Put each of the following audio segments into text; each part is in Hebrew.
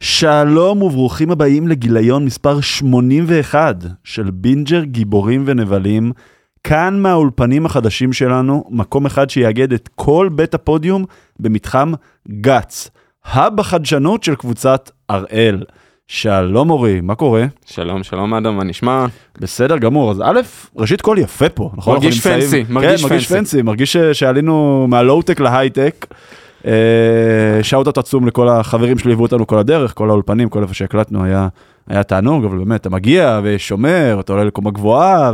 שלום וברוכים הבאים לגיליון מספר 81 של בינג'ר גיבורים ונבלים. כאן מהאולפנים החדשים שלנו, מקום אחד שיאגד את כל בית הפודיום במתחם גץ, hub החדשנות של קבוצת הראל. שלום אורי, מה קורה? שלום, שלום אדם, מה נשמע? בסדר גמור, אז א', ראשית כל יפה פה, נכון? מרגיש fancy, מרגיש כן, מרגיש fancy. fancy, מרגיש שעלינו מהלואו-טק להייטק. שאוט עצום לכל החברים שליוו אותנו כל הדרך, כל האולפנים, כל איפה שהקלטנו היה, היה תענוג, אבל באמת, אתה מגיע ושומר, אתה עולה לקומה גבוהה,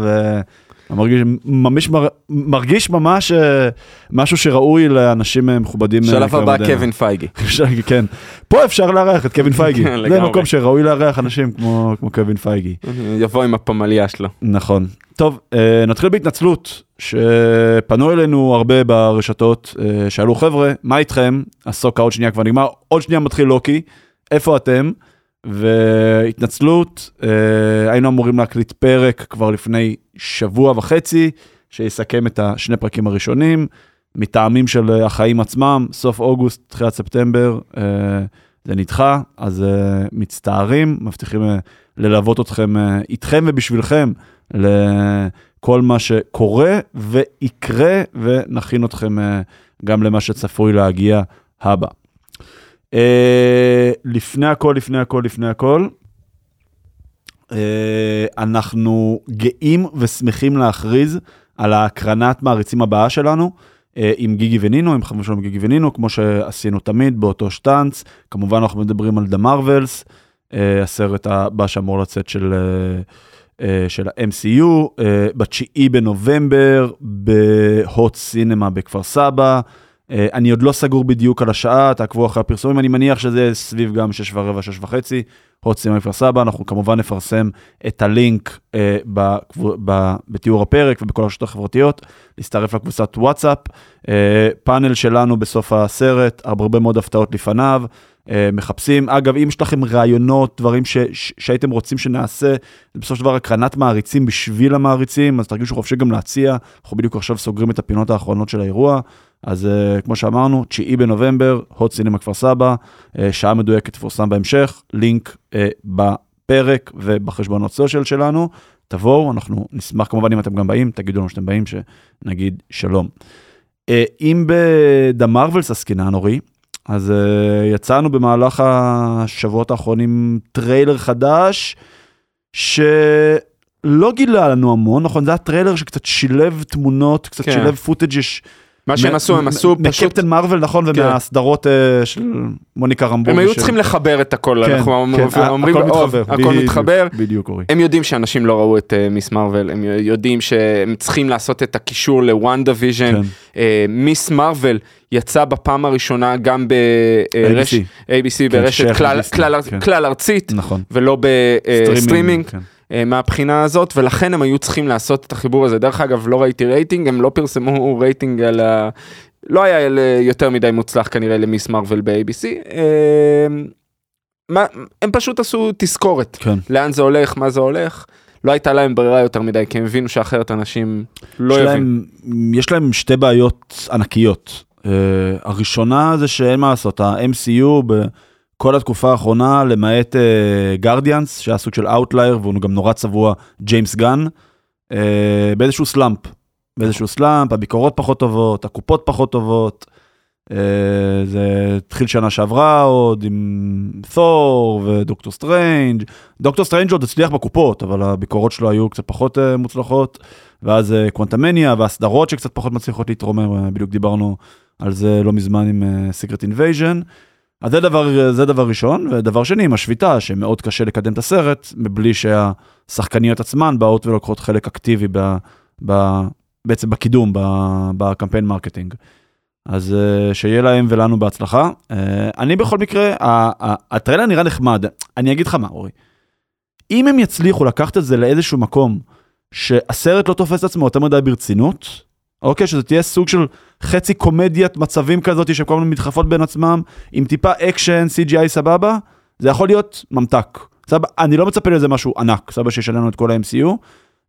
ומרגיש ממש, מר- מרגיש ממש אה, משהו שראוי לאנשים אה, מכובדים. אה, שלב הבא. קווין פייגי. כן. פה אפשר לארח את קווין פייגי. זה. מקום שראוי לארח אנשים כמו, כמו קווין פייגי. יבוא עם הפמליה שלו. נכון. טוב, נתחיל בהתנצלות, שפנו אלינו הרבה ברשתות, שאלו חבר'ה, מה איתכם? הסוקה עוד שנייה כבר נגמר, עוד שנייה מתחיל לוקי, איפה אתם? והתנצלות, אה, היינו אמורים להקליט פרק כבר לפני שבוע וחצי, שיסכם את השני פרקים הראשונים, מטעמים של החיים עצמם, סוף אוגוסט, תחילת ספטמבר, אה, זה נדחה, אז אה, מצטערים, מבטיחים ללוות אתכם, איתכם ובשבילכם, לכל מה שקורה ויקרה, ונכין אתכם גם למה שצפוי להגיע הבא. אה, לפני הכל, לפני הכל, לפני הכל, אה, אנחנו גאים ושמחים להכריז על ההקרנת מעריצים הבאה שלנו. אה, עם גיגי ונינו, עם חברים שלנו גיגי ונינו, כמו שעשינו תמיד באותו שטאנץ. כמובן אנחנו מדברים על דה מרווילס, הסרט הבא שאמור לצאת של, של ה-MCU, אה, בתשיעי בנובמבר, בהוט סינמה בכפר סבא. אה, אני עוד לא סגור בדיוק על השעה, תעקבו אחרי הפרסומים, אני מניח שזה סביב גם שש ורבע, שש וחצי, הוט סינמה בכפר סבא, אנחנו כמובן נפרסם את הלינק אה, בקבו- ב- בתיאור הפרק ובכל הרשתות החברתיות, להצטרף לקבוצת וואטסאפ, אה, פאנל שלנו בסוף הסרט, הרבה מאוד הפתעות לפניו, אה, מחפשים, אגב, אם יש לכם רעיונות, דברים ש, ש, שהייתם רוצים שנעשה, זה בסופו של דבר הקרנת מעריצים בשביל המעריצים, אז תרגישו חופשי גם להציע, אנחנו בדיוק עכשיו סוגרים את הפינות האחרונות של האירוע, אז uh, כמו שאמרנו, 9 בנובמבר, הוט סינמה כפר סבא, uh, שעה מדויקת תפורסם בהמשך, לינק uh, בפרק ובחשבונות social שלנו, תבואו, אנחנו נשמח כמובן אם אתם גם באים, תגידו לנו שאתם באים, שנגיד שלום. Uh, אם ב The Marvels עסקינן, אורי, אז uh, יצאנו במהלך השבועות האחרונים טריילר חדש, שלא גילה לנו המון, נכון? זה היה טריילר שקצת שילב תמונות, קצת כן. שילב footage יש... מה שהם עשו, הם עשו פשוט... מ Captain Marvel, נכון, כן. ומהסדרות אה, של מוניקה רמבו. הם היו צריכים לחבר את הכל, כן, אנחנו כן, אומרים, הכל "אוב, מתחבר, הכל בדיוק, מתחבר. בדיוק, אורי. הם יודעים שאנשים לא ראו את אה, Ms. Marvel, הם יודעים שהם צריכים לעשות את הקישור ל WandaVision. אה, Ms. Marvel יצא בפעם הראשונה גם ברשת ABC. ABC כן, ברשת. כלל ארצית נכון. ולא בסטרימינג. אה, מהבחינה הזאת ולכן הם היו צריכים לעשות את החיבור הזה דרך אגב לא ראיתי רייטינג הם לא פרסמו רייטינג על ה... לא היה יותר מדי מוצלח כנראה ל Ms. Marvel ב-ABC. אה, הם פשוט עשו תזכורת כן. לאן זה הולך מה זה הולך. לא הייתה להם ברירה יותר מדי כי הם הבינו שאחרת אנשים לא יבינו. יש להם שתי בעיות ענקיות. Uh, הראשונה זה שאין מה לעשות, ה-MCU בכל התקופה האחרונה, למעט Guardians, uh, שהיה סוג של outlier, והוא גם נורא צבוע, ג'יימס גן, uh, באיזשהו slump. באיזשהו slump, הביקורות פחות טובות, הקופות פחות טובות. Uh, זה התחיל שנה שעברה עוד עם תור ודוקטור סטרנג'. דוקטור סטרנג' עוד הצליח בקופות, אבל הביקורות שלו היו קצת פחות מוצלחות. ואז אה, Quantumania והסדרות שקצת פחות מצליחות להתרומם, אה, בדיוק דיברנו על זה לא מזמן עם Secret Invasion. אז זה דבר, זה דבר ראשון, ודבר שני, עם השביתה, שמאוד קשה לקדם את הסרט, מבלי שהשחקניות עצמן באות ולוקחות חלק אקטיבי ב, ב, בעצם בקידום, ב, בקמפיין marketing. אז אה, שיהיה להם ולנו בהצלחה. אה, אני בכל מקרה, הטריילר נראה נחמד. אני אגיד לך מה, אורי. אם הם יצליחו לקחת את זה לאיזשהו מקום, שהסרט לא תופס את עצמו יותר מדי ברצינות, אוקיי? שזה תהיה סוג של חצי קומדיית מצבים כזאת שכל הזמן מתחלפות בין עצמם, עם טיפה אקשן, CGI סבבה, זה יכול להיות ממתק. סבבה, אני לא מצפה לזה משהו ענק, סבבה שישנה את כל ה-MCU,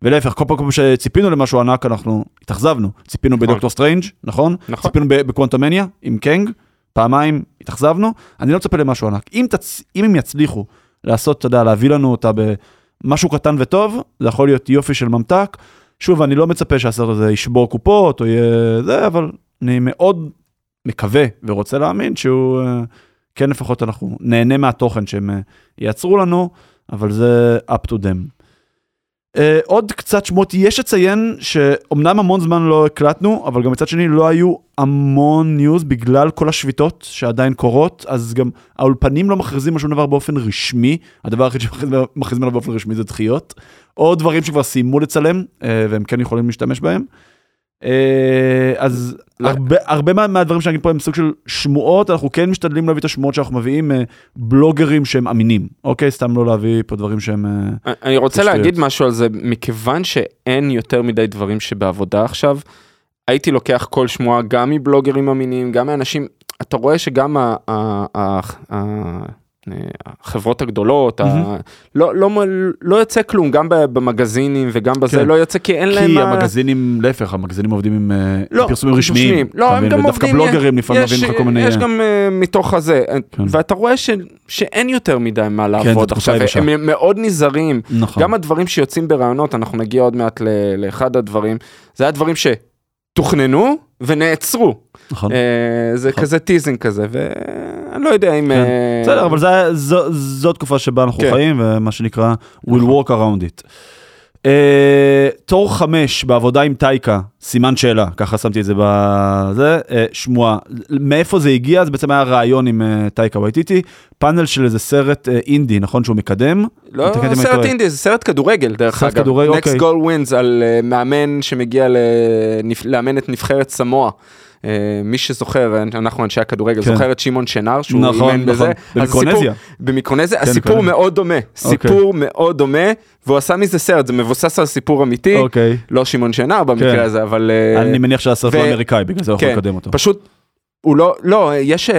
ולהפך, כל פעם שציפינו למשהו ענק אנחנו התאכזבנו, ציפינו נכון. בדוקטור סטרנג', נכון? נכון. ציפינו ב Quantumania עם קנג, פעמיים התאכזבנו, אני לא מצפה למשהו ענק. אם, תצ... אם הם יצליחו לעשות, אתה יודע, להביא לנו אותה במשהו קטן וטוב, זה יכול להיות יופי של ממתק. שוב, אני לא מצפה שהסרט הזה ישבור קופות או יהיה זה, אבל אני מאוד מקווה ורוצה להאמין שהוא, אה, כן לפחות אנחנו נהנה מהתוכן שהם אה, ייצרו לנו, אבל זה up to them. Uh, עוד קצת שמות, יש לציין שאומנם המון זמן לא הקלטנו, אבל גם מצד שני לא היו המון ניוז בגלל כל השביתות שעדיין קורות, אז גם האולפנים לא מכריזים על שום דבר באופן רשמי, הדבר היחיד שמכריזים עליו באופן רשמי זה דחיות, או דברים שכבר סיימו לצלם, uh, והם כן יכולים להשתמש בהם. Uh, אז לא- הרבה, הרבה מה, מהדברים שאני אגיד פה הם סוג של שמועות, אנחנו כן משתדלים להביא את השמועות שאנחנו מביאים uh, בלוגרים שהם אמינים, אוקיי? סתם לא להביא פה דברים שהם... Uh, אני רוצה שטויות. להגיד משהו על זה, מכיוון שאין יותר מדי דברים שבעבודה עכשיו, הייתי לוקח כל שמועה גם מבלוגרים אמינים, גם מאנשים, אתה רואה שגם ה- ה- ה- ה- החברות הגדולות, ה- מהמם. לא, לא, לא יוצא כלום, גם במגזינים וגם בזה כן. לא יוצא, כי אין להם כי. המגזינים, להפך, המגזינים עובדים עם אה, לא, פרסומים רשמיים. רשמיים. לא, הם? גם ודווקא עובדים, בלוגרים לפעמים מביאים לך כל מיני... יש גם uh, מתוך הזה, כן. ואתה רואה ש, שאין יותר מדי מה זו לעבוד תקופה עכשיו, יבשה. הם מאוד נזהרים, נכון. גם הדברים שיוצאים ברעיונות, אנחנו נגיע עוד מעט ל- לאחד הדברים, זה היה דברים שתוכננו ונעצרו, נכון. אה, זה נכון. כזה teasing כזה, ואני לא יודע אם... כן. אה, בסדר, אבל זה- זו- זו תקופה שבה אנחנו כן. חיים, ומה שנקרא, we'll נכון. walk around it. אה, תור חמש בעבודה עם טייקה, סימן שאלה, ככה שמתי את זה בזה, אה, שמועה. מאיפה זה הגיע? זה בעצם היה רעיון עם אה, טייקה וייטיטי, פאנל של איזה סרט אינדי, נכון שהוא מקדם? לא סרט. אינדי, זה סרט כדורגל דרך סרט אגב. כדורגל, Next אוקיי. goal wins על מאמן שמגיע לאמן את נבחרת סמואה. אה, מי זוכר, אנחנו אנשי הכדורגל, כן. זוכר את שמעון שנר שהוא נכון, אימן בזה. נכון, אז במיקרונזיה. הסיפור- במיקרונזיה, הסיפור מיקרונזיה. מאוד דומה, סיפור מאוד דומה, והוא עשה מזה סרט, זה מבוסס על סיפור אמיתי, אוקיי. לא שמעון שנר כן. במקרה הזה, אבל... אה, אני מניח שהסרט לא אמריקאי, בגלל זה הוא יכול כן, לקדם אותו. פשוט, הוא לא, לא, יש, אה,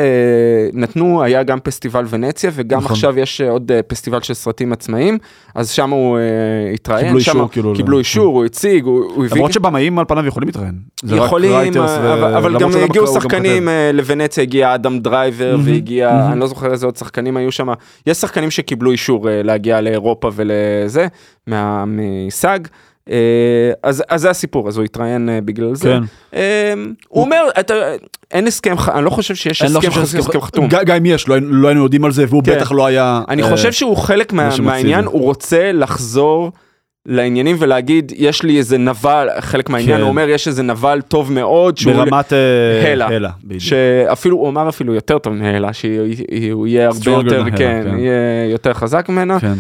נתנו, היה גם פסטיבל ונציה, וגם נכון. עכשיו יש אה, עוד אה, פסטיבל של סרטים עצמאיים, אז שם הוא אה, התראיין, קיבלו שמה- אישור, כאילו, קיבלו ל- אישור, הוא הציג, הוא הוא הביא... למרות שבמאים על פניו יכולים להתראיין. יכולים, writers ו- אבל, אבל גם הגיעו גם שחקנים. אה, לוונציה הגיע אדם דרייבר, מהמם, והגיע, מהמם. אני לא זוכר איזה עוד שחקנים היו שם, יש שחקנים שקיבלו אישור להגיע לאירופה ולזה, מה- מ- SAG. אה, אז, אז זה הסיפור, אז הוא התראיין אה, בגלל זה. כן. אה, הוא אומר, אתה, אין הסכם, ח- אני לא חושב שיש לא הסכם, חושב הסכם, חתום. גם גם אם יש, לא לא היינו יודעים על זה, והוא כן. בטח לא היה... אני אה, חושב שהוא חלק מה, מהעניין. הוא רוצה לחזור לעניינים ולהגיד, יש לי איזה נבל, חלק מהעניין, כן. הוא אומר, יש איזה נבל טוב מאוד, שהוא... ברמת אה, הלה. הלה. שאפילו הוא אמר אפילו יותר טוב מהלה שהוא יהיה הרבה יותר כן, כן. יהיה יותר חזק ממנה כן.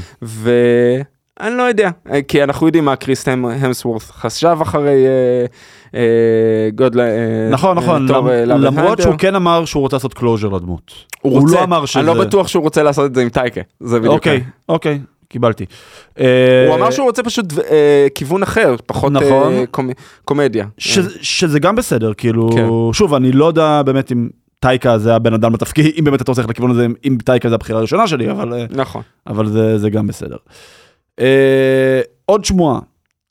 ואני לא יודע כי אנחנו יודעים מה קריס המ- המסוורת' חשב אחרי אה, אה, good נכון, נכון, תור, אה, למ- and למרות. שהוא כן אמר שהוא רוצה לעשות closure לדמות. הוא הוא רוצה, לא אמר שזה... אני לא בטוח שהוא רוצה לעשות את זה עם טייקה זה בדיוק אוקיי, העניין. אוקיי, קיבלתי. הוא אה, אמר שהוא רוצה פשוט אה, כיוון אחר פחות נכון. אה, קומ- קומדיה. ש- שזה גם בסדר, כאילו, כן. שוב, אני לא יודע באמת אם טייקה זה הבן אדם לתפקיד, אם באמת אתה רוצה ללכת לכיוון הזה, אם טייקה זה הבחירה הראשונה שלי, אבל... אה, נכון. אבל זה, זה גם בסדר. אה, עוד שמועה,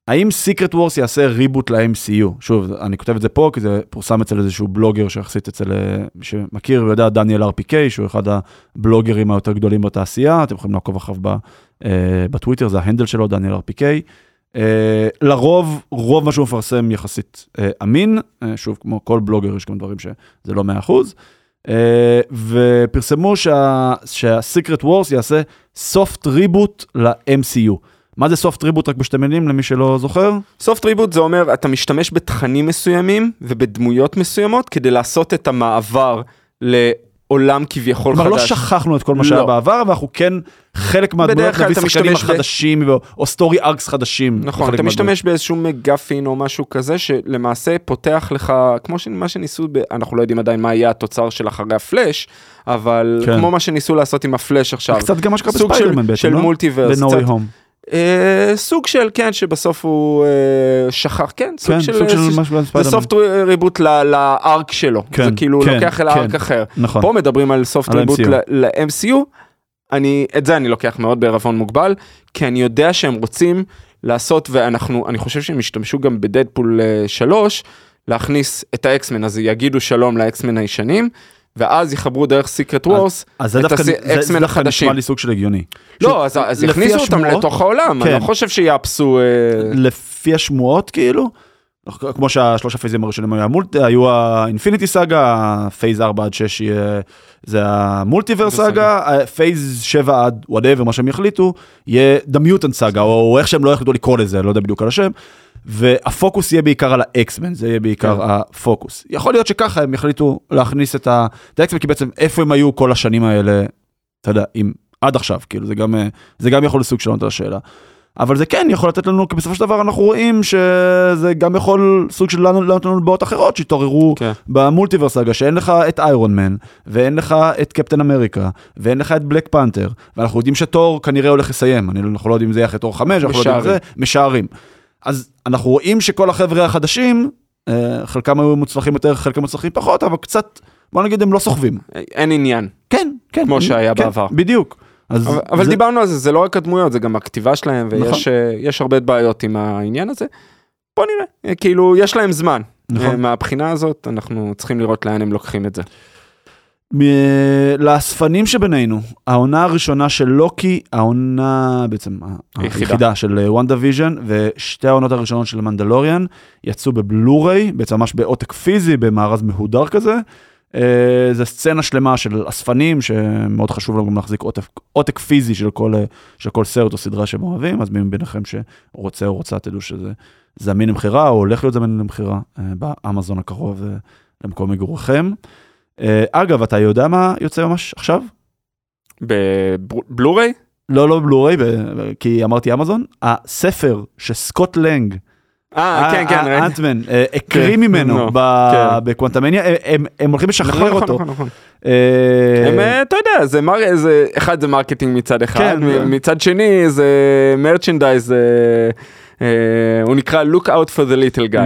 האם סיקרט וורס יעשה ריבוט ל-MCU? שוב, אני כותב את זה פה כי זה פורסם אצל איזשהו בלוגר שיחסית אצל, אה, שמכיר ויודע, דניאל RPK, שהוא אחד הבלוגרים היותר גדולים בתעשייה, אתם יכולים לעקוב אחריו אה, בטוויטר, זה ההנדל שלו, דניאל RPK. אה, לרוב, רוב מה שהוא מפרסם יחסית אה, אמין, אה, שוב, כמו כל בלוגר, יש גם דברים שזה לא 100%. אה, ופרסמו שה- שהסיקרט וורס יעשה סופט ריבוט ל-MCU. מה זה סופט ריבוט רק בשתי מילים למי שלא זוכר? סופט ריבוט זה אומר אתה משתמש בתכנים מסוימים ובדמויות מסוימות כדי לעשות את המעבר לעולם כביכול כלומר לא חדש. שכחנו את כל מה שהיה לא. בעבר ואנחנו כן חלק מהדמויות נביא שחקנים משתמש ב- או סטורי ארקס חדשים. נכון, אתה מהדמויות. משתמש באיזשהו מגפין או משהו כזה שלמעשה פותח לך, כמו מה שניסו, ב... אנחנו לא יודעים עדיין מה יהיה התוצר של אחרי הפלאש, אבל כן. כמו מה שניסו לעשות עם הפלאש עכשיו. קצת גם מה שקרה סוג של- בספיידרמן בעצם, של לא? מולטיברס, ב-No קצת- Way Home. אה, סוג של, כן, שבסוף הוא אה, שכח, כן, סוג כן, של... סוג של אה, משהו. סופט ריבוט לארק שלו, כן, זה כאילו כן, לוקח אל כן. הארק אחר. נכון. פה מדברים על סופט ריבוט. ל-MCU, אני, את זה אני לוקח מאוד בערבון מוגבל, כי אני יודע שהם רוצים לעשות, ואנחנו, אני חושב שהם ישתמשו גם בדדפול 3, להכניס את ה X-Men, אז יגידו שלום ל X-Men הישנים, ואז יחברו דרך Secret Wars את דווקא, זה- זה ה X-Men דווקא החדשים. נשמע לי סוג של הגיוני. לא, אז, אז יכניסו אותם השמועות- לתוך העולם, כן. אני לא חושב שיאפסו... אה, לפי השמועות כאילו, כמו שהשלושה פייזים הראשונים היו המולט, היו ה Infinity Saga, Phase 4 עד 6 יהיה, זה ה Multiverse Saga, Phase 7 עד whatever, מה שהם יחליטו, יהיה Mutant Saga, או איך שהם לא יחליטו לקרוא לזה, לא יודע בדיוק על השם. והפוקוס יהיה בעיקר על האקסמן, זה יהיה בעיקר כן. הפוקוס. יכול להיות שככה הם יחליטו להכניס את את האקסמן, כי בעצם איפה הם היו כל השנים האלה, אתה יודע, אם עד עכשיו, כאילו זה גם, אה, זה גם יכול לסוג של לענות על השאלה. אבל זה כן יכול לתת לנו, כי בסופו של דבר אנחנו רואים שזה גם יכול סוג של לענות לענות לנו לבעות אחרות שהתעוררו כן. במולטיברס סאגה, שאין לך את איירון מן, ואין לך את קפטן אמריקה, ואין לך את בלק פנתר, ואנחנו יודעים שתור כנראה הולך לסיים, לא- אנחנו לא יודעים אם זה יהיה אחרי תור 5, אנחנו לא יודעים אם זה, משערים. אז אנחנו רואים שכל החבר'ה החדשים, אה, חלקם היו מוצלחים יותר, חלקם מוצלחים פחות, אבל קצת, בוא נגיד הם לא סוחבים. אין עניין. כן, כן. כמו שהיה כן, בעבר. בדיוק. אז אבל, אבל זה- דיברנו על זה, זה לא רק הדמויות, זה גם הכתיבה שלהם, נכון. ויש אה, יש הרבה בעיות עם העניין הזה. בוא נראה, אה, כאילו, יש להם זמן. נכון. אה, מהבחינה הזאת, אנחנו צריכים לראות לאן הם לוקחים את זה. מ- לאספנים שבינינו, העונה הראשונה של לוקי, העונה בעצם היחידה. היחידה של WandaVision, ושתי העונות הראשונות של Mandalorian יצאו בבלוריי, בעצם ממש בעותק פיזי, במארז מהודר כזה. אה, זה סצנה שלמה של אספנים, שמאוד חשוב לנו גם להחזיק עותק, עותק פיזי של כל, אה, של כל סרט או סדרה שהם אוהבים, אז מי מביניכם שרוצה או רוצה, תדעו שזה זמין למכירה, או הולך להיות זמין למכירה אה, באמזון הקרוב אה, למקום מגוריכם. אה, אגב, אתה יודע מה יוצא ממש עכשיו? בבלוריי? לא, לא בלוריי, ב- ב- כי אמרתי אמזון, הספר שסקוט לנג, אה, כן, כן, ראיתי. Ant-Man, אה, הקריא כן, ממנו כן. ב Quantumania, הם- הולכים נכון, לשחרר נכון, אותו. נכון. אה, הם, אה, אתה יודע, זה מר... זה... אחד זה marketing מצד אחד, כן, מצד שני זה merchandise, אה, אה, הוא נקרא look out for the little guy.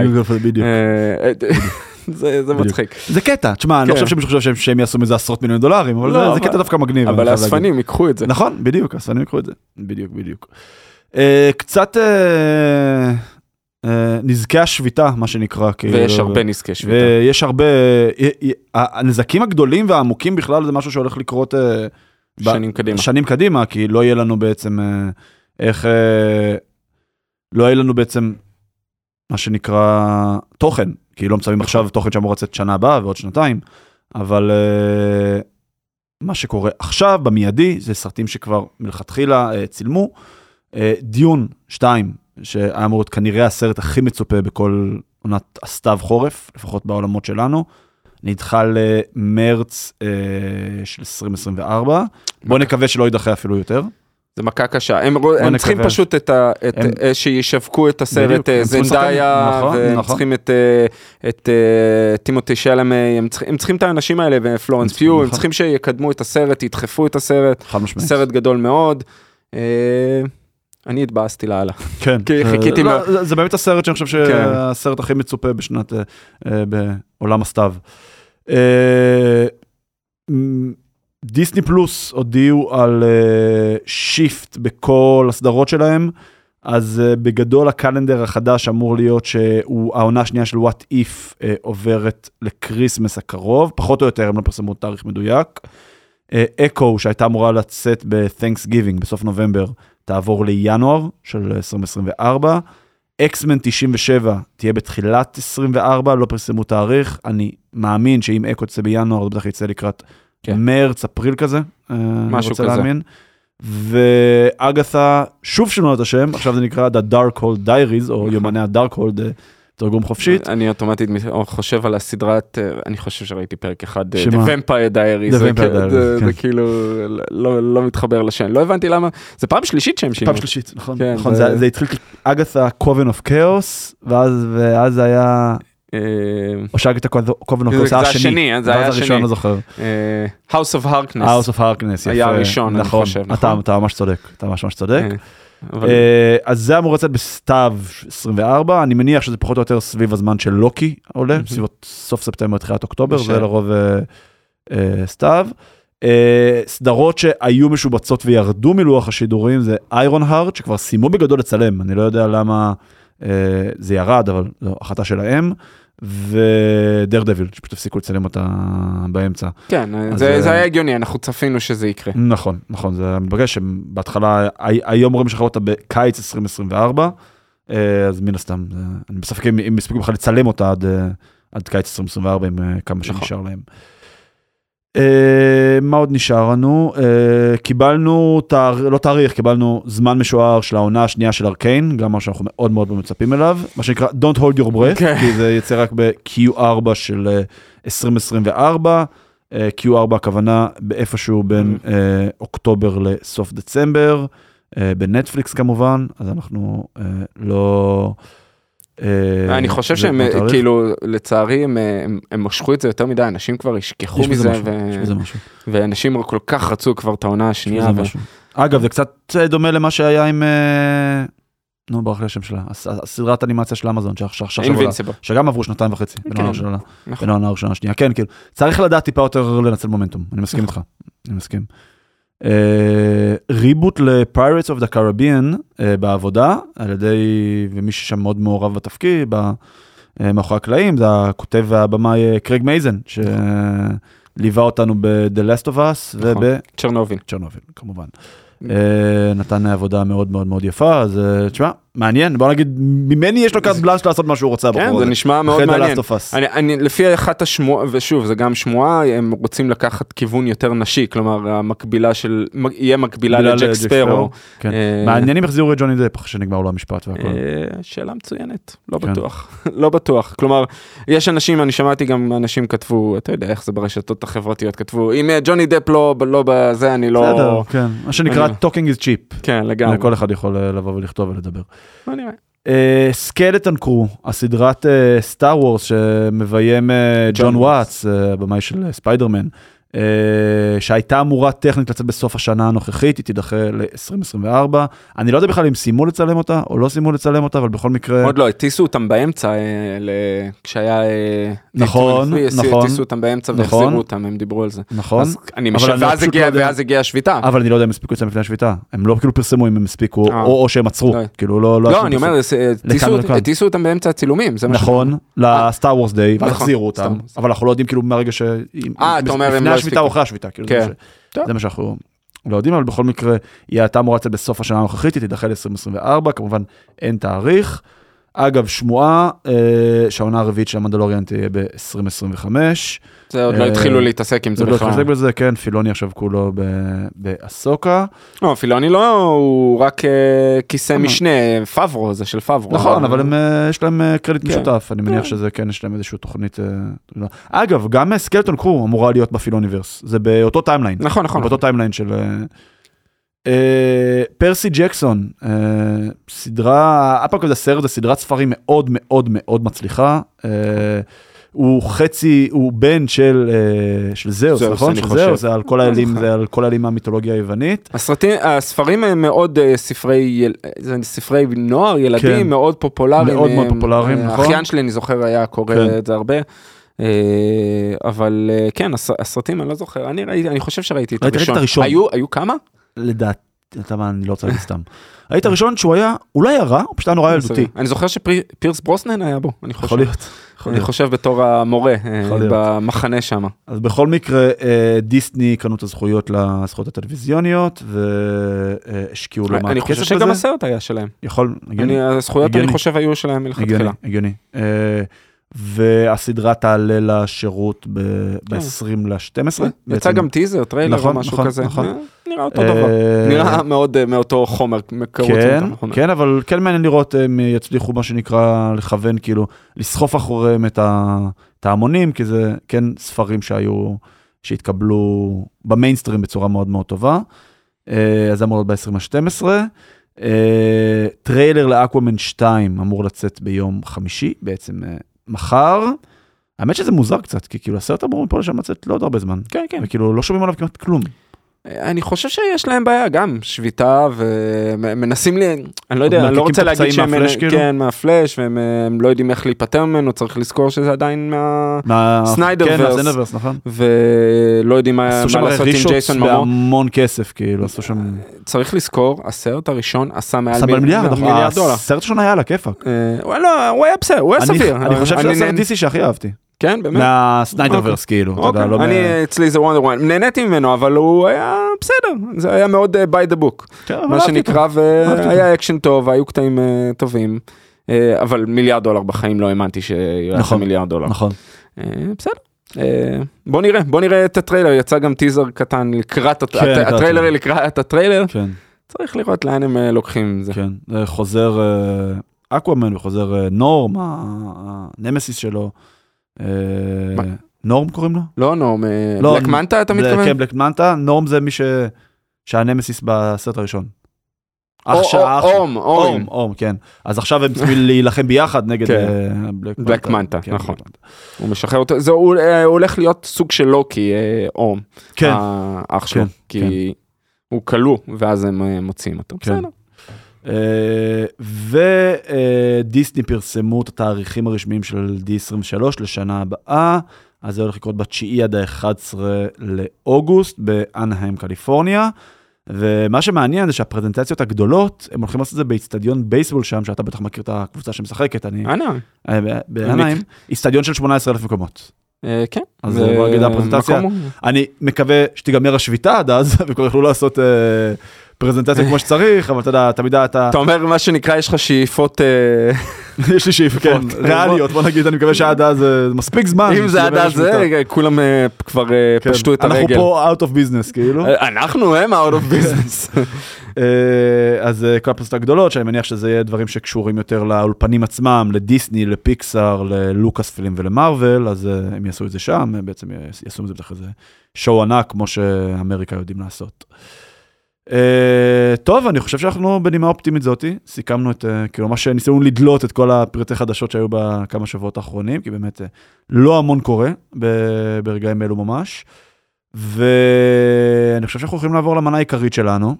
זה זה. מצחיק. זה קטע, תשמע, אני לא כן. חושב שמישהו חושב שהם- שהם יעשו מזה עשרות מיליון דולרים, אבל לא, זה- זה אבל- קטע דווקא מגניב. אבל. האספנים ייקחו את זה. נכון, בדיוק, האספנים יקחו את זה. בדיוק, בדיוק. אה, קצת אה, אה, נזקי השביתה, מה שנקרא. כאילו, ויש הרבה נזקי שביתה. ויש הרבה, הנזקים הגדולים והעמוקים בכלל זה משהו שהולך לקרות ב- שנים קדימה. שנים קדימה, כי לא יהיה לנו בעצם אה, איך, אה, לא יהיה לנו בעצם מה שנקרא תוכן, כי לא מצלמים עכשיו תוכן שאמור לצאת שנה הבאה ועוד שנתיים, אבל אה, מה שקורה עכשיו במיידי זה סרטים שכבר מלכתחילה אה, צילמו. אה, דיון 2, שהיה אמור להיות כנראה הסרט הכי מצופה בכל עונת הסתיו חורף, לפחות בעולמות שלנו, נדחה למרץ אה, של 2024. בוא נקווה שלא יידחה אפילו יותר. זה מכה קשה. הם, הם צריכים. פשוט את ה... את, הם- אה, שישווקו את הסרט בדיוק, אה, הם זנדאיה, נכון, והם נכון. צריכים את, אה, את אה, טימותי שלמי, הם, צריכים- הם צריכים את האנשים האלה ופלורנס צריכים, פיו, הם נכון. צריכים שיקדמו את הסרט, ידחפו את הסרט. סרט גדול מאוד. אני התבאסתי לאללה. כן. כי חיכיתי לא, מאוד. זה- זה באמת הסרט שאני חושב כן. שהסרט הכי מצופה בשנת, בעולם הסתיו. אה, דיסני פלוס הודיעו על shift בכל הסדרות שלהם, אז אה, בגדול ה calendar החדש אמור להיות שהוא העונה השנייה של What If עוברת ל Christmas הקרוב, פחות או יותר הם לא פרסמו תאריך מדויק. אקו שהייתה אמורה לצאת ב-Thanks בסוף נובמבר, תעבור לינואר של 2024. אקסמן 97 תהיה בתחילת 24, לא פרסמו תאריך. אני מאמין שאם אקו תצא בינואר, זה בטח יצא לקראת כן. מרץ, אפריל כזה. אה, משהו כזה. להאמין. ואגתה, שוב שינו את השם, עכשיו זה נקרא The Dark Hold Diaries, או נכון. יומני Hold, אה, תרגום חופשית. אני אוטומטית חושב על הסדרת, אה, אני חושב שראיתי פרק אחד? The Vampire Diaries, זה כאילו- כן. זה כאילו לא לא מתחבר לשם, לא הבנתי למה, זה פעם שלישית שהם שינו. פעם שלישית, נכון, כן, נכון, זה- התחיל אגתה קובן אוף כאוס, ואז זה היה, או שאגתה קובן היה השני, אה, זה היה הראשון. לא זוכר. אה, House of Harkness. House of Harkness, יפה. היה הראשון, אני נכון, חושב, נכון? אתה ממש צודק, אתה ממש ממש צודק. אה, אה, אז זה אמור לצאת בסתיו 24, אני מניח שזה פחות או יותר סביב הזמן של לוקי עולה, מהמם. בסביבות סוף ספטמבר, תחילת אוקטובר. זה לרוב אה, אה, סתיו. אה, סדרות שהיו משובצות וירדו מלוח השידורים זה איירון הארט שכבר סיימו בגדול לצלם, אני לא יודע למה אה, זה ירד, אבל זו החלטה שלהם. ודר דביל שפשוט הפסיקו לצלם אותה באמצע. כן, אז, זה, זה אה, היה הגיוני, אנחנו צפינו שזה יקרה. נכון, נכון, זה היה מתבקש שבהתחלה הי- היו אמורים לשחרר אותה בקיץ 2024, אה, אז מן הסתם, זה- אני בספק אם יספיקו בכלל לצלם אותה עד, אה, עד קיץ 2024 עם אה, כמה נכון. שנשאר להם. אה, מה עוד נשאר לנו? אה, קיבלנו, תאר, לא תאריך, קיבלנו זמן משוער של העונה השנייה של ארקיין, גם מה שאנחנו מאוד מאוד מצפים אליו, מה שנקרא Don't hold your breath, כן. כי זה יצא רק ב-Q4 של אה, 2024. אה, Q4 הכוונה באיפשהו בין Mm. אה, אוקטובר לסוף דצמבר, אה, בנטפליקס כמובן, אז אנחנו אה, לא... אה, אני חושב שהם, תאריך. כאילו, לצערי, הם, הם, משכו את זה יותר מדי, אנשים כבר ישכחו מזה. ואנשים כל כך רצו כבר את העונה השנייה. אגב, זה קצת אה, דומה למה שהיה עם... אה, נו, ברח לי השם שלה, הס- הסדרת אנימציה של אמזון. שגם עברו שנתיים וחצי, בין כן. נכון. בין העונה הראשונה השנייה, כן, כאילו, צריך לדעת טיפה יותר לנצל מומנטום, אני מסכים איתך, אני מסכים. reboot ל-Pirates of the Caribbean אה, בעבודה, על ידי, ומי ששם מאוד מעורב בתפקיד, אה, מאחורי הקלעים, זה הכותב והבמאי אה, קרייג מייזן, שליווה אותנו ב-The Last of Us נכון. ובצ'רנוביל, צ'רנוביל. כמובן. אה, נתן עבודה מאוד מאוד מאוד יפה, אז אה, תשמע, מעניין, בוא נגיד, ממני יש לו קארט בלאנש לעשות מה שהוא רוצה כן, זה. נשמע מאוד מעניין. אני, אני, לפי אחת השמועה, ושוב, זה גם שמועה, הם רוצים לקחת כיוון יותר נשי, כלומר, המקבילה של, יהיה מקבילה לג'ק ספרו. כן. אה, מעניין אם יחזירו את ג'וני דפ אחרי שנגמר לו המשפט והכל. אה, שאלה מצוינת, לא כן. בטוח, לא בטוח. כלומר, יש אנשים, אני שמעתי גם אנשים כתבו, אתה יודע איך זה ברשתות החברתיות, כתבו, אם אה, ג'וני דפ לא, לא בזה, אני לא... בסדר, כן. מה שנקרא אני- talking is cheap. כן, לגמרי. כל אחד יכול לבוא ולכתוב ולדבר. בוא נראה. Skeleton Crew, הסדרת Star Wars שמביים אה, ג'ון ג'ון וואטס. אה, הבמאי של אה, ספיידרמן, אה, שהייתה אמורה טכנית לצאת בסוף השנה הנוכחית, היא תידחה ל-2024. אני לא יודע בכלל אם סיימו לצלם אותה או לא סיימו לצלם אותה, אבל בכל מקרה... עוד לא, הטיסו אותם באמצע, אה, כשהיה... אה, נכון, D23, נכון. הטיסו אותם באמצע נכון. והחזירו אותם, הם דיברו על זה. נכון, אז אני משער, ואז לא יודע. ואז הגיעה השביתה. אבל אני לא יודע אם הספיקו לצלם לפני השביתה. הם לא כאילו פרסמו אם הם הספיקו, אה. או שהם עצרו. לא. כאילו לא... לא, אני. אומר, אה, הטיסו- אותם באמצע הצילומים, זה מה. נכון, לסטאר וורס דיי, ואז נכון. אותם, אבל אנחנו לא יודעים כאילו מהרגע ש... אה, אתה אומר, הם לא השביתה. או אחרי השביתה, כאילו, זה כן. טוב. זה מה שאנחנו לא יודעים, אבל בכל מקרה, היא הייתה אמורה לצאת בסוף השנה הנוכחית, היא תידחה ל-2024, כמובן אין תאריך. אגב, שמועה אה, שהעונה הרביעית של המנדלוריאן תהיה ב-2025. זה עוד לא אה, התחילו להתעסק עם זה זה לא בכלל. התחזק בזה, כן, פילוני עכשיו כולו באסוקה. לא, פילוני לא, הוא רק אה, כיסא כמה? משנה, פאברו, זה של פאברו. נכון, אבל הם, אה, יש להם אה, קרדיט כן. משותף, אני מניח כן. שזה כן, יש להם איזושהי תוכנית. אה, לא. אגב, גם אה, Skeleton Crew אמורה להיות ב Filoniverse, זה באותו timeline. נכון, נכון. באותו timeline של... אה, אה, פרסי ג'קסון, אה, סדרה, אפרופו זה סרט, זה סדרת ספרים מאוד מאוד מאוד מצליחה. אה, הוא חצי, הוא בן של, אה, של זאוס, נכון? של. זאוס, זה על כל האלים. זה על כל האלים מהמיתולוגיה היוונית. הסרטים, הספרים הם מאוד אה, ספרי, ספרי נוער, ילדים, כן. מאוד פופולריים. מאוד מאוד אה, פופולריים, אה, נכון. האחיין שלי, אני זוכר, היה קורא כן. את זה הרבה. אה, אבל אה, כן, הס- הסרטים, אני לא זוכר, אני ראיתי, אני חושב שראיתי את. הראשון? היו, היו כמה? לדעתי, אתה מה, אני לא רוצה להגיד סתם. היית הראשון שהוא היה, אולי היה רע, הוא פשוט היה נורא ילדותי. אני זוכר שפירס ברוסנן היה בו, אני חושב. יכול להיות. אני. חושב בתור המורה אה. במחנה שם. אז בכל מקרה, אה, דיסני קנו את הזכויות לזכויות הטלוויזיוניות, והשקיעו לא מעט אני כסף חושב בזה. שגם הסרט היה שלהם. יכול, הגיוני, אני- הזכויות אני הגיוני. חושב היו שלהם הגיוני, מלכתחילה. הגיוני. אה, והסדרה תעלה לשירות ב-20 ל-12. יצא גם טיזר, טריילר או נכון, משהו נכון, כזה. נכון. אה, נראה אותו דבר. נראה מאוד אה, מאותו חומר. קרוץ כן. כן, אבל כן מעניין לראות הם יצליחו מה שנקרא לכוון, כאילו, לסחוף אחריהם את ההמונים, כי זה כן ספרים שהיו, שהתקבלו במיינסטרים בצורה מאוד מאוד טובה. אה, אז זה אמור להיות ב-20 ל-12. אה, טריילר ל Aquaman 2 אמור לצאת ביום חמישי, בעצם אה, מחר. האמת שזה מוזר קצת, כי כאילו הסרט אמור מפה לשם לצאת לא עוד הרבה זמן. כן, כן. וכאילו לא שומעים עליו כמעט כלום. אני חושב שיש להם בעיה גם שביתה ומנסים לי אני לא יודע אני לא רוצה להגיד שהם מהפלאש, כאילו? כן מהפלאש והם הם לא יודעים איך להיפטר ממנו צריך לזכור שזה עדיין מה מה- Snyderverse. כן, נכון. ולא יודעים מה מה לעשות עם ג'ייסון מומואה בהמון כסף, כאילו, עשו שם... צריך לזכור הסרט הראשון עשה מעל מיליארד, נכון. מיליארד דולר. הסרט הראשון היה על הכיפאק. אה, הוא לא, הוא היה בסדר, הוא היה סביר. אני חושב שזה הסרט DC שהכי אהבתי. כן, באמת. מה Snyderverse, כאילו, אתה יודע, אוקיי, לא... אני אצלי זה Wonder Woman, נהניתי ממנו אבל הוא היה בסדר, זה היה מאוד by the book, כן, אבל מה. שנקרא, והיה אקשן טוב, היו קטעים אה, טובים, אה, אבל מיליארד דולר בחיים לא האמנתי שיעשה נכון, מיליארד דולר. נכון. אה, בסדר. אה, בוא נראה בוא נראה את הטריילר יצא גם טיזר קטן לקראת כן, לקראת הטריילר. לקראת הטריילר כן, צריך לראות לאן הם אה, לוקחים זה. כן. זה חוזר אקוואמן וחוזר אה, נורם, הנמסיס שלו. אה? אורם קוראים לו? לא אורם, אה, לא, בלק מנטה אתה מתכוון? כן, בלק מנטה, אורם זה מי. שהנמסיס בסרט הראשון. אח אורם, אורם. אורם, כן. אז עכשיו הם צריכים להילחם ביחד נגד כן. אה, בלק מנטה, כן, נכון. הוא משחרר אותו, זה, הולך להיות סוג של לוקי, אום, כן, האח שלו, כן, כי הוא כלוא, ואז הם מוציאים אותו. בסדר. ודיסני פרסמו את התאריכים הרשמיים של D23 לשנה הבאה, אז זה הולך לקרות ב-9 עד ה-11 לאוגוסט באנהיים קליפורניה. ומה שמעניין זה שהפרזנטציות הגדולות, הם הולכים לעשות את זה באיצטדיון בייסבול שם, שאתה בטח מכיר את הקבוצה שמשחקת, אני... אנא, אה, ב- באנהיים, איצטדיון של 18,000 מקומות. אה, כן. אז בוא נגיד הפרזנטציה. אני מקווה שתיגמר השביתה עד אז, וכבר יוכלו לעשות אה, פרזנטציה כמו שצריך, אבל אתה יודע, תמיד אתה... אתה אומר מה שנקרא יש לך שאיפות, אה, יש לי שאיפות, כן, ריאליות, בוא נגיד, אני מקווה שעד אז זה מספיק זמן. אם זה עד אז השביתה. כולם אה, כבר אה, כן, פשטו את אנחנו הרגל. פה out of business, כאילו. אה, אנחנו הם out of business. אה, אז אה, כל הפרסות הגדולות, שאני מניח שזה יהיה דברים שקשורים יותר לאולפנים עצמם, לדיסני, לפיקסאר, ללוקאס פילם ולמרוויל, אז אה, הם יעשו את זה שם, בעצם יעשו את זה בטח איזה שואו ענק, כמו שאמריקה יודעים לעשות. אה, טוב, אני חושב שאנחנו בנימה אופטימית זאתי, סיכמנו את, אה, כאילו, מה שניסינו לדלות את כל הפרטי חדשות שהיו בכמה שבועות האחרונים, כי באמת אה, לא המון קורה ב- ברגעים אלו ממש. ואני חושב שאנחנו יכולים לעבור למנה העיקרית שלנו,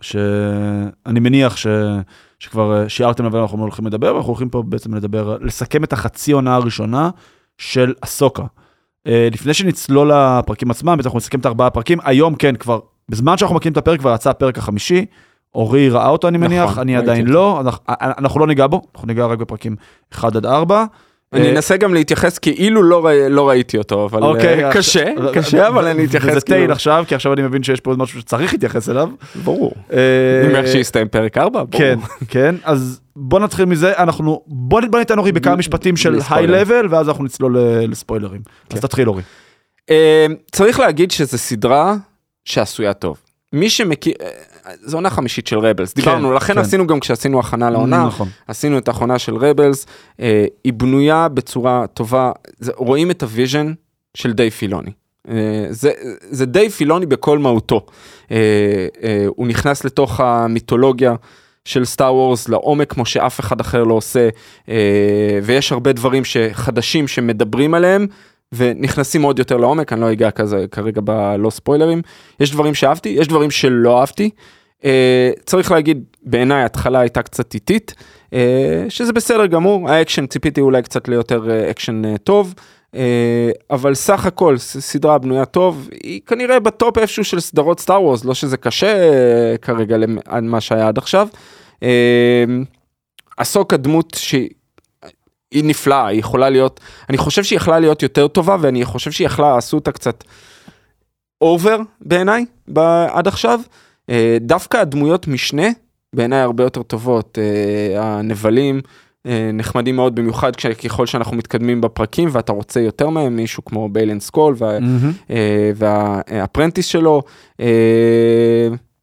שאני מניח ש... שכבר שיערתם לבין אנחנו הולכים לדבר, ואנחנו הולכים פה בעצם לדבר, לסכם את החצי עונה הראשונה של אסוקה. אה, לפני שנצלול לפרקים עצמם, אנחנו נסכם את ארבעה פרקים, היום כן, כבר, בזמן שאנחנו מקליטים את הפרק כבר יצא הפרק החמישי, אורי ראה אותו אני מניח, נכון, אני עדיין. לא, אנחנו, אנחנו לא ניגע בו, אנחנו ניגע רק בפרקים 1 עד 4. אני אנסה גם להתייחס כאילו לא ראי- לא ראיתי אותו, אבל אוקיי, אה, קשה, ו- קשה, אבל אני אתייחס וזה טייל כאילו, עכשיו, כי עכשיו אני מבין שיש פה עוד משהו שצריך להתייחס אליו. ברור. אה, אם איך שיסתיים פרק 4, כן, כן, אז בוא נתחיל מזה, אנחנו, בוא ניתן אורי בכמה משפטים של היי. לבל, ואז אנחנו נצלול לספוילרים. אז כן. תתחיל אורי. אה, צריך להגיד שזו סדרה שעשויה טוב. מי שמכיר, אה, זו עונה חמישית של רבלס, דיברנו, לכן כן. עשינו גם כשעשינו הכנה לעונה, נכון. עשינו את הכנה של רבלס, אה, היא בנויה בצורה טובה, זה, רואים את ה vision של דייב פילוני. אה, זה, זה דייב פילוני בכל מהותו. אה, אה, הוא נכנס לתוך המיתולוגיה של סטאר וורס לעומק כמו שאף אחד אחר לא עושה, אה, ויש הרבה דברים שחדשים שמדברים עליהם. ונכנסים עוד יותר לעומק, אני לא אגע כזה כרגע בלא ספוילרים. יש דברים שאהבתי, יש דברים שלא אהבתי. אה, צריך להגיד, בעיניי ההתחלה הייתה קצת איטית, אה, שזה בסדר גמור, האקשן ציפיתי אולי קצת ליותר אה, אקשן אה, טוב, אה, אבל סך הכל סדרה בנויה טוב, היא כנראה ב top איפשהו של סדרות סטאר וורס, לא שזה קשה אה, כרגע למ- על מה שהיה עד עכשיו. אה, אסוקה דמות שהיא היא נפלאה, היא יכולה להיות, אני חושב שהיא יכלה להיות יותר טובה, ואני חושב שהיא יכלה, עשו אותה קצת over בעיניי עד עכשיו. אה, דווקא הדמויות משנה בעיניי הרבה יותר טובות. אה, הנבלים אה, נחמדים מאוד במיוחד ככל שאנחנו מתקדמים בפרקים ואתה רוצה יותר מהם, מישהו כמו ביילן סקול וה, אה, וה apprentice שלו.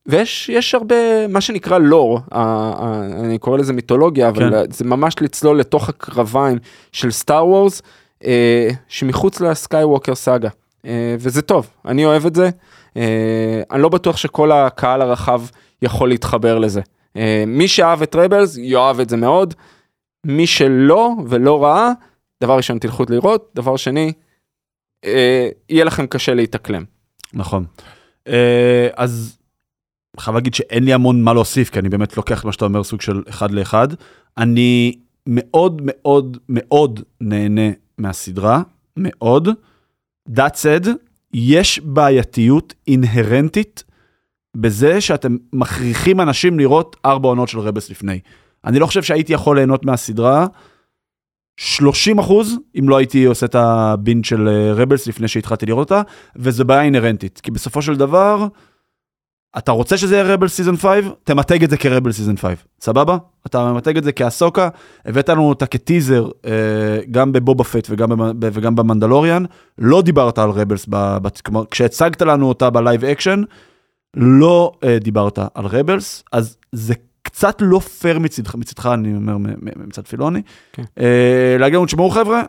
ויש יש הרבה מה שנקרא לור, אני קורא לזה מיתולוגיה, אבל כן. זה ממש לצלול לתוך הקרביים של סטאר וורס, אה, שמחוץ לסקייווקר סאגה. וזה טוב, אני אוהב את זה. אה, אני לא בטוח שכל הקהל הרחב יכול להתחבר לזה. אה, מי שאהב את רבלס יאהב את זה מאוד. מי שלא ולא ראה, דבר ראשון תלכו לראות, דבר שני, יהיה לכם קשה להתאקלם. נכון. אז חייב להגיד שאין לי המון מה להוסיף, כי אני באמת לוקח את מה שאתה אומר סוג של אחד לאחד. אני מאוד מאוד מאוד נהנה מהסדרה, מאוד. That said, יש בעייתיות אינהרנטית בזה שאתם מכריחים אנשים לראות ארבע עונות של רבס לפני. אני לא חושב שהייתי יכול ליהנות מהסדרה 30 אחוז, אם לא הייתי עושה את ה binge של רבלס לפני שהתחלתי לראות אותה, וזה בעיה אינהרנטית, כי בסופו של דבר, אתה רוצה שזה יהיה רבל season 5, תמתג את זה כרבל season 5, סבבה? אתה ממתג את זה כאסוקה, הבאת לנו אותה כטיזר אה, גם בבובה פט וגם, וגם במנדלוריאן, לא דיברת על רבלס, כלומר כשהצגת לנו אותה ב live action, לא אה, דיברת על רבלס, אז זה קצת לא פייר מצדך, מצדך אני אומר מצד פילוני, כן. אה, להגיד לנו תשמעו חבר'ה,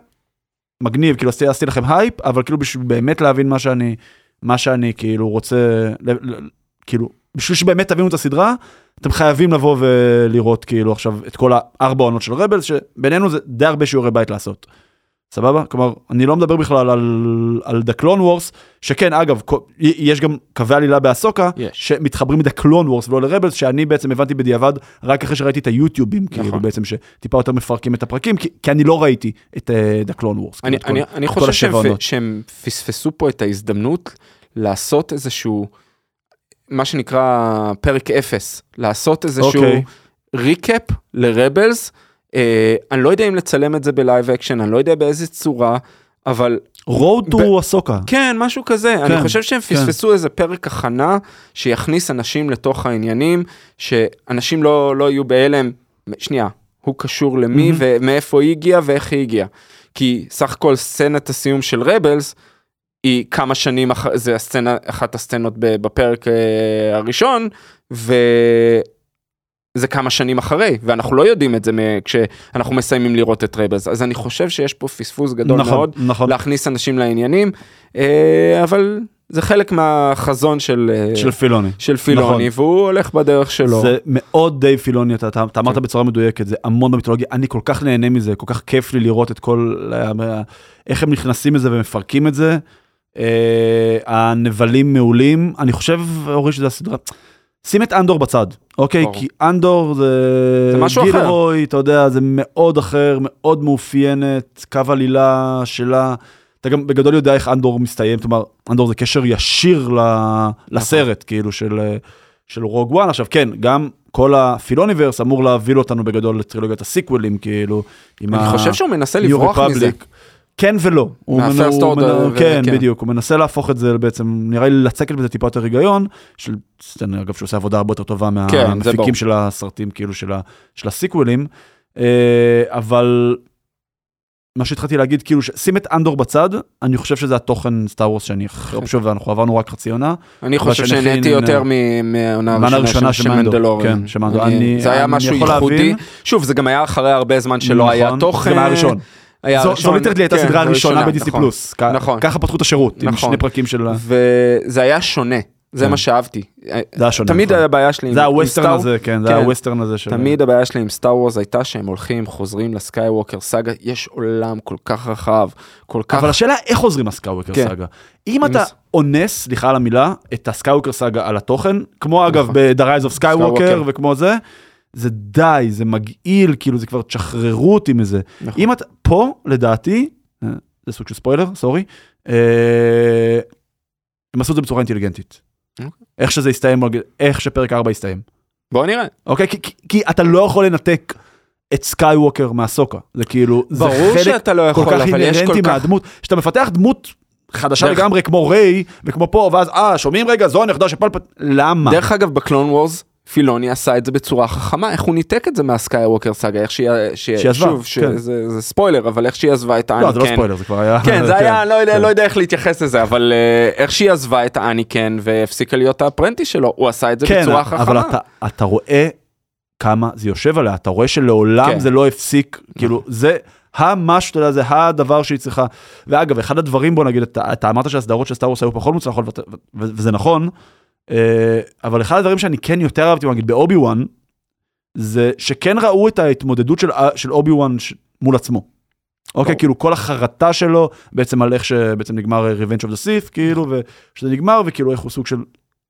מגניב, כאילו עשיתי לכם הייפ, אבל כאילו בשביל באמת להבין מה שאני, מה שאני כאילו רוצה, כאילו, בשביל שבאמת תבינו את הסדרה, אתם חייבים לבוא ולראות כאילו עכשיו את כל הארבע עונות של רבלס, שבינינו זה די הרבה שיעורי בית לעשות. סבבה? כלומר, אני לא מדבר בכלל על, על The Clone Wars, שכן, אגב, יש גם קווי עלילה באסוקה, yes. שמתחברים ל-The Clone Wars ולא לרבלס, שאני בעצם הבנתי בדיעבד רק אחרי שראיתי את היוטיובים, כאילו, נכון. כאילו בעצם שטיפה יותר מפרקים את הפרקים, כי, כי אני לא ראיתי את uh, The Clone Wars. אני, כאילו, אני, כל, אני חושב שהם, שהם פספסו פה את ההזדמנות לעשות איזשהו... מה שנקרא פרק אפס, לעשות איזשהו okay. recap לרבלס. אה, אני לא יודע אם לצלם את זה ב live action, אני לא יודע באיזה צורה, אבל... road to אסוקה. כן, משהו כזה. כן, אני חושב שהם כן. פספסו כן. איזה פרק הכנה שיכניס אנשים לתוך העניינים, שאנשים לא, לא יהיו בהלם. שנייה, הוא קשור למי mm-hmm. ומאיפה היא הגיעה ואיך היא הגיעה. כי סך הכל סצנת הסיום של רבלס, היא כמה שנים אחרי, זה הסצנה, אחת הסצנות בפרק אה, הראשון, וזה כמה שנים אחרי, ואנחנו לא יודעים את זה כשאנחנו מסיימים לראות את רבלס, אז אני חושב שיש פה פספוס גדול נכון, מאוד, נכון. להכניס אנשים לעניינים, אה, אבל זה חלק מהחזון של, אה, של פילוני, של פילוני נכון. והוא הולך בדרך שלו. זה מאוד די פילוני, אתה, אתה, אתה אמרת כן. בצורה מדויקת, זה המון במיתולוגיה, אני כל כך נהנה מזה, כל כך כיף לי לראות את כל, איך הם נכנסים לזה ומפרקים את זה. אה, הנבלים מעולים, אני חושב, אורי, שזה הסדרה. שים את אנדור בצד, אוקיי? כי אנדור זה... זה משהו אחר. גילרוי, אתה יודע, זה מאוד אחר, מאוד מאופיינת, קו עלילה שלה. אתה גם בגדול יודע איך אנדור מסתיים, כלומר, אנדור זה קשר ישיר ל... נכון. לסרט, כאילו, של, של רוג וואן. עכשיו, כן, גם כל הפילוניברס אמור להוביל אותנו בגדול לטרילוגיית הסיקוולים, כאילו, עם אני ה... חושב שהוא מנסה לברוח מזה. כן ולא. מהפרסט אורדר. כן, כן, בדיוק, הוא מנסה להפוך את זה בעצם, נראה לי לצקת בזה טיפה יותר היגיון, של, אגב, שהוא עושה עבודה הרבה יותר טובה כן, מהמפיקים של הסרטים, כאילו, של, הסיקוולים, אה, אבל מה שהתחלתי להגיד, כאילו, שים את אנדור בצד, אני חושב שזה התוכן סטאר וורס שאני הכי אוהב, שוב, ואנחנו עברנו רק חצי עונה. אני חושב שנהניתי יותר מהעונה הראשונה של. כן, מנדלוריון. זה היה משהו ייחודי. שוב, זה גם היה אחרי הרבה זמן שלא היה תוכן. היה ראשון. זו literally הייתה הסדרה כן, הראשונה בדיסני נכון, פלוס. נכון. ככה פתחו את השירות, עם נכון. שני פרקים של... וזה היה שונה. זה מה כן. שאהבתי. זה היה שונה. תמיד נכון. הבעיה שלי עם זה הווסטרן הזה, כן, זה הווסטרן כן. הזה של... תמיד הבעיה שלי עם סטאר וורס הייתה שהם הולכים, חוזרים לסקייווקר סאגה, יש עולם כל כך רחב, כל כך... אבל השאלה איך חוזרים לסקייווקר סאגה. אם אתה אונס, סליחה על המילה, את הסקייווקר סאגה על התוכן, כמו אגב ב-The Rise of Skywalker וכמו זה, זה די, זה מגעיל, כאילו זה כבר תשחררו אותי מזה. נכון. אם אתה, פה לדעתי, אה, זה סוג של ספוילר, sorry, אה, הם עשו את זה בצורה אינטליגנטית. אוקיי. איך שזה יסתיים, איך שפרק 4 יסתיים. בוא נראה. אוקיי, כי, כי, כי אתה לא יכול לנתק את סקייווקר מאסוקה, זה כאילו, זה חלק לא יכול, כל כך אינהרנטי מהדמות, שאתה מפתח דמות חדשה דרך... לגמרי כמו ריי וכמו פה ואז אה שומעים רגע זו הנכדה של פלפטין למה דרך אגב בקלון וורס פילוני עשה את זה בצורה חכמה, איך הוא ניתק את זה מהסקייווקר סאגה, איך שהיא, שהיא עזבה, שוב, כן. שזה זה ספוילר, אבל איך שהיא עזבה את האניקן. לא, זה לא ספוילר, זה כבר היה... כן, זה כן, היה, לא, יודע, כן. לא יודע איך להתייחס לזה, אבל uh, איך שהיא עזבה את האניקן והפסיקה להיות הפרנטי שלו, הוא עשה את זה כן, בצורה חכמה. כן, אבל אתה, אתה רואה כמה זה יושב עליה, אתה רואה שלעולם כן. זה לא הפסיק, כאילו, נכון. זה... המשהו, אתה יודע, זה הדבר שהיא צריכה. ואגב, אחד הדברים, בוא נגיד, אתה, אתה אמרת שהסדרות של סטאר היו פחות מוצלחות, וזה נכון, אה, אבל אחד הדברים שאני כן יותר אהבתי, נגיד באובי וואן, זה שכן ראו את ההתמודדות של, של אובי וואן מול עצמו. אוקיי, כאילו כל החרטה שלו בעצם על איך שבעצם נגמר Revenge of the Sith, כאילו, ושזה נגמר, וכאילו איך הוא סוג של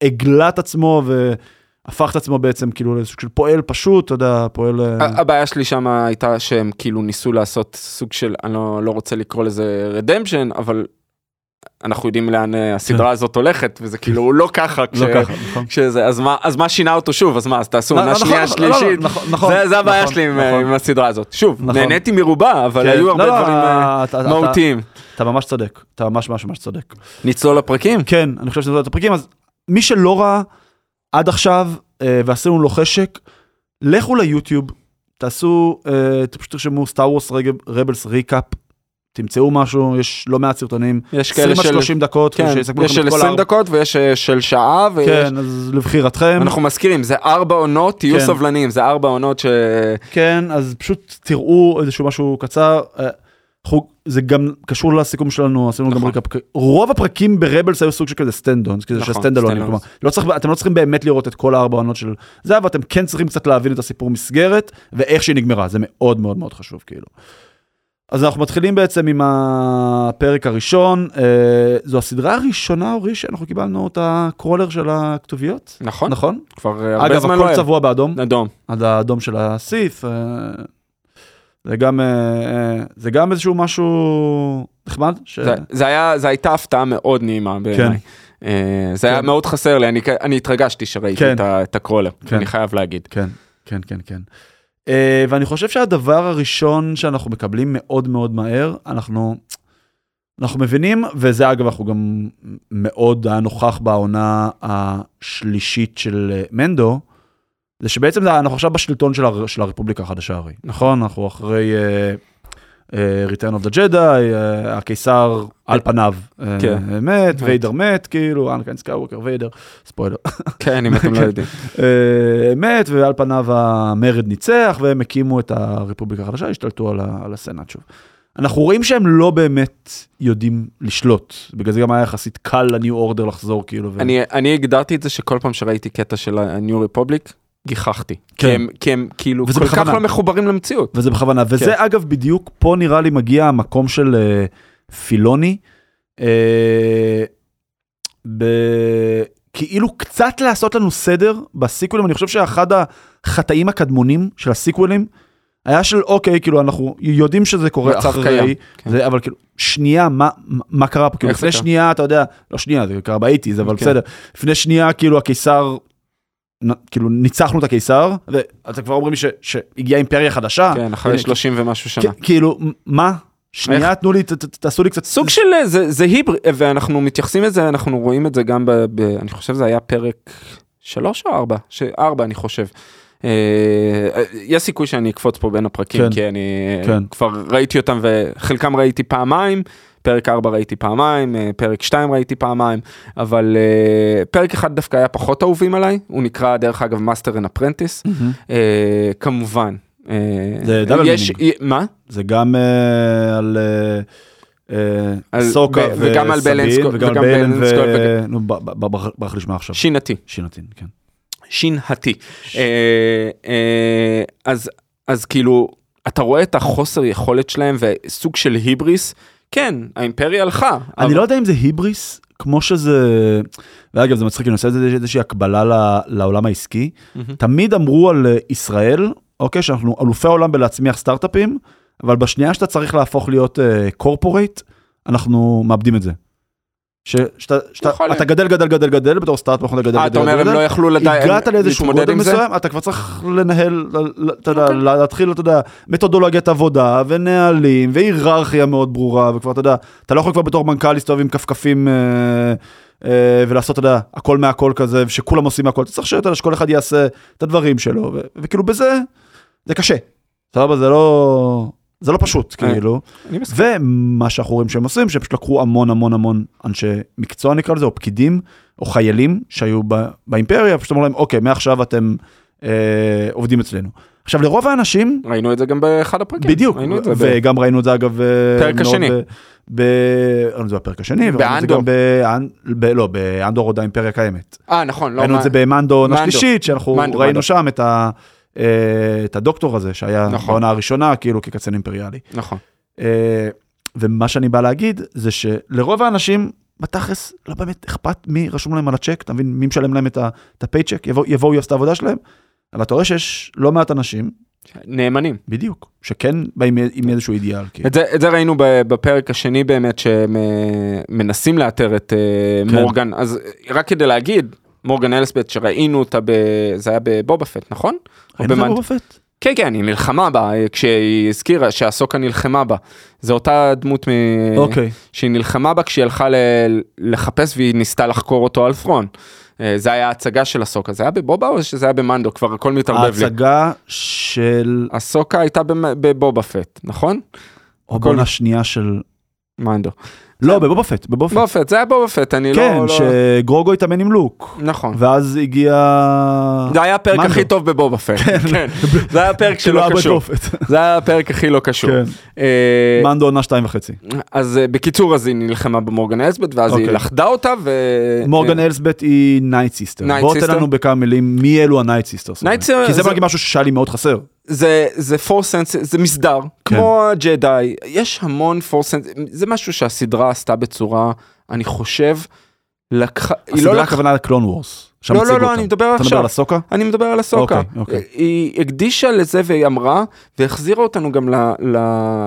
הגלה את עצמו והפך את עצמו בעצם כאילו לסוג של פועל פשוט, אתה יודע, פועל... אה, הבעיה שלי שם הייתה שהם כאילו ניסו לעשות סוג של, אני לא, לא רוצה לקרוא לזה redemption, אבל אנחנו יודעים לאן אה, הסדרה הזאת הולכת, וזה כאילו לא ככה, לא ככה, נכון. כשזה, אז מה, אז מה שינה אותו שוב, אז מה, אז תעשו לא, עונה נכון, שנייה, נכון, לא, לא, שלישית, נכון, נכון, זה- הבעיה נכון, שלי עם, נכון. עם הסדרה הזאת. שוב, נכון. נהניתי מרובה, אבל כן. היו הרבה לא, דברים אה, אתה- אתה- מהותיים. אתה ממש צודק, אתה ממש ממש ממש צודק. נצלול לפרקים? כן, אני חושב שזה את הפרקים, אז מי שלא ראה עד עכשיו אה, ועשינו לו חשק, לכו ליוטיוב, תעשו, אה, פשוט תרשמו סטאר וורס Rebels recap, תמצאו משהו, יש לא מעט סרטונים, יש 20 כאלה של... 30 דקות, כן, יש של את כל 20 הארבע- דקות ויש אה, של שעה, ויש... כן, אז לבחירתכם. אנחנו מזכירים, זה ארבע עונות, תהיו כן. סבלניים, זה ארבע עונות ש... כן, אז פשוט תראו איזשהו משהו קצר. אה, אנחנו- זה גם קשור לסיכום שלנו, עשינו גם נכון. recap. רוב הפרקים ב Rebels היו סוג של כזה standalones, כזה נכון, של סטנדלונים, standalones. כלומר, לא צריך, אתם לא צריכים באמת לראות את כל הארבע עונות של זה, אבל אתם כן צריכים קצת להבין את הסיפור מסגרת, ואיך שהיא נגמרה, זה מאוד מאוד מאוד חשוב, כאילו. אז אנחנו מתחילים בעצם עם הפרק הראשון, אה, זו הסדרה הראשונה, אורי, שאנחנו קיבלנו את הקרולר של הכתוביות, נכון, נכון? כבר אה, הרבה אגב, זמן לא הכל היה. צבוע באדום. אדום. עד האדום של הסיף. אה, זה גם, אה, אה, זה גם איזשהו משהו נחמד. ש... זה- זה היה, זה הייתה הפתעה מאוד נעימה בעיניי. אה, זה היה כן. מאוד חסר לי, אני, אני התרגשתי שראיתי כן. את, את הקרולר, כן. אני חייב להגיד. כן, כן, כן, כן. אה, ואני חושב שהדבר הראשון שאנחנו מקבלים מאוד מאוד מהר, אנחנו, אנחנו מבינים, וזה אגב, אנחנו גם מאוד היה נוכח בעונה השלישית של אה, מנדו, זה שבעצם אנחנו עכשיו בשלטון של, הר, של הרפובליקה החדשה הרי, נכון? אנחנו אחרי uh, uh, Return of the Jedi, uh, הקיסר על פניו uh, כן. מת. ויידר מת, כאילו, אנקן סקאווקר, ויידר, ספוילר. כן, אם אתם לא יודעים. אה, מת, ועל פניו המרד ניצח, והם הקימו את הרפובליקה החדשה, השתלטו על, הסנאט שוב. אנחנו רואים שהם לא באמת יודעים לשלוט, בגלל זה גם היה יחסית קל לניו אורדר לחזור, כאילו. אני, אני הגדרתי את זה שכל פעם שראיתי קטע של ה-New Republic, גיחכתי. כי, כן. הם, כי הם כאילו כל כך בכוונה. לא מחוברים למציאות. וזה בכוונה, וזה כן. אגב בדיוק, פה נראה לי מגיע המקום של אה, פילוני, אה, ב... כאילו קצת לעשות לנו סדר בסיקוולים, אני חושב שאחד החטאים הקדמונים של הסיקוולים, היה של אוקיי, כאילו אנחנו יודעים שזה קורה מצב אחרי, קיים, כן. זה, אבל כאילו, שנייה, מה, מה קרה פה? כאילו, לפני קרה? שנייה, אתה יודע, לא שנייה, זה קרה באייטיז, אבל כן. בסדר. לפני שנייה, כאילו, הקיסר, כאילו, ניצחנו את הקיסר, ואתם כבר אומרים שהגיעה אימפריה חדשה. כן, אחרי הנה, 30 ומשהו שנה. כאילו, מה? שנייה, תנו לי, ת- ת- תעשו לי קצת... סוג של אה, זה, זה היברי, ואנחנו מתייחסים לזה, אנחנו רואים את זה גם ב... ב אני חושב זה היה פרק שלוש או ארבע? ש- ארבע אני חושב. אה, אה, יש סיכוי שאני אקפוץ פה בין הפרקים, כן. כי אני אה, כן. כבר ראיתי אותם וחלקם ראיתי פעמיים, פרק 4 ראיתי פעמיים, אה, פרק 2 ראיתי פעמיים, אבל אה, פרק אחד דווקא היה פחות אהובים עליי, הוא נקרא דרך אגב Master and Apprentice, מהמם. כמובן. זה double meaning. מה? זה גם אסוקה וגם על סקוט- וגם על ו... נו, ברח לי שמה עכשיו. שין האטי. שין האטי, כן. אז אז כאילו אתה רואה את החוסר יכולת שלהם וסוג של היבריס כן האימפריה הלכה. אני אבל- לא יודע אם זה היבריס, כמו שזה... ואגב, זה מצחיק, אני עושה איזושהי הקבלה ל- לעולם העסקי. מהמם. תמיד אמרו על אה, ישראל, אוקיי, שאנחנו אלופי העולם בלהצמיח סטארט-אפים, אבל בשנייה שאתה צריך להפוך להיות קורפורייט, אנחנו מאבדים את זה. שאתה, גדל, גדל, גדל, גדל, בתור סטארט-אפ אנחנו גדל, אה, גדל, אתה אומר גדל, הם לא יכלו הגעת לאיזשהו זה? מסוים, אתה כבר צריך לנהל, אתה יודע, אוקיי. להתחיל, אתה יודע, מתודולוגיית עבודה ונהלים והיררכיה מאוד ברורה, וכבר, אתה יודע, אתה לא יכול כבר בתור מנכ"ל להסתובב עם כפכפים אה, אה, ולעשות, אתה יודע, הכל מהכל כזה, שכולם עושים מהכל, אתה צריך שכל אחד יעשה את הדברים שלו, וכאילו בזה, זה קשה. סבבה, זה לא, זה לא פשוט, אה. כאילו. ומה שאנחנו רואים שהם עושים, שהם פשוט לקחו המון המון המון אנשי מקצוע נקרא לזה, או פקידים, או חיילים שהיו ב- באימפריה, פשוט אמרו להם, אוקיי, מעכשיו אתם אה, עובדים אצלנו. עכשיו, לרוב האנשים, ראינו את זה גם באחד הפרקים. בדיוק, ראינו את זה ב- וגם ראינו את זה אגב, אה, פרק מאוד השני. ב- ב... ראינו את זה בפרק השני, את זה באנדור. ב... לא, באנדור עוד האימפריה קיימת. אה נכון. לא, ראינו את מה- זה במנדו מנדו. השלישית, שאנחנו מנדו, ראינו מנדו. שם את ה... אה, את הדוקטור הזה, שהיה נכון. בעונה הראשונה, כאילו כקצין אימפריאלי. נכון. אה, ומה שאני בא להגיד זה שלרוב האנשים בתכלס, לא באמת אכפת מי רשום להם על הצ'ק, אתה מבין, מי משלם להם את הפייצ'ק, יבואו, יבואו, יעשו את העבודה שלהם, אבל אתה רואה שיש לא מעט אנשים, נאמנים. בדיוק, שכן באים עם איזשהו אידיאל. כאילו. את זה, את זה ראינו בפרק השני באמת שהם אה, לאתר את כן. מורגן אז רק כדי להגיד מורגן אלסבט שראינו אותה ב... זה היה בבובה פט נכון? או פט? כן כן היא נלחמה בה אה, כשהיא הזכירה שאסוקה נלחמה בה זה אותה דמות מ... אוקיי, שהיא נלחמה בה כשהיא הלכה ל... לחפש והיא ניסתה לחקור אותו על ת'רון. אה, זה היה ההצגה של אסוקה זה היה בבובה או שזה היה במנדו כבר הכל מתערבב לי. ההצגה של, אסוקה הייתה בבובה פט נכון? או בעונה שנייה של, מנדו. לא, בבובה פט, בבובה פט. זה היה בובה פט אני כן, לא... לא... שגרוגו התאמן עם לוק, נכון. ואז הגיע... זה היה הפרק מנדו. הכי טוב בבובה פט. כן. זה היה הפרק כאילו שלא היה קשור. פט. זה היה הפרק הכי לא קשור. כן, אה, מנדו עונה שתיים וחצי. אז אה, בקיצור אז היא נלחמה במורגן אלסבט ואז היא אוקיי. לכדה אותה ו... מורגן אה, אלסבט היא Nightsister. Night בוא תן sister. לנו בכמה מילים מי אלו ה Nightsisters. Nightsister כי זה משהו ששאל לי מאוד חסר. זה זה פורסנס זה מסדר כן. כמו הג'די יש המון פורסנס זה משהו שהסדרה עשתה בצורה אני חושב. לקחה, היא לא לקחה, הכוונה לקלון וורס. שם לא, לא, לא, אותה. אני מדבר אתה מדבר עכשיו. על הסוקה? אני מדבר על הסוקה. אוקיי, אוקיי. היא הקדישה לזה והיא אמרה, והחזירה אותנו גם ל, ל,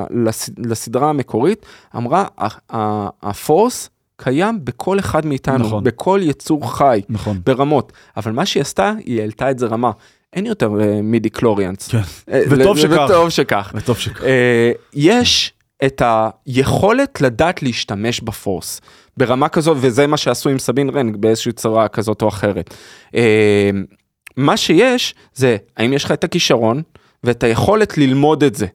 לס, לסדרה המקורית, אמרה, "ה- ה- הפורס קיים בכל אחד מאיתנו, נכון. בכל יצור חי, נכון. ברמות, אבל מה שהיא עשתה, היא העלתה את זה רמה. אין יותר אה, midi-chlorians. כן. אה, וטוב שכך. וטוב שכך. וטוב שכך. אה, יש את היכולת לדעת להשתמש ב Force ברמה כזאת וזה מה שעשו עם סבין רן באיזושהי צורה כזאת או אחרת. אה, מה שיש זה האם יש לך את הכישרון ואת היכולת ללמוד את זה.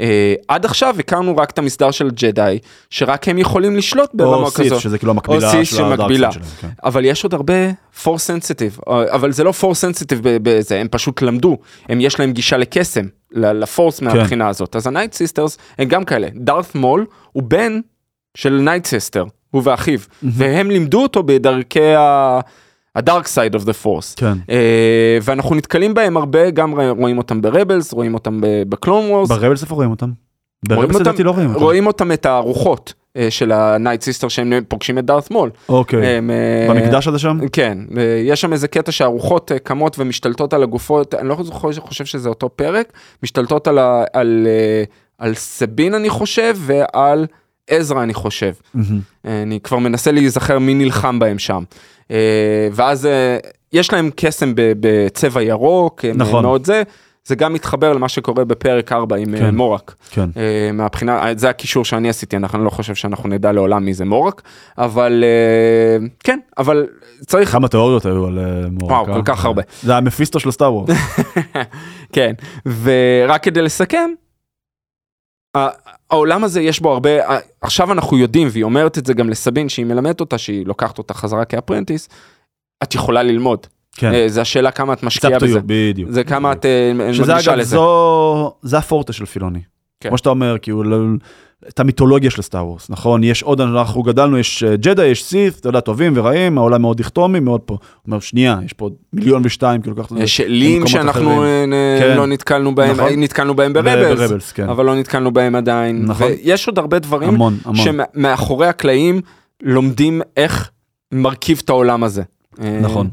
אה, עד עכשיו הכרנו רק את המסדר של ג'די שרק הם יכולים לשלוט ברמה או Sith, כזאת. שזה כאילו המקבילה של ה dark שמקבילה. side שלהם. כן. אבל יש עוד הרבה Force sensitive אבל זה לא Force sensitive בזה הם פשוט למדו הם יש להם גישה לקסם ל Force מהבחינה הזאת אז ה Nightsisters הם גם כאלה דארת מול הוא בן של Nightsister הוא ואחיו והם לימדו אותו בדרכי ה... ה dark side of the Force. כן. ואנחנו נתקלים בהם הרבה גם רואים אותם ב Rebels רואים אותם ב Clone Wars ב Rebels איפה רואים אותם? רואים ב Rebels אותם- לדעתי לא רואים אותם. רואים אותם את הרוחות אה, של ה Nightsister שהם פוגשים את דארת מול. אוקיי. הם, אה, במקדש הזה שם? כן, יש שם איזה קטע שהרוחות קמות ומשתלטות על הגופות, אני לא חושב, חושב שזה אותו פרק, משתלטות על, ה, על, על סבין אני חושב ועל עזרא אני חושב. אה, אני כבר מנסה להיזכר מי נלחם בהם שם. אה, ואז אה, יש להם קסם בצבע ירוק, הם, נכון. אה, מאוד זה, זה גם מתחבר למה שקורה בפרק 4 עם אה, כן. מורק. כן. אה, מהבחינה, אה, זה הקישור שאני עשיתי, אנחנו- לא חושב שאנחנו נדע לעולם מי זה מורק, אבל אה, כן, אבל צריך, כמה תיאוריות היו על אה, מורקה. וואו, כל כך הרבה. זה המפיסטו של סטאר וורס. כן, ורק כדי לסכם, העולם הזה יש בו הרבה, עכשיו אנחנו יודעים, והיא אומרת את זה גם לסבין שהיא מלמדת אותה, שהיא לוקחת אותה חזרה כאפרנטיס, את יכולה ללמוד. כן. אה, זה השאלה כמה את משקיעה בזה. בדיוק. זה כמה את אה, שזה מקדישה אגב, לזה. זו, זה הפורטה של פילוני. כן. כמו שאתה אומר, כאילו, את המיתולוגיה של Star Wars, נכון? יש עוד, אנחנו גדלנו, יש אה, ג'דה, יש Sith, אתה יודע, טובים ורעים, העולם מאוד דיכוטומי, מאוד פה. הוא אומר, שנייה, יש פה עוד מיליון ושתיים, כאילו, ככה. יש אלים במקומות שאנחנו. אה, כן. לא נתקלנו בהם, נכון. נתקלנו בהם ב Rebels, ב Rebels, כן. אבל לא נתקלנו בהם עדיין. נכון. ויש עוד הרבה דברים המון, המון. שמאחורי הקלעים לומדים איך מרכיב את העולם הזה. אה, נכון.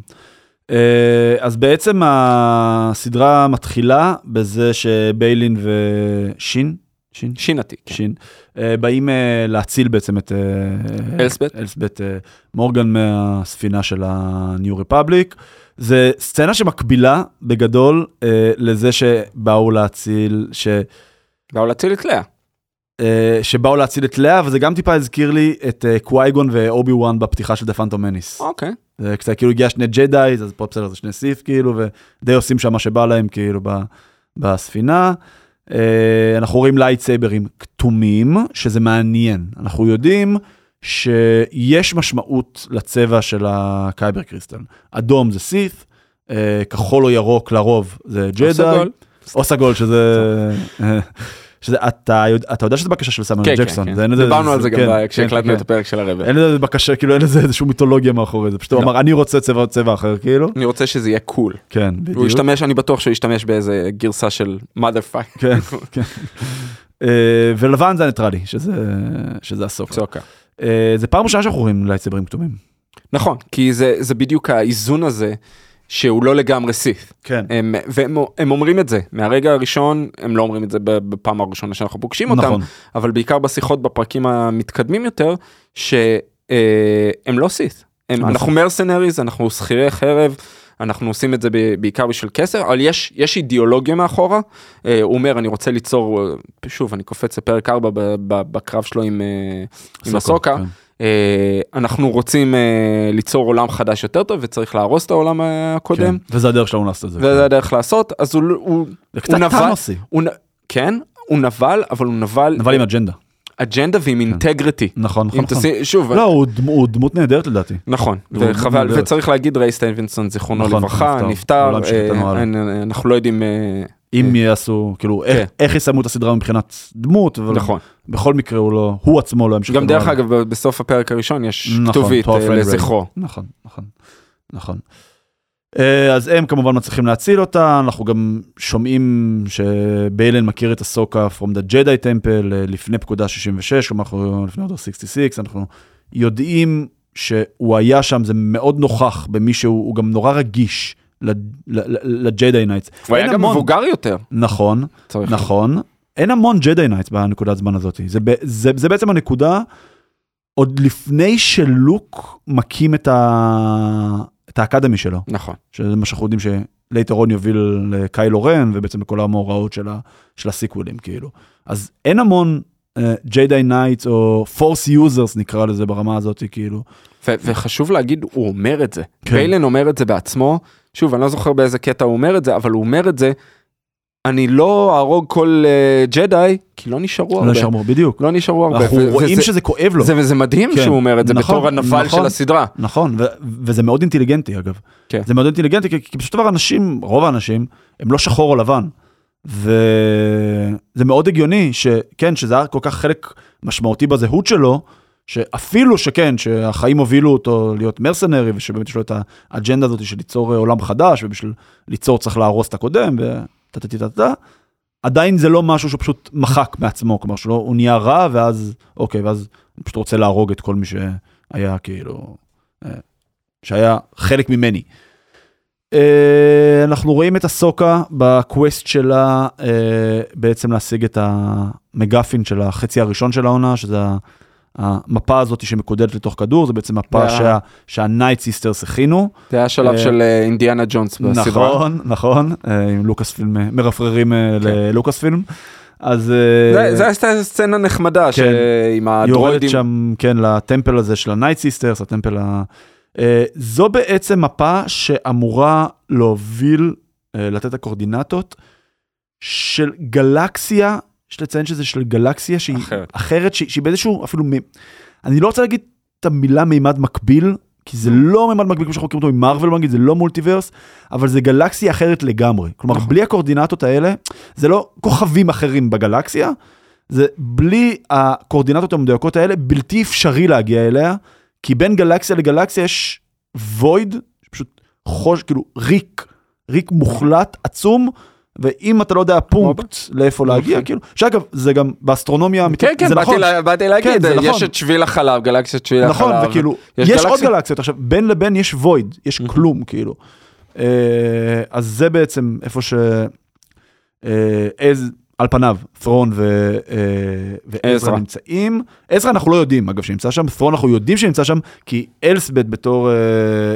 אז בעצם הסדרה מתחילה בזה שביילן ושין, שין, שין האטי. כן. שין, אה, באים אה, להציל בעצם את אה, אלסבט. אלסבט אה, מורגן מהספינה של ה-New Republic. זה סצנה שמקבילה בגדול אה, לזה שבאו להציל, ש... באו להציל את לאה. אה, שבאו להציל את לאה, וזה גם טיפה הזכיר לי את אה, קווייגון ואובי וואן בפתיחה של The Phantom Menace. אוקיי. זה קצת כאילו הגיע שני ג'דאי, אז פה בסדר זה שני Sith כאילו, ודי עושים שם מה שבא להם כאילו ב, בספינה. אנחנו רואים לייטסייברים כתומים, שזה מעניין. אנחנו יודעים שיש משמעות לצבע של ה kyber crystal. אדום זה Sith, אה, כחול או ירוק לרוב זה ג'דאי. סגול. או סגול שזה... שזה אתה יודע, אתה יודע שזה בקשה של סמואל כן, כן, ג'קסון. כן. לזה- דיברנו על זה גם כן, כן, כשהקלטנו כן. את הפרק של ה Rebel. אין לזה בקשה, כאילו אין לזה איזושהי מיתולוגיה מאחורי זה, פשוט הוא לא. אמר אני רוצה צבע צבע אחר כאילו, אני רוצה שזה יהיה cool. כן, הוא בדיוק, ישתמש, אני בטוח שהוא ישתמש באיזה גרסה של mother fuck. כן, כן. אה, ולבן זה הניטרלי, שזה שזה הסוף. אסוקה. אה, זה פעם ראשונה שאנחנו רואים לייטסייברים כתומים. נכון, כי זה, זה בדיוק האיזון הזה, שהוא לא לגמרי Sith. כן. הם, והם הם אומרים את זה, מהרגע הראשון, הם לא אומרים את זה בפעם הראשונה שאנחנו פוגשים אותם, נכון. אבל בעיקר בשיחות בפרקים המתקדמים יותר, שהם לא סיף. הם, נכון. אנחנו מרסנריז, אנחנו שכירי חרב. אנחנו עושים את זה בעיקר בשביל כסף, אבל יש, יש אידיאולוגיה מאחורה. אה, הוא אומר, אני רוצה ליצור, אה, שוב, אני קופץ לפרק 4 ב- ב- בקרב שלו עם, אה, עם הסוקה. כן. אה, אנחנו רוצים אה, ליצור עולם חדש יותר טוב וצריך להרוס את העולם הקודם, כן. וזה הדרך שלנו לעשות את זה. וזה הדרך לעשות, אז הוא, הוא, זה קצת הוא נבל, טאנוסי. כן, הוא נבל, אבל הוא נבל, נבל עם אג'נדה. אג'נדה ועם integrity. נכון, נכון, אם נכון. תשים, שוב, לא, הוא דמ- הוא דמות נהדרת לדעתי. נכון, וחבל. וצריך להגיד ריי סטייבנסון זיכרונו נכון, לברכה, נפטר. נפטר, שליטנו אה. אין- אנחנו לא יודעים, אה, אם יעשו, כאילו, איך- כן. איך יסיימו את הסדרה מבחינת דמות, אבל נכון. בכל מקרה הוא לא, הוא עצמו לא ימשיך. גם דרך. אגב, בסוף הפרק הראשון יש נכון, כתובית אה, לזכרו. נכון, נכון, נכון. אה, אז הם כמובן מצליחים להציל אותה, אנחנו גם שומעים שביילן מכיר את אסוקה from the Jedi Temple אה, לפני פקודה 66, כלומר אנחנו לפני Order 66, אנחנו יודעים שהוא היה שם, זה מאוד נוכח במי שהוא, הוא גם נורא רגיש ל Jedi Knights. הוא היה גם מבוגר יותר, נכון, צריך נכון. אין המון Jedi Knights בנקודת זמן הזאת. זה, ב- זה, זה בעצם הנקודה, עוד לפני שלוק מקים את, ה... את ה academy שלו, נכון. שזה מה שאנחנו יודעים ש later on יוביל לקיילו רן, ובעצם לכל המאורעות של, ה... של הסיקוולים, כאילו. אז אין המון Jedi Knights או Force users נקרא לזה ברמה הזאת, כאילו. ו- וחשוב להגיד, הוא אומר את זה. כן. ביילן אומר את זה בעצמו, שוב, אני לא זוכר באיזה קטע הוא אומר את זה, אבל הוא אומר את זה, אני לא אהרוג כל uh, ג'די, כי לא נשארו לא הרבה. נשאר מור, בדיוק. לא נשארו הרבה. אנחנו ו- רואים וזה- שזה כואב לו. זה, וזה מדהים כן. שהוא אומר את זה נכון, בתור הנבל נכון. של הסדרה. נכון, ו- וזה מאוד אינטליגנטי אגב. כן. זה מאוד אינטליגנטי, כי, כי פשוט דבר אנשים, רוב האנשים, הם לא שחור או לבן. וזה מאוד הגיוני שכן, שזה היה כל כך חלק משמעותי בזהות שלו, שאפילו שכן, שהחיים הובילו אותו להיות מרסנרי, ושבאמת יש לו את האג'נדה הזאת של ליצור אה, עולם חדש, ובשביל ליצור צריך להרוס את הקודם, וטה-טה-טה-טה, עדיין זה לא משהו שהוא פשוט מחק מעצמו, כלומר שלא, הוא נהיה רע, ואז, אוקיי, ואז אני פשוט רוצה להרוג את כל מי שהיה כאילו, אה, שהיה חלק ממני. אה, אנחנו רואים את אסוקה ב quest שלה בעצם להשיג את ה MacGuffin של החצי הראשון של העונה, שזה ה- המפה הזאת שמקודדת לתוך כדור, זה בעצם מפה ה- שה- שה Night Sisters הכינו. זה היה שלב אה, של אה, אינדיאנה ג'ונס בסדרה. נכון, נכון, אה, עם לוקאס פילם, מרפררים אה, כן. ללוקאס פילם. אז זה- הייתה סצנה נחמדה, כן. שעם יורדת הדרואידים. שם, כן, ל temple הזה של ה Night Sisters, ה temple ה... אה, זו בעצם מפה שאמורה להוביל, אה, לתת הקורדינטות של גלקסיה, יש לציין שזה של גלקסיה שהיא אחרת. אחרת, שהיא, שהיא באיזשהו אפילו, מ- אני לא רוצה להגיד את המילה מימד מקביל, כי זה לא מימד מקביל כמו שאנחנו מכירים אותו ממארוול, נגיד, זה לא multiverse, אבל זה גלקסיה אחרת לגמרי. כלומר, נכון. בלי הקורדינטות האלה, זה לא כוכבים אחרים בגלקסיה, זה בלי הקורדינטות המדויקות האלה, בלתי אפשרי להגיע אליה, כי בין גלקסיה לגלקסיה יש וויד, פשוט חוש, כאילו ריק, ריק מוחלט, עצום, ואם אתה לא יודע פונקט לאיפה להגיע, נכון. כאילו, שאגב, זה גם באסטרונומיה כן, האמיתית, כן, באתי נכון, באתי להגיד, כן, יש נכון. את שביל החלב, גלקסיית שביל החלב. נכון, וכאילו, יש עוד? גלקסיות, עכשיו, בין לבין יש וויד, יש. כלום, כאילו. אה, אז זה בעצם איפה ש... אז על פניו, ת'ראון ו- אה, ועזרא עזרא. נמצאים. עזרא אנחנו לא יודעים, אגב, שנמצא שם, ת'ראון אנחנו יודעים שנמצא שם, כי אלסבט בתור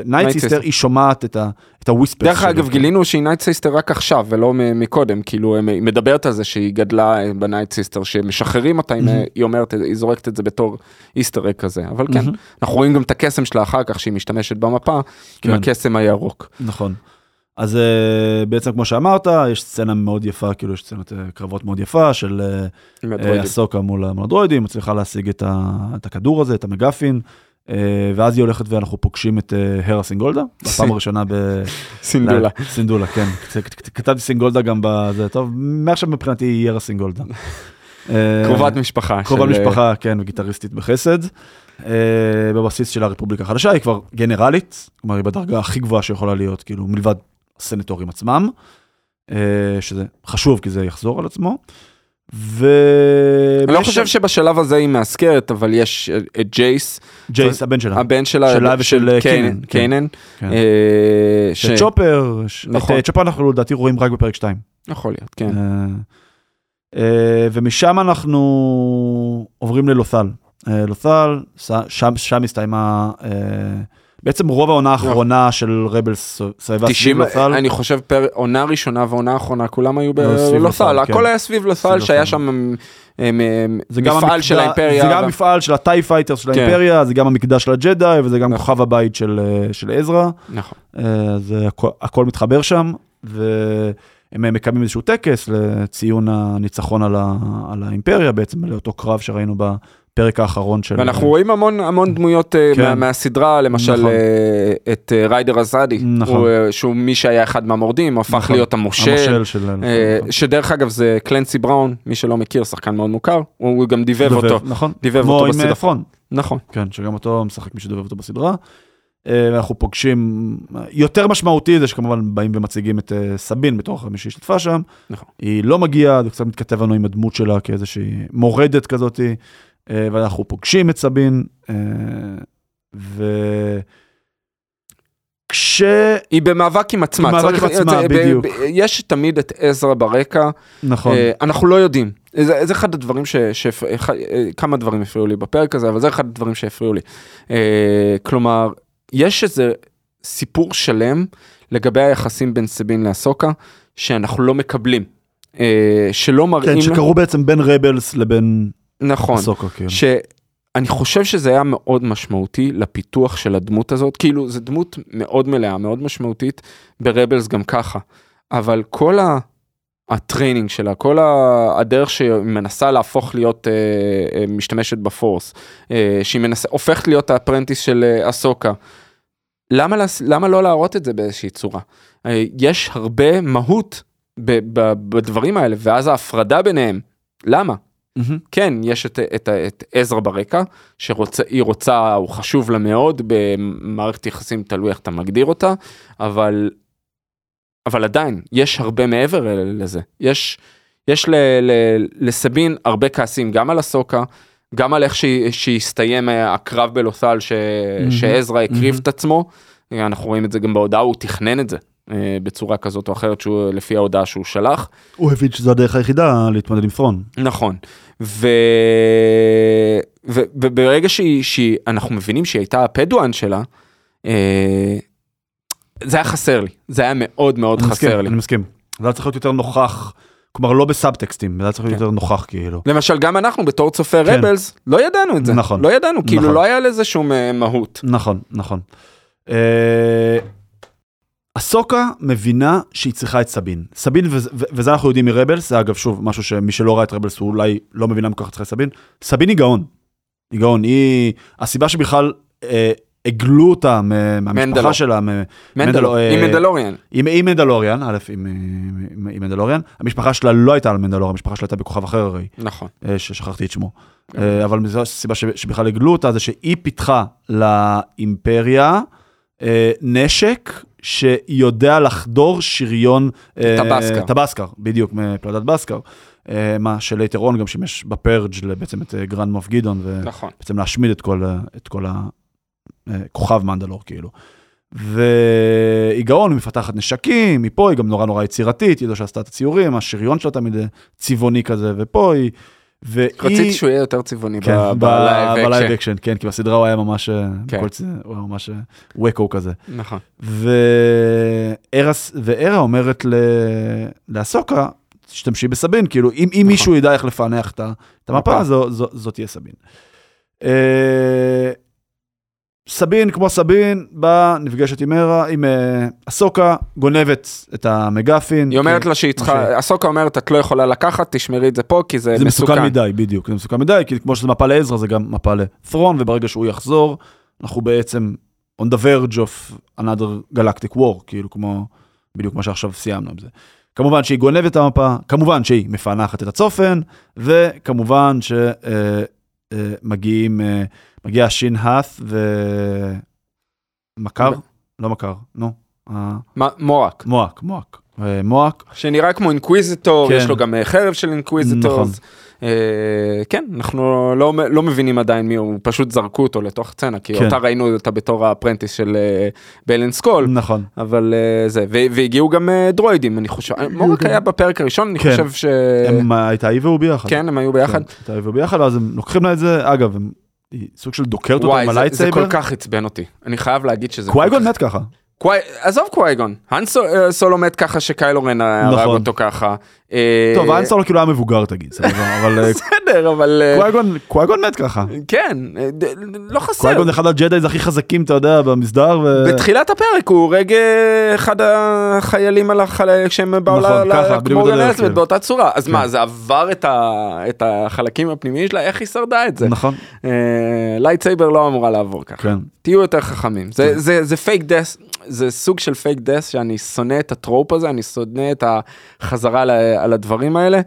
Night Sister, Sister. היא שומעת את ה- את ה whisper. דרך אגב, גילינו שהיא Night Sister רק עכשיו, ולא מקודם, כאילו, היא מדברת על זה שהיא גדלה אה, ב Night Sister, שמשחררים אותה, היא- אומרת, היא זורקת את זה בתור Easter כזה, אבל כן. אנחנו רואים גם את הקסם שלה אחר כך, שהיא משתמשת במפה, עם כן. הקסם הירוק. נכון. אז אה, בעצם כמו שאמרת, יש סצנה מאוד יפה, כאילו יש סצנת אה, קרבות מאוד יפה של אה. הסוקה מול הדרוידים, מצליחה להשיג את ה- את הכדור הזה, את המגפין, אה, ואז היא הולכת ואנחנו פוגשים את הרה סינגולדה, בפעם הראשונה ב... סינדולה. סינדולה, כן. כתבתי סינגולדה גם בזה, טוב, מעכשיו מבחינתי היא הרה סינגולדה. קרובת משפחה. קרובת של, משפחה, כן, וגיטריסטית בחסד. אה, בבסיס של הרפובליקה החדשה, היא כבר גנרלית, כלומר היא בדרגה הכי גבוהה שיכולה להיות, כאילו מלבד הסנטורים עצמם, אה, שזה חשוב כי זה יחזור על עצמו. ו... אני לא חושב שבשלב הזה היא מאזכרת, אבל יש את ג'ייס, ג'ייס, הבן שלה. הבן שלה, שלה ושל קיינן, קיינן, כן. אה, ש- שצ'ופר, נכון. את אה, צ'ופר אנחנו לדעתי רואים רק בפרק 2. יכול להיות, כן. ומשם אנחנו עוברים ללות'ל. אה, לות'ל, שם, הסתיימה, אה, בעצם רוב העונה האחרונה של רבלס סביבה סביב 90, לות'ל. אני חושב פר עונה ראשונה ועונה אחרונה כולם היו לא, בלות'ל, לות'ל, כן. הכל היה סביב סביב שהיה. שם מפעל של האימפריה. זה גם המפעל של ה TIE fighters של כן. האימפריה, זה גם המקדש של הג'די, וזה גם נכון. כוכב הבית של, אה, עזרא. נכון. אה, זה הכל, מתחבר שם, והם אה, מקיימים איזשהו טקס לציון הניצחון על, ה, על האימפריה, בעצם לאותו קרב שראינו בפרק האחרון של... ואנחנו רואים המון המון דמויות אה, כן. מה- מהסדרה, למשל נכון. אה, את אה, ריידר אזאדי, נכון. הוא, שהוא מי שהיה אחד מהמורדים, הפך נכון. להיות המושל. המושל של... אה, נכון. שדרך אגב זה קלנסי בראון, מי שלא מכיר, שחקן מאוד מוכר, הוא גם דיבב דובב, אותו. נכון. דיבב כמו אותו עם בסדרה. אה, פרון, נכון. כן, שגם אותו משחק מי שדובב אותו בסדרה. ואנחנו פוגשים, יותר משמעותי זה שכמובן באים ומציגים את סבין בתור מי שהשתתפה שם. נכון. היא לא מגיעה, זה קצת מתכתב לנו עם הדמות שלה כאיזושהי מורדת כזאת, אה, ואנחנו פוגשים את סבין, אה, ו... כש... היא במאבק עם עצמה. במאבק עם עצמה, זה- ב- בדיוק. ב- יש תמיד את עזרא ברקע, נכון, אה, אנחנו לא יודעים. זה, זה אחד הדברים ש... ש אחד, אה, כמה דברים הפריעו לי בפרק הזה, אבל זה אחד הדברים שהפריעו לי. אה, כלומר, יש איזה סיפור שלם לגבי היחסים בין סבין לאסוקה, שאנחנו לא מקבלים. אה, שלא מראים... כן, שקרו בעצם בין רבלס לבין נכון. סוקו, כאילו. שאני חושב שזה היה מאוד משמעותי לפיתוח של הדמות הזאת, כאילו זו דמות מאוד מלאה, מאוד משמעותית, ברבלס גם ככה, אבל כל ה... ה training שלה, כל ה- הדרך שהיא מנסה להפוך להיות אה, אה, משתמשת ב Force, אה, שהיא מנסה, הופכת להיות ה apprentice של אה, אסוקה. למה, למה לא להראות את זה באיזושהי צורה? אה, יש הרבה מהות ב, ב, בדברים האלה, ואז ההפרדה ביניהם, למה? מהמם. כן, יש את, את, את עזרא ברקע, שהיא רוצה, הוא חשוב לה מאוד במערכת יחסים, תלוי איך אתה מגדיר אותה, אבל, אבל עדיין, יש הרבה מעבר לזה. יש, יש ל, ל, לסבין הרבה כעסים, גם על הסוקה, גם על איך שהיא- שהסתיים הקרב בלות'ל, ש, מהמם, שעזרא הקריב מהמם. את עצמו, אנחנו רואים את זה גם בהודעה, הוא תכנן את זה. אה, בצורה כזאת או אחרת שהוא לפי ההודעה שהוא שלח הוא הבין שזו הדרך היחידה להתמודד עם פרון. נכון. ו... ו... וברגע שהיא, שהיא, אנחנו מבינים שהיא הייתה הפדואן שלה, אה... זה היה חסר לי, זה היה מאוד מאוד חסר מסכים, לי. אני מסכים. זה היה צריך להיות יותר נוכח, כלומר לא בסאבטקסטים, זה היה צריך להיות כן. יותר נוכח כאילו. למשל גם אנחנו בתור צופי כן. רבלס לא ידענו את זה, נכון. לא ידענו, כאילו נכון. לא היה לזה שום אה, מהות. נכון, נכון. אה, אסוקה מבינה שהיא צריכה את סבין. סבין, וזה- ו- וזה אנחנו יודעים מרבלס, זה אגב שוב משהו שמי שלא ראה את רבלס הוא אולי לא מבין למה כל כך צריכה את סבין. סבין היא גאון. היא גאון, היא... הסיבה שבכלל אה, הגלו אותה מהמשפחה. שלה, מ- מנדלור, אה, עם מנדלוריאן, היא היא מנדלוריאן, א', היא היא היא מנדלוריאן, המשפחה שלה לא הייתה על מנדלור, המשפחה שלה הייתה בכוכב אחר הרי. נכון. אה, ששכחתי את שמו. אה, אבל זו הסיבה ש- שבכלל הגלו אותה, זה שהיא פיתחה לאימפריה אה, נשק שיודע לחדור שריון... אה, טבסקר. טבסקר, בדיוק, מפלדת בסקר. אה, מה ש later on גם שימש ב purge בעצם את אה, Grand Moff גדעון, נכון. ובעצם להשמיד את כל, את כל הכוכב מנדלור כאילו. והיא גאון, היא מפתחת נשקים, מפה היא גם נורא נורא יצירתית, היא זו שעשתה את הציורים, השריון שלה תמיד צבעוני כזה, ופה היא... והיא... רציתי שהוא יהיה יותר צבעוני כן, ב live action. כן, כי בסדרה הוא היה ממש, אה, כן. בכל הוא היה ממש אה, ווקו כזה. נכון. וארה אומרת ל- לאסוקה, תשתמשי בסבין, כאילו, אם, אם מישהו ידע איך לפענח את המפה, מפה. זו, זו, זאת תהיה סבין. אה, סבין, כמו סבין, באה, נפגשת עם ארה, עם אה, אסוקה, גונבת את המגפין. היא אומרת לה שהיא צריכה, אסוקה אומרת את לא יכולה לקחת, תשמרי את זה פה כי זה זה מסוכן מסוכן. מדי, בדיוק, זה מסוכן מדי, כי כמו שזה מפה לעזרא, זה גם מפה לת'רון, וברגע שהוא יחזור, אנחנו בעצם on the verge of another galactic war, כאילו כמו, בדיוק מה שעכשיו סיימנו עם זה. כמובן שהיא גונבת את המפה, כמובן שהיא מפענחת את הצופן, וכמובן שמגיעים, מגיע שין האטי ומכר, לא מכר, נו, ה- מה- מורק. מועק, מועק, אה, מואק. שנראה כמו אינקוויזיטור, כן. יש לו גם אה, חרב של אינקוויזיטור. נכון. אה, כן, אנחנו לא, לא מבינים עדיין מי הוא, פשוט זרקו אותו לתוך סצנה, כי כן. אותה ראינו אותה בתור ה apprentice של אה, ביילן סקול, נכון. אבל אה, זה, והגיעו גם אה, דרואידים, אני חושב, מורק היה בפרק הראשון, אני כן. חושב ש... הם, הייתה היא והוא ביחד. כן, הם היו ביחד. כן, הייתה היא והוא ביחד, ואז הם לוקחים לה את זה, אגב, הם סוג של דוקרת אותו וואי, עם זה, זה ה lightsaber. כל כך עצבן אותי, אני חייב להגיד שזה... קווייגון מת ככה. קווי... עזוב קווייגון, האן אה, סולו מת ככה שקיילו רן הרג נכון. אותו ככה. אה, טוב, האנסולו כאילו היה מבוגר תגיד, אבל אה, בסדר, אבל... אה, קווייגון- קווייגון מת ככה. כן, לא חסר. קווייגון זה אחד ה Jedis הכי חזקים, אתה יודע, במסדר. בתחילת הפרק הוא הורג אחד החיילים על החלק כשהם באו נכון, ל- ככה, ל- בדיוק כמו בדרך, גלסמט כן. באותה צורה אז כן. מה זה עבר את החלקים הפנימיים שלה איך היא שרדה את זה נכון, lightsaber לא אמורה לעבור ככה כן. תהיו יותר חכמים זה כן. fake death זה סוג של fake death שאני שונא את ה trope הזה אני שונא את החזרה על הדברים האלה.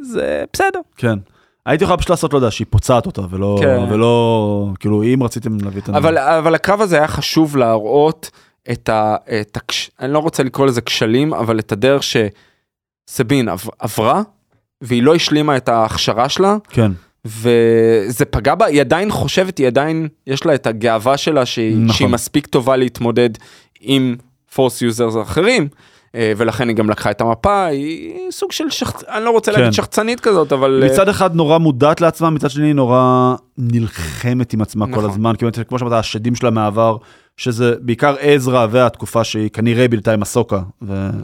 זה בסדר כן. הייתי יכולה פשוט לעשות, לא יודע, שהיא פוצעת אותה, ולא, כן. ולא, כאילו, אם רציתם להביא את ה... אבל אבל הקרב הזה היה חשוב להראות את ה... את הכש... אני לא רוצה לקרוא לזה כשלים אבל את הדרך שסבין עב- עברה והיא לא השלימה את ההכשרה שלה כן, וזה פגע בה היא עדיין חושבת היא עדיין יש לה את הגאווה שלה שהיא, נכון. שהיא מספיק טובה להתמודד עם Force users אחרים. אה, ולכן היא גם לקחה את המפה היא סוג של שחצ... אני לא רוצה כן. להגיד שחצנית כזאת אבל אה, מצד אחד נורא מודעת לעצמה, מצד שני נורא נלחמת עם עצמה כל נכון. הזמן, כאילו, כמו שאמרת, השדים שלה מהעבר, שזה בעיקר עזרא והתקופה שהיא כנראה בילתה עם מסוקה,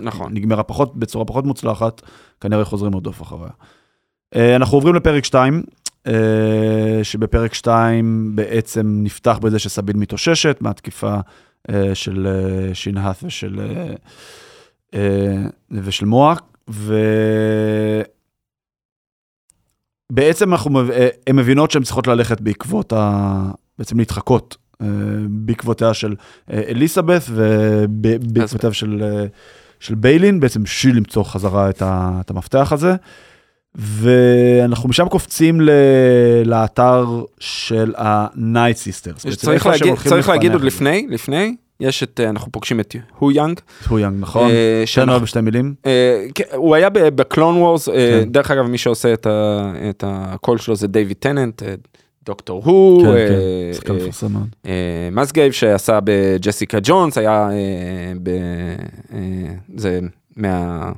נכון. ונגמרה פחות, בצורה פחות מוצלחת, כנראה חוזרים לרדוף אחריה. אה, אנחנו עוברים לפרק 2, שבפרק 2 בעצם נפתח בזה שסבין מתאוששת מהתקיפה של שינהת ושל, ושל מואק, ו... בעצם אנחנו, אה, הן מבינות שהן צריכות ללכת בעקבות ה... בעצם להתחקות אה, בעקבותיה של אה, אליסבת ובעקבותיו של, אה, של ביילין, בעצם בשביל למצוא חזרה את, ה, את המפתח הזה. ואנחנו משם קופצים ל... לאתר של ה-Night Sisters. צריך להגיד צריך להגיד עוד. לפני לפני יש את אה, אנחנו פוגשים את הו יאנג. הו יאנג, נכון? אה, תן שאנחנו- לו בשתי מילים. אה, כן, הוא היה בקלון וורס, אה, כן. דרך אגב מי שעושה את ה- את הקול שלו זה דייוויד טננט, אה, דוקטור הו, כן, אה, כן, אה. אה, מ... סגייב שעשה בג'סיקה ג'ונס, היה אה, ב... אה, זה מה...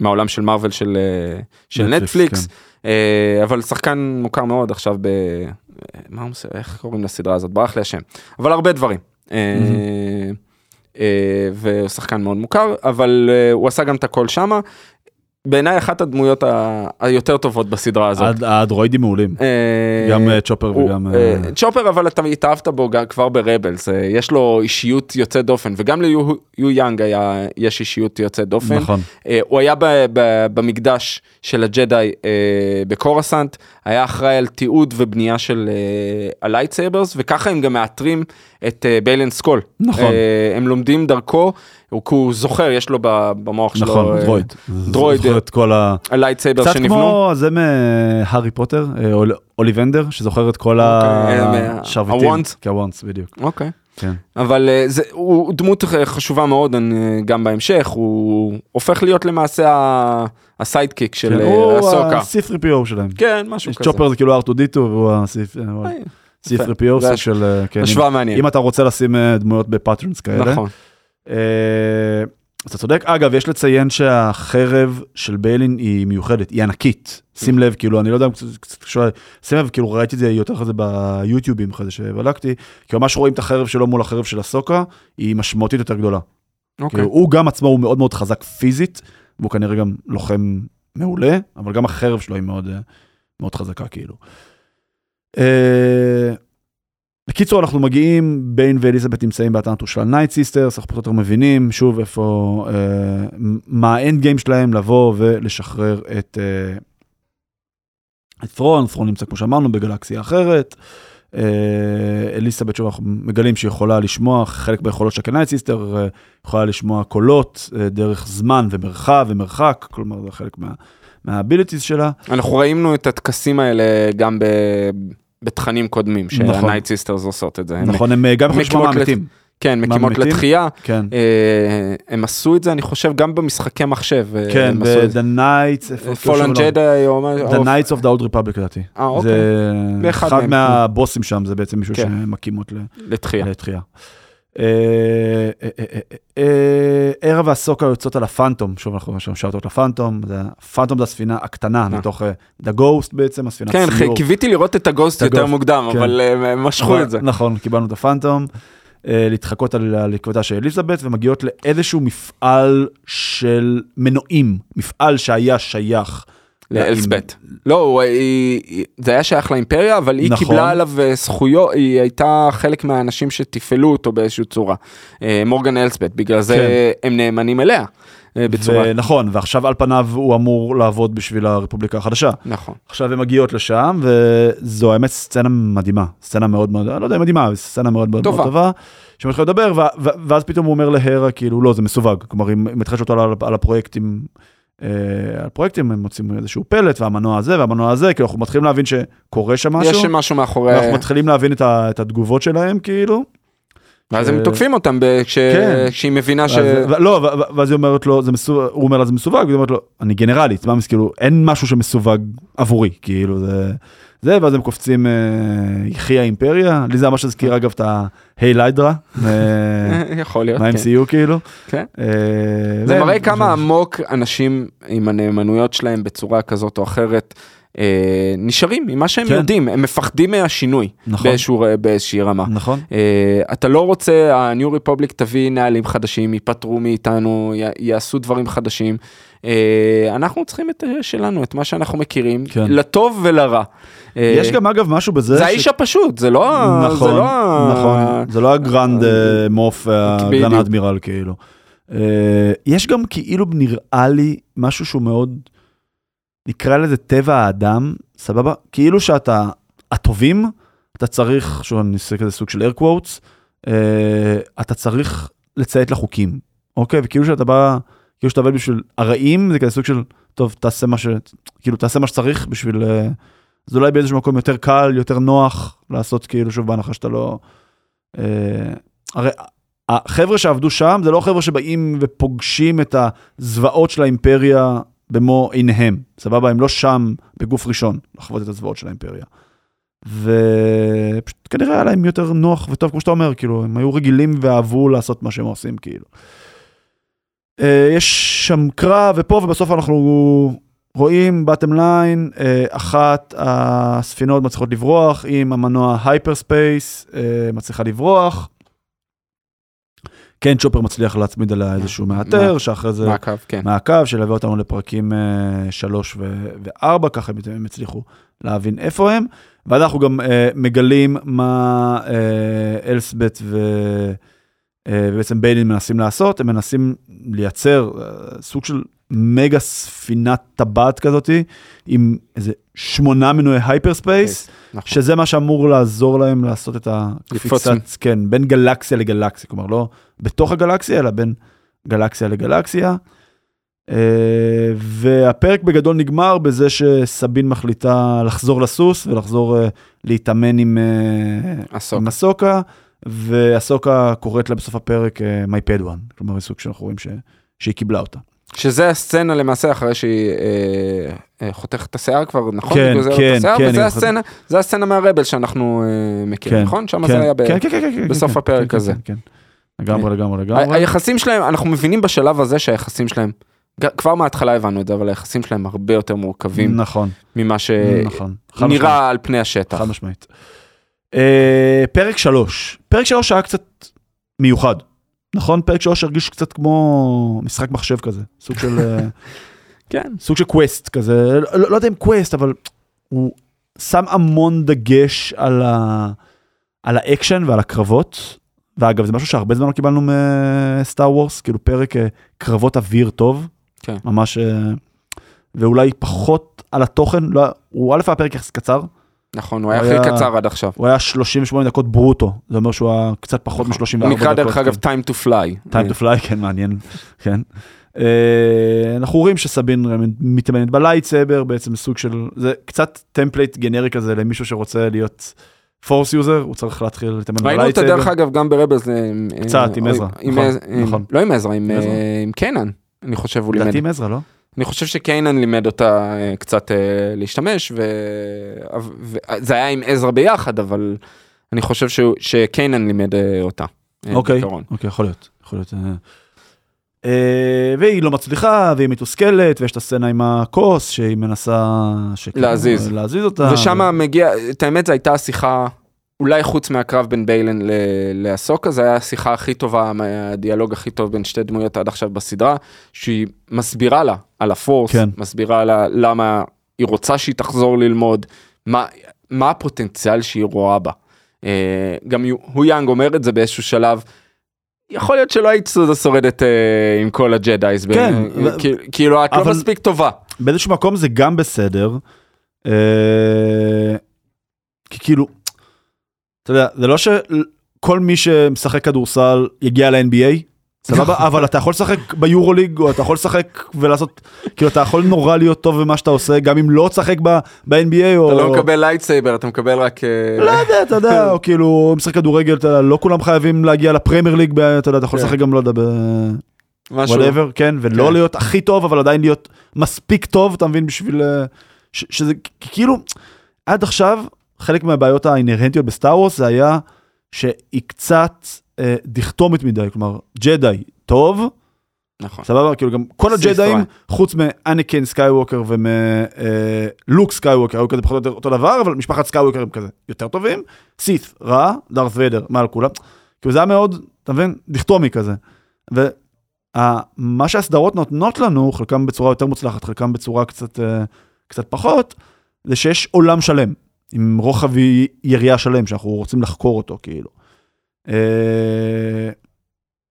מהעולם של מארוול של, אה, של נטפליקס, כן. אה, אבל שחקן מוכר מאוד עכשיו ב... אה, מה הוא עושה? איך קוראים לסדרה הזאת? ברח לי השם. אבל הרבה דברים. אה, אה, והוא שחקן מאוד מוכר, אבל אה, הוא עשה גם את הכל שמה. בעיניי אחת הדמויות ה- היותר טובות בסדרה הזאת. הד- הדרואידים מעולים. אה, גם אה, צ'ופר וגם... אה, צ'ופר אבל אתה התאהבת בו כבר ברבלס יש לו אישיות יוצאת דופן וגם ליו הו יאנג היה יש אישיות יוצאת דופן נכון. הוא היה ב, ב, במקדש של הג'די בקורסנט היה אחראי על תיעוד ובנייה של ה lightsabers וככה הם גם מאתרים את ביילן סקול נכון. הם לומדים דרכו הוא, הוא זוכר יש לו במוח שלו נכון, אה, דרויד. דרויד, זוכר את כל ה... ה lightsaber קצת שנבנו. כמו זה מהארי פוטר, אה, אול- אוליבנדר, שזוכר את כל אוקיי, אה, השרביטים. ה wands? כן, ה wands, בדיוק. אוקיי. כן. אבל אה, זה, הוא דמות חשובה מאוד גם בהמשך, הוא הופך להיות למעשה ה sidekick של כן, אה, אה, אסוקה. ה-C3PO שלהם. כן, משהו כזה. צ'ופר זה כאילו R2D2 והוא אה, ה-C3PO זה סוג של... אה, כן, השוואה מעניינת. אם אתה רוצה לשים אה, דמויות ב patterns כאלה. נכון. אה, אתה צודק. אגב, יש לציין שהחרב של ביילן היא מיוחדת, היא ענקית. שים לב, כאילו, אני לא יודע, קצת- קצת קשור, שים לב, כאילו, ראיתי את זה יותר אחרי זה ביוטיובים, אחרי זה שבדקתי, כי ממש רואים את החרב שלו מול החרב של אסוקה, היא משמעותית יותר גדולה. אוקיי. כאילו, הוא גם עצמו הוא מאוד מאוד חזק פיזית, והוא כנראה גם לוחם מעולה, אבל גם החרב שלו היא מאוד, אה, מאוד חזקה, כאילו. בקיצור, אנחנו מגיעים, ביילן ואלסבת' נמצאים באטנטו של ה Night Sisters, אנחנו פחות או יותר מבינים שוב איפה, אה, מה ה end game שלהם לבוא ולשחרר את, אה, את ת'רון, ת'רון נמצא כמו שאמרנו בגלקסיה אחרת. אה, אלסבת' שוב אנחנו מגלים שהיא יכולה לשמוע חלק ביכולות של ה Night Sister, אה, יכולה לשמוע קולות אה, דרך זמן ומרחב ומרחק, כלומר זה חלק מה, מה abilities שלה. אנחנו ראינו את הטקסים האלה גם ב... בתכנים קודמים, נכון. שהנייט סיסטרס עושות את זה. הם- נכון, הם אה, גם מקלט- מהמתים. כן, מקימות? לתחייה. כן. אה, הם עשו את זה, אני חושב, גם במשחקי מחשב. אה, כן, הם. ב-The Knights, איפה- Fallen Jedi או. The Knights of the Old Republic לדעתי. אה, אוקיי. זה אחד. מהבוסים שם, זה בעצם מישהו כן. שמקימות לתחייה. אה, אה, אה, ערב והסוקה יוצאות על הפאנטום, שוב אנחנו שם שאוטות לפאנטום, הפאנטום זה הספינה הקטנה. מתוך The Ghost בעצם, הספינת כן, סיור. קיוויתי לראות את הגוסט יותר מוקדם, כן. אבל הם משכו את זה. נכון, קיבלנו את הפאנטום, להתחקות על הלכבדה של אליזבת, ומגיעות לאיזשהו מפעל של מנועים, מפעל שהיה שייך. לאלסבט. לא, זה היה שייך לאימפריה, אבל היא נכון. קיבלה עליו אה, זכויות, היא הייתה חלק מהאנשים שתפעלו אותו באיזושהי צורה. אה, מורגן אלסבט, בגלל זה כן. הם נאמנים אליה. אה, בצורה, ונכון, ועכשיו על פניו הוא אמור לעבוד בשביל הרפובליקה החדשה. נכון. עכשיו הן מגיעות לשם, וזו האמת סצנה מדהימה, סצנה מאוד מאוד, לא יודע אם מדהימה, אבל סצנה מאוד מאוד טובה. מאוד טובה, שמתחיל לדבר, ואז פתאום הוא אומר להרה, כאילו, לא, זה מסווג, כלומר, היא מתחשת אותו על, על הפרויקטים, אה, על הפרויקטים, הם מוצאים איזשהו פלט, והמנוע הזה, והמנוע הזה, כאילו, אנחנו מתחילים להבין שקורה שם משהו, יש משהו מאחורי, ואנחנו מתחילים להבין את, ה- את התגובות שלהם, כאילו, ואז הם ש- תוקפים אותם כש- כן. כשהיא מבינה ש... ו- לא, ו- ואז היא אומרת לו, זה מסווג, הוא אומר לה, זה מסווג, והיא אומרת לו, אני גנרלית, כאילו, אין משהו שמסווג עבורי, כאילו, זה, זה, ואז הם קופצים, אה, יחי האימפריה, לי זה ממש הזכיר אגב את ההיי ליידרה, יכול להיות, כן. מה-MCU כאילו. כן. אה, זה מראה כמה עמוק אנשים עם הנאמנויות שלהם בצורה כזאת או אחרת אה, נשארים עם מה שהם כן. יודעים, הם מפחדים מהשינוי נכון. באיזשהו, באיזושהי רמה. נכון, אה, אתה לא רוצה, ה-New Republic תביא נהלים חדשים, ייפטרו מאיתנו, י- יעשו דברים חדשים. אה, אנחנו צריכים את אה, שלנו, את מה שאנחנו מכירים, כן. לטוב ולרע. אה, יש גם אגב משהו בזה, זה האיש הפשוט, זה לא... ה- זה נכון, לא ה- נכון, זה לא הגרנד אה, מוף והגרנד בדיוק. אדמירל כאילו. אה, יש גם כאילו נראה לי משהו שהוא מאוד, נקרא לזה טבע האדם, סבבה? כאילו שאתה, הטובים, אתה צריך, שוב אני עושה כזה סוג של air quotes, אה, אתה צריך לציית לחוקים, אוקיי? וכאילו שאתה בא, כאילו שאתה עובד בשביל הרעים, זה כזה סוג של, טוב, תעשה מה ש... כאילו, תעשה מה שצריך בשביל... זה אולי באיזשהו מקום יותר קל, יותר נוח לעשות כאילו, שוב, בהנחה שאתה לא... אה, הרי החבר'ה שעבדו שם, זה לא חבר'ה שבאים ופוגשים את הזוועות של האימפריה במו עיניהם, סבבה? הם לא שם בגוף ראשון לחוות את הזוועות של האימפריה. ופשוט כנראה היה להם יותר נוח וטוב, כמו שאתה אומר, כאילו, הם היו רגילים ואהבו לעשות מה שהם עושים, כאילו. אה, יש שם קרב, ופה ובסוף אנחנו רואים, בתם ליין, אחת הספינות מצליחות לברוח עם המנוע hyperspace, מצליחה לברוח. כן, צ'ופר מצליח להצמיד עליה איזשהו מאתר, שאחרי זה מעקב, כן. מעקב, שילווה אותנו לפרקים 3 ו-4, ככה הם- הצליחו להבין איפה הם. ואז אנחנו גם אה, מגלים מה אה, אלסבת' ו... אה, ובעצם ביילן מנסים לעשות, הם מנסים לייצר אה, סוג של מגה ספינת טבעת כזאתי, עם איזה שמונה מנועי hyperspace, נכון. שזה מה שאמור לעזור להם לעשות את הקפיצת, כן, בין גלקסיה לגלקסיה, כלומר לא בתוך הגלקסיה, אלא בין גלקסיה לגלקסיה. אה, והפרק בגדול נגמר בזה שסבין מחליטה לחזור לסורס ולחזור אה, להתאמן עם אה. עם אסוקה, ואסוקה קוראת לה בסוף הפרק אה, My Pad One, כלומר סוג שאנחנו רואים ש... שהיא קיבלה אותה. שזה הסצנה למעשה אחרי שהיא אה, אה, חותכת את השיער כבר, נכון? כן, כן, את השיער, כן, וזה הסצנה, זה הסצנה מהרבל שאנחנו אה, מכירים, נכון? שם זה היה ב... כן, כן, כן, כן, בסוף כן, הפרק כן, הזה. כן, כן. לגמרי, לגמרי, ה- לגמרי. היחסים שלהם, אנחנו מבינים בשלב הזה שהיחסים שלהם, כבר מההתחלה הבנו את זה, אבל היחסים שלהם הרבה יותר מורכבים נכון, ממה נכון. שנראה על פני השטח. חד משמעית. אה, פרק שלוש, פרק שלוש היה קצת מיוחד, נכון? פרק שלוש הרגיש קצת כמו משחק מחשב כזה, סוג של, אה, כן. סוג של quest כזה, לא, לא יודע אם quest, אבל הוא שם המון דגש על, ה, על האקשן ועל הקרבות. ואגב, זה משהו שהרבה זמן לא קיבלנו מסטאר וורס, כאילו פרק אה, קרבות אוויר טוב, כן. ממש, אה, ואולי פחות על התוכן, לא, הוא א' היה פרק יחסית קצר, נכון, הוא היה הכי קצר עד עכשיו. הוא היה 38 דקות ברוטו, זה אומר שהוא היה קצת פחות מ-34 דקות. הוא נקרא דרך אגב כן. time to fly. time to fly, כן, מעניין, כן. אה, אנחנו רואים שסבין מתאמנת ב lightsaber, בעצם סוג של, זה קצת template גנרי כזה למישהו שרוצה להיות Force user, הוא צריך להתחיל להתאמן ראינו אותה דרך אגב גם ברבלס. אה, קצת, עם עזרא, נכון, נכון. לא עם עזרא. אה, עם קנן, אני חושב הוא לימד. לדעתי עם עזרא, לא? אני חושב שקיינן לימד אותה אה, קצת אה, להשתמש, וזה היה עם עזרא ביחד, אבל אני חושב שהוא- שקיינן לימד אה, אותה. אוקיי. אוקיי, יכול להיות, יכול להיות. והיא לא מצליחה, והיא מתוסכלת, ויש את הסצנה עם הכוס, שהיא מנסה... שכאילו, להזיז. להזיז אותה. ושם מגיע, את האמת זו הייתה השיחה, אולי חוץ מהקרב בין ביילן לאסוקה, זו הייתה השיחה הכי טובה, הדיאלוג הכי טוב בין שתי דמויות עד עכשיו בסדרה, שהיא מסבירה לה על הפורס, כן. מסבירה לה למה היא רוצה שהיא תחזור ללמוד, מה, מה הפוטנציאל שהיא רואה בה. אה, גם יו- הו יאנג אומר את זה באיזשהו שלב. יכול להיות שלא היית שורדת אה, עם כל הג'דאיז, כן, ב- ו- כי- כאילו את לא מספיק טובה. באיזשהו מקום זה גם בסדר. אה, כי כאילו, אתה יודע, זה לא שכל מי שמשחק כדורסל יגיע ל-NBA, סבבה? אבל אתה יכול לשחק ביורוליג, או אתה יכול לשחק ולעשות, כאילו אתה יכול נורא להיות טוב במה שאתה עושה, גם אם לא תשחק ב-NBA, או... אתה לא מקבל lightsaber, אתה מקבל רק... אה, לא יודע, אתה יודע, או כאילו, משחק כדורגל, אתה יודע, לא כולם חייבים להגיע לפרמייר ליג, אתה יודע, אתה יכול כן. לשחק גם, לא יודע, ב... משהו. whatever, כן, ולא כן. להיות הכי טוב, אבל עדיין להיות מספיק טוב, אתה מבין, בשביל... אה, שזה כאילו, עד עכשיו, חלק מהבעיות האינהרנטיות בסטאר וורס זה היה שהיא קצת אה, דיכוטומית מדי, כלומר, ג'די טוב, נכון. סבבה? כאילו גם כל הג'דאים. חוץ מאניקן סקייווקר ומלוק סקייווקר, היו כזה פחות או יותר אותו דבר, אבל משפחת סקייווקר הם כזה יותר טובים. סית', רע, דארת ויידר, מעל כולם. כאילו זה היה מאוד, אתה מבין? דיכוטומי כזה. ומה שהסדרות נותנות לנו, חלקם בצורה יותר מוצלחת, חלקם בצורה קצת, אה, קצת פחות, זה שיש עולם שלם, עם רוחב יריעה שלם, שאנחנו רוצים לחקור אותו, כאילו. אה,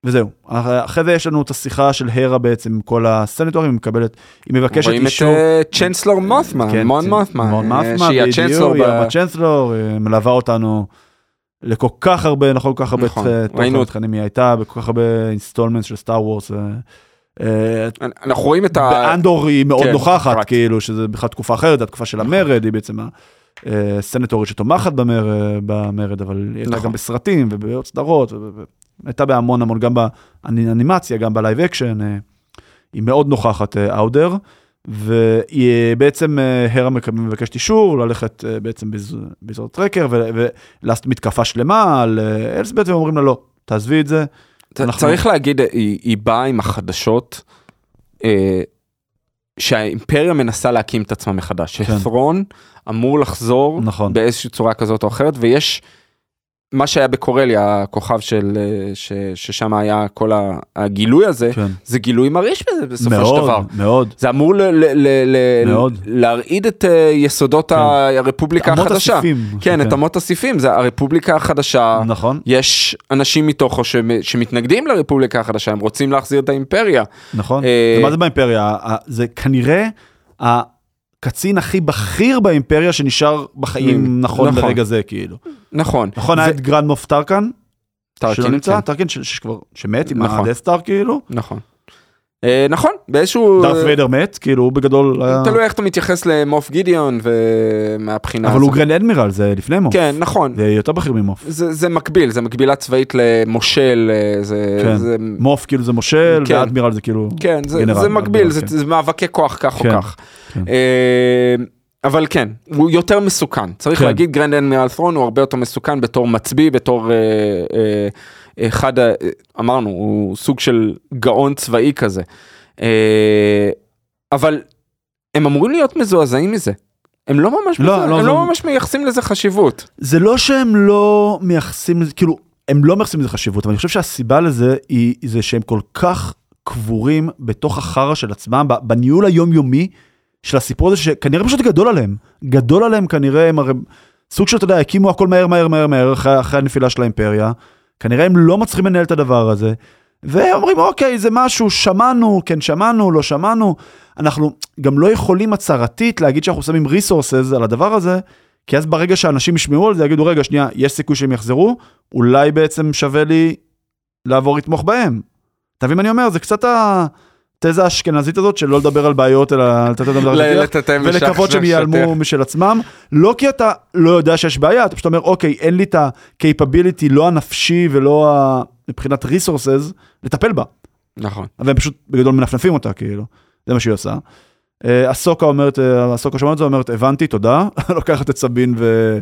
וזהו, אחרי זה יש לנו את השיחה של הרה בעצם עם כל הסנטורים, היא מקבלת, היא מבקשת רואים את אישור. אה, Chancellor מות'מן, כן, מון מות'מן, מון אה, מות'מן, שהיא ה Chancellor. היא ה Chancellor, מלווה אותנו לכל כך הרבה, נכון, כל כך הרבה נכון, תכנים היא הייתה, בכל כך הרבה installment של סטאר וורס. אנחנו רואים את ה... באנדור היא מאוד כן, נוכחת. כאילו, שזה בכלל תקופה אחרת, התקופה של המרד, היא בעצם הסנטורית שתומכת במר- במרד, אבל היא הייתה נכון. גם בסרטים ובעוד סדרות, הייתה בהמון המון, גם באנימציה, גם ב live action, אה, היא מאוד נוכחת אאודר, והיא אה, בעצם, אה, הרה מבקשת אישור ללכת אה, בעצם בז- באזור טרקר ולעשות מתקפה שלמה על אה, אלסבט, והם אומרים לה לא, תעזבי את זה. אנחנו- צריך להגיד, היא היא באה עם החדשות אה, שהאימפריה מנסה להקים את עצמה מחדש, כן. שת'רון אמור לחזור נכון. באיזושהי צורה כזאת או אחרת, ויש מה שהיה בקורליה, הכוכב של, אה, ש- ששם היה כל הגילוי הזה, כן. זה גילוי מרעיש בזה בסופו של מאוד, דבר. מאוד. זה אמור ל- ל- ל- ל- מאוד. להרעיד את אה, יסודות כן. הרפובליקה החדשה. הסיפים. כן, את אמות הסיפים, זה הרפובליקה החדשה. נכון, יש אנשים מתוכו שמ- שמתנגדים לרפובליקה החדשה, הם רוצים להחזיר את האימפריה. נכון. אה, מה זה באימפריה? זה כנראה הקצין הכי בכיר באימפריה שנשאר בחיים נכון נכון. לרגע זה, כאילו. נכון. נכון, היה את Grand Moff טרקן, טרקין, שלא נמצא, כן. טרקן שכבר, שמת עם נכון. ה Death Star, כאילו. נכון. אה, נכון, באיזשהו... דארת ויידר מת, כאילו, הוא בגדול היה... תלוי איך אתה מתייחס ל Moff גידיון ומהבחינה אבל הזאת. הוא גרנד אדמירל, זה לפני Moff. כן, נכון. זה יותר בכיר מ Moff. זה, זה מקביל, זה מקבילה צבאית למושל, אה, זה... כן. זה Moff כאילו זה מושל, כן. ואדמירל זה כאילו... כן, זה, גנרל, זה מקביל, אדמירל, זה, כן. זה מאבקי כוח כך כן, או כך. כן. אה, אבל כן, הוא יותר מסוכן. צריך כן. להגיד Grand Admiral ת'רון הוא הרבה יותר מסוכן בתור מצביא, בתור אה, אה, אחד, ה- אמרנו, הוא סוג של גאון צבאי כזה. אה, אבל הם אמורים להיות מזועזעים מזה. הם לא ממש, לא, מזוע- לא, הם זה- לא ממש מייחסים לזה חשיבות. זה לא שהם לא מייחסים לזה, כאילו, הם לא מייחסים לזה חשיבות, אבל אני חושב שהסיבה לזה היא זה שהם כל כך קבורים בתוך החרא של עצמם, בניהול היומיומי של הסיפור הזה, שכנראה פשוט גדול עליהם. גדול עליהם כנראה, הם הרי סוג של, אתה יודע, הקימו הכל מהר מהר מהר מהר אחרי, אחרי הנפילה של האימפריה. כנראה הם לא מצליחים לנהל את הדבר הזה. ואומרים, אוקיי, זה משהו, שמענו, כן שמענו, לא שמענו. אנחנו גם לא יכולים הצהרתית להגיד שאנחנו שמים ריסורסס על הדבר הזה, כי אז ברגע שאנשים ישמעו על זה, יגידו, רגע, שנייה, יש סיכוי שהם יחזרו, אולי בעצם שווה לי לעבור לתמוך בהם. אתה מבין מה אני אומר? זה קצת ה... התזה האשכנזית הזאת של לא לדבר על בעיות אלא לתת אותם ל- לטאטא משך- ולקוות שהם. ייעלמו משל עצמם לא כי אתה לא יודע שיש בעיה אתה פשוט אומר אוקיי אין לי את ה-capability לא הנפשי ולא ה... מבחינת resources לטפל בה נכון. והם פשוט בגדול מנפנפים אותה כאילו זה מה שהיא עושה. אה, הסוקה אומרת אה, הסוקה שומעת את זה אומרת הבנתי תודה לוקחת את סבין ו...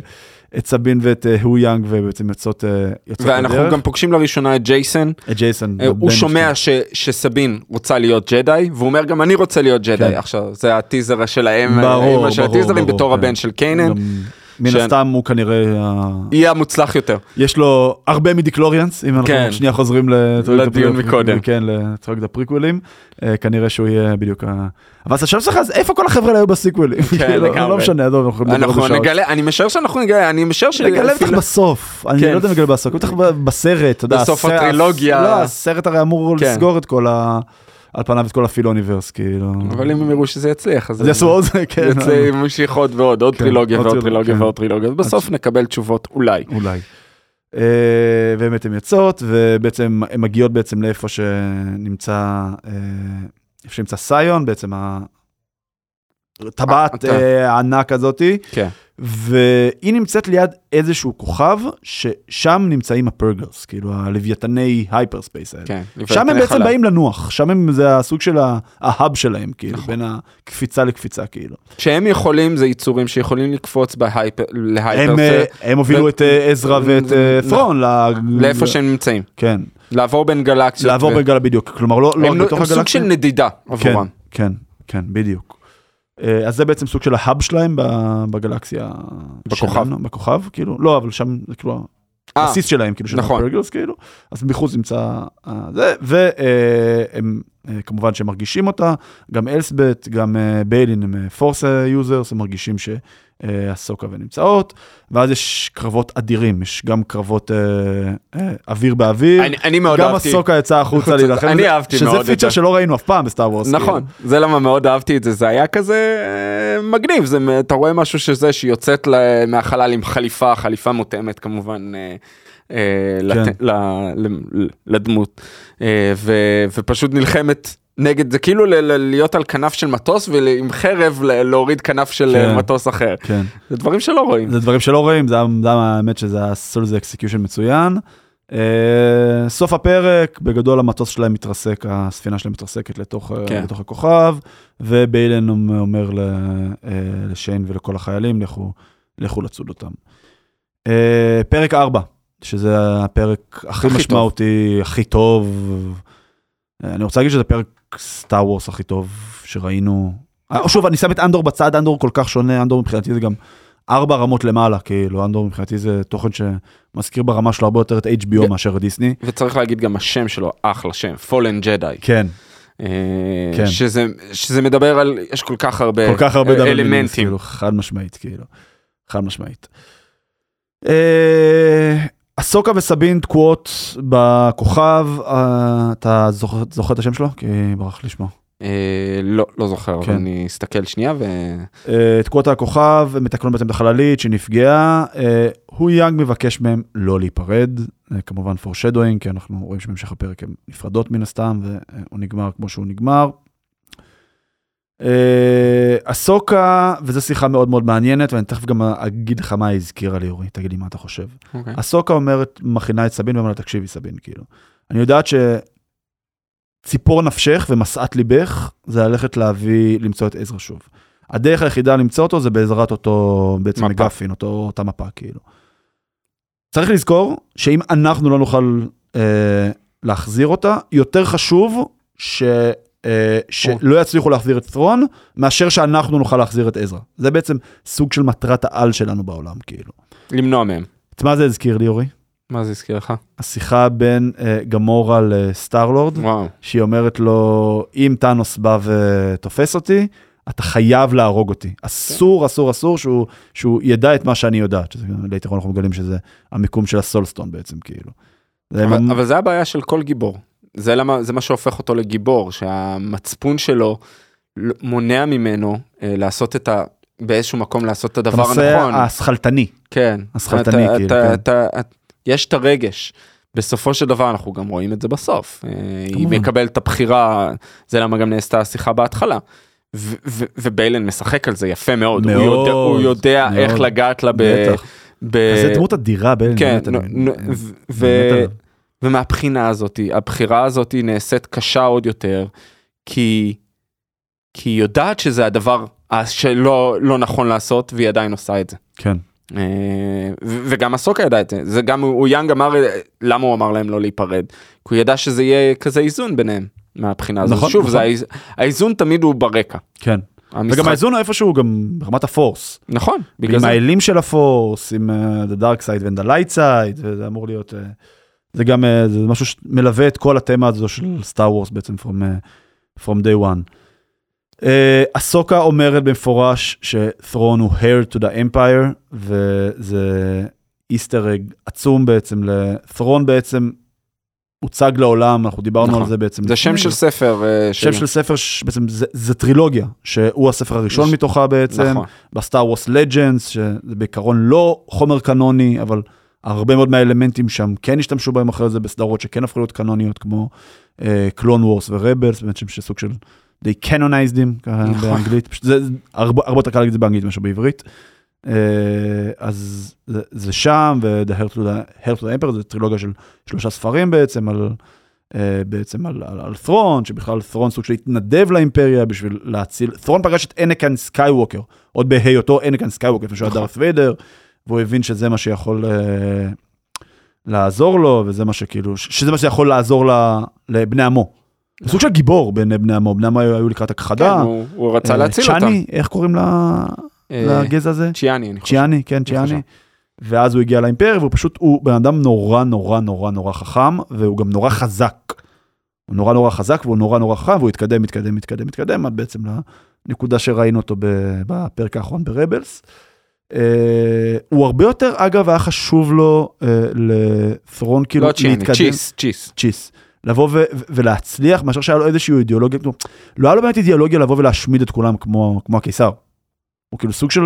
את סבין ואת אה, הו יאנג ובעצם יוצאות אה, יוצאות ואנחנו לדרך. גם פוגשים לראשונה את ג'ייסון, את ג'ייסון. אה, הוא שומע ש- שסבין רוצה להיות ג'די, והוא אומר גם אני רוצה להיות ג'די. כן. עכשיו, זה הטיזר שלהם, ברור, האמא של ברור, הטיזרים ברור, בתור כן. הבן של קיינן, גם מן ש- הסתם הוא כנראה, יהיה המוצלח יותר. יש לו הרבה מדיקלוריאנס, אם אנחנו כן. שנייה חוזרים לדיון מקודם. כן, לטרק הפריקווילים, אה, כנראה שהוא יהיה בדיוק ה... אבל אז השאלה שלך, אז איפה כל החבר'ה היו בסיקווילים? כן, כאילו, לגמרי. לא משנה, עזוב, אנחנו אנחנו בשעות. נגלה, אני משער שאנחנו נגלה, אני משער ש... נגלה בטח בסוף, אני כן. לא יודע אם נגלה בסוף, בטח ב- בסרט, אתה יודע, בסוף הטרילוגיה. לא, הסרט הרי אמור כן. לסגור את כל ה... על פניו את כל הפילוניברס, כאילו. אבל אם הם יראו שזה יצליח, אז אז יעשו עוד זה, כן. ימשיך עוד ועוד, עוד כן, טרילוגיה עוד ועוד טרילוגיה, כן. ועוד טרילוגיה, ובסוף נקבל תשובות אולי. אולי. אה, באמת הן יוצאות, ובעצם הן מגיעות בעצם לאיפה שנמצא, אה, איפה שנמצא סיון, בעצם הטבעת אה, אה, הענק הזאתי, כן. והיא נמצאת ליד איזשהו כוכב, ששם נמצאים ה Purrgils, כאילו הלוויתני hyperspace האלה. כן. שם הם בעצם חלל. באים לנוח, שם הם, זה הסוג של ההאב שלהם, כאילו, נכון. בין הקפיצה לקפיצה, כאילו. שהם יכולים, זה יצורים שיכולים לקפוץ בהייפר, הם, אה, הם הובילו ו- את אה, עזרא ואת אה, נכון. ת'רון, ל- לאיפה שהם נמצאים. כן, לעבור בין גלקסיות. לעבור ו- בגלל בדיוק, כלומר לא לא רק בתוך הם סוג הגלקסיה. של נדידה כן, עבורם. כן, כן, בדיוק. אה, אז זה בעצם סוג של ההאב שלהם בגלקסיה. בכוכב. שלנו, בכוכב, כאילו, לא, אבל שם זה כאילו אה, הבסיס שלהם, כאילו, של נכון. הפרגלס, כאילו, אז מחוץ נמצא אה, זה, והם כמובן שהם מרגישים אותה, גם אלסבט, גם ביילין הם Force users, הם מרגישים שהסוקה ונמצאות, ואז יש קרבות אדירים, יש גם קרבות אה, אה, אוויר באוויר, אני- אני מאוד גם אהבתי. הסוקה יצאה החוצה להילחם, אני אהבתי מאוד שזה את פיצ'ר זה. שלא ראינו אף פעם בסטאר וורס. נכון, זה למה מאוד אהבתי את זה, זה היה כזה אה, מגניב, זה, אתה רואה משהו שזה שיוצאת ל- מהחלל עם חליפה, חליפה מותאמת כמובן. אה, אה, לת- ל- ל- לדמות אה, ו- ופשוט נלחמת נגד זה כאילו ל- ל- להיות על כנף של מטוס ועם חרב ל- להוריד כנף של כן. אה, מטוס אחר כן. זה דברים שלא רואים זה דברים שלא רואים, זה, האמת שזה עשו לזה execution מצוין. אה, סוף הפרק, בגדול המטוס שלהם מתרסק, הספינה שלהם מתרסקת לתוך, כן. כן. לתוך הכוכב, וביילן אומר ל, אה, לשיין ולכל החיילים, לכו, לכו לצוד אותם. Uh, פרק 4, שזה הפרק הכי הכי משמעותי, הכי טוב. אני רוצה להגיד שזה פרק סטאר וורס הכי טוב שראינו. אה, שוב, אני שם את אנדור בצד, אנדור כל כך שונה, אנדור מבחינתי זה גם ארבע רמות למעלה, כאילו, אנדור מבחינתי זה תוכן שמזכיר ברמה שלו הרבה יותר את HBO מאשר את דיסני. וצריך להגיד גם השם שלו אחלה שם פולן ג'די כן, כן. שזה שזה מדבר על יש כל כך הרבה כל כך הרבה אה, אלמנטים כאילו, חד משמעית, כאילו, חד משמעית. אסוקה וסבין תקועות בכוכב, אה, אתה זוכר זוכר את השם שלו? כי ברח לי שמו. אה, לא לא זוכר אבל כן. אני אסתכל שנייה ו... אה, תקועות הכוכב, מתקנות בעצם את החללית שנפגעה. אה, הוא יאנג מבקש מהם לא להיפרד, אה, כמובן פורשדוינג, כי אנחנו רואים שבהמשך הפרק הן נפרדות מן הסתם, והוא נגמר כמו שהוא נגמר. אה, אסוקה, וזו שיחה מאוד מאוד מעניינת, ואני תכף גם אגיד לך מה היא הזכירה לי, אורי, תגיד לי מה אתה חושב. אוקיי. אסוקה אומרת, מכינה את סבין ואומרת, תקשיבי סבין, כאילו. אני יודעת שציפור נפשך ומשאת ליבך, זה ללכת להביא, למצוא את עזרא שוב. הדרך היחידה למצוא אותו זה בעזרת אותו, בעצם. מגפין, אותו, אותה מפה, כאילו. צריך לזכור שאם אנחנו לא נוכל אה, להחזיר אותה, יותר חשוב ש... אה, שלא יצליחו להחזיר את ת'רון, מאשר שאנחנו נוכל להחזיר את עזרא. זה בעצם סוג של מטרת העל שלנו בעולם, כאילו. למנוע מהם. את מה זה הזכיר לי, אורי? מה זה הזכיר לך? השיחה בין uh, גמורה לסטארלורד, וואו. שהיא אומרת לו, אם טאנוס בא ותופס אותי, אתה חייב להרוג אותי. אסור, אסור, אסור שהוא, שהוא ידע את מה שאני יודעת. ליתרון אנחנו מגלים שזה המיקום של הסולסטון בעצם, כאילו. אבל, ממ- אבל זה הבעיה של כל גיבור. זה למה זה מה שהופך אותו לגיבור שהמצפון שלו מונע ממנו אה, לעשות את ה... באיזשהו מקום לעשות את הדבר הנכון. השכלתני. כן. השכלתני, אתה- כאילו, אתה- כן. אתה- אתה- יש את הרגש. בסופו של דבר אנחנו גם רואים את זה בסוף. אה, היא. מקבלת את הבחירה, זה למה גם נעשתה השיחה בהתחלה. וביילן משחק על זה יפה מאוד, הוא מאוד, יודע, הוא יודע מאוד. איך לגעת לה ב... בטח. ב- כזה דמות אדירה בין, כן, ו-. ומהבחינה הזאתי, הבחירה הזאתי נעשית קשה עוד יותר, כי, כי היא יודעת שזה הדבר שלא לא נכון לעשות, והיא עדיין עושה את זה. כן. אה, וגם הסוקה ידע את זה, זה גם, הוא יאנג אמר, למה הוא אמר להם לא להיפרד? כי הוא ידע שזה יהיה כזה איזון ביניהם, מהבחינה הזאת. נכון, שוב, נכון. זה האיז- האיזון תמיד הוא ברקע. כן. המשחק- וגם האיזון הוא איפשהו גם ברמת הפורס. נכון, בגלל עם זה. האלים של הפורס, עם uh, the dark side and the light side, וזה אמור להיות, uh, זה גם, uh, זה משהו שמלווה את כל התמה הזו של סטאר וורס בעצם from, uh, from day one. Uh, הסוקה אומרת במפורש שת'רון הוא hair to the empire, וזה איסטר אג עצום בעצם לת'רון בעצם הוצג לעולם, אנחנו דיברנו נכון. על זה בעצם. זה שם. של ספר. אה, שם של ספר שבעצם זה, זה טרילוגיה, שהוא הספר הראשון יש- מתוכה בעצם. נכון. בסטאר וורס לג'נדס, שזה בעיקרון לא חומר קנוני, אבל הרבה מאוד מהאלמנטים שם כן השתמשו בהם אחרי זה בסדרות שכן הפכו להיות קנוניות, כמו קלון וורס ורבלס, באמת שסוג של, them, ככה נכון. באנגלית, פשוט זה הרבה הרבה יותר קל להגיד את זה באנגלית מאשר בעברית. אה, אז זה, זה שם, ו-The Heir to the, Emperor זה טרילוגיה של שלושה ספרים בעצם, על, אה, בעצם על, על, על ת'רון, שבכלל ת'רון סוג של התנדב לאימפריה בשביל להציל, ת'רון פגש את אנקן סקייווקר, עוד בהיותו אנקן סקייווקר, לפני שהוא היה נכון. דארת ויידר, והוא הבין שזה מה שיכול אה, לעזור לו, וזה מה שכאילו, שזה מה שיכול לעזור ל- לבני עמו. זה סוג של גיבור בין בני עמו, בני עמו היו לקראת כן, הכחדה. הוא- הוא רצה אה, להציל אותם. צ'אני, איך קוראים לה- אה, לגזע הזה? צ'יאני, אני חושב. צ'יאני, כן. צ'יאני. ואז הוא הגיע לאימפריה, והוא פשוט, הוא בן אדם נורא נורא נורא נורא חכם, והוא גם נורא חזק. הוא נורא נורא חזק, והוא נורא נורא חכם, והוא התקדם, התקדם, התקדם, התקדם, עד בעצם לנקודה שראינו אותו בפרק האחרון ברבלס. אה, הוא הרבה יותר, אגב, היה חשוב לו אה, לת'רון כאילו לא צ'יאני, להתקדם. צ'יס, צ'יס. צ'יס. לבוא ו- ו- ולהצליח, מאשר שהיה לו איזושהי אידיאולוגיה, כאילו, לא היה לו באמת אידיאולוגיה לבוא ולהשמיד את כולם כמו, כמו הקיסר. הוא כאילו סוג של...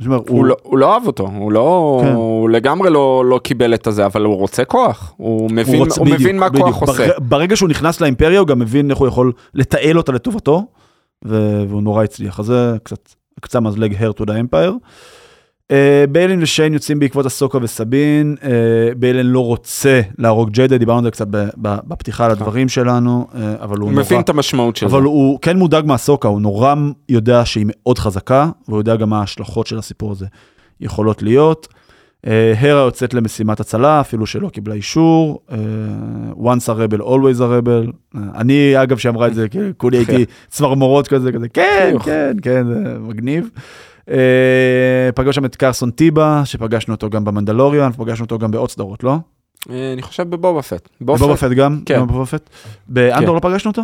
זאת אומרת, הוא לא- הוא לא אהב אותו, הוא לא, כן. הוא לגמרי לא לא קיבל את הזה, אבל הוא רוצה כוח. הוא מבין רוצה- הוא בדיוק, מבין מה בדיוק. כוח עושה. בר- ברגע שהוא נכנס לאימפריה הוא גם מבין איך הוא יכול לתעל אותה לטובתו, ו- והוא נורא הצליח. אז זה קצת קצה מזלג to the empire. Uh, ביילין ושיין יוצאים בעקבות הסוקה וסבין, uh, ביילין לא רוצה להרוג ג'דה, דיברנו על זה קצת ב- ב- בפתיחה על הדברים שלנו, uh, אבל הוא הוא נורא... מבין את המשמעות של זה. אבל הוא כן מודאג מהסוקה, הוא נורא יודע שהיא מאוד חזקה, והוא יודע גם מה ההשלכות של הסיפור הזה יכולות להיות. אה, הרה יוצאת למשימת הצלה, אפילו שלא קיבלה אישור. אה, once a rebel, always a rebel. אה, אני, אגב, שאמרה את זה, כי כולי הייתי צמרמורות כזה, כזה, כן. כן, כן, זה מגניב. פגש שם את קרסון טיבה, שפגשנו אותו גם במנדלוריון, פגשנו אותו גם בעוד סדרות, לא? אני חושב בבובה פט. בבובה פט גם? כן. בבובה פט? באנדור לא פגשנו אותו?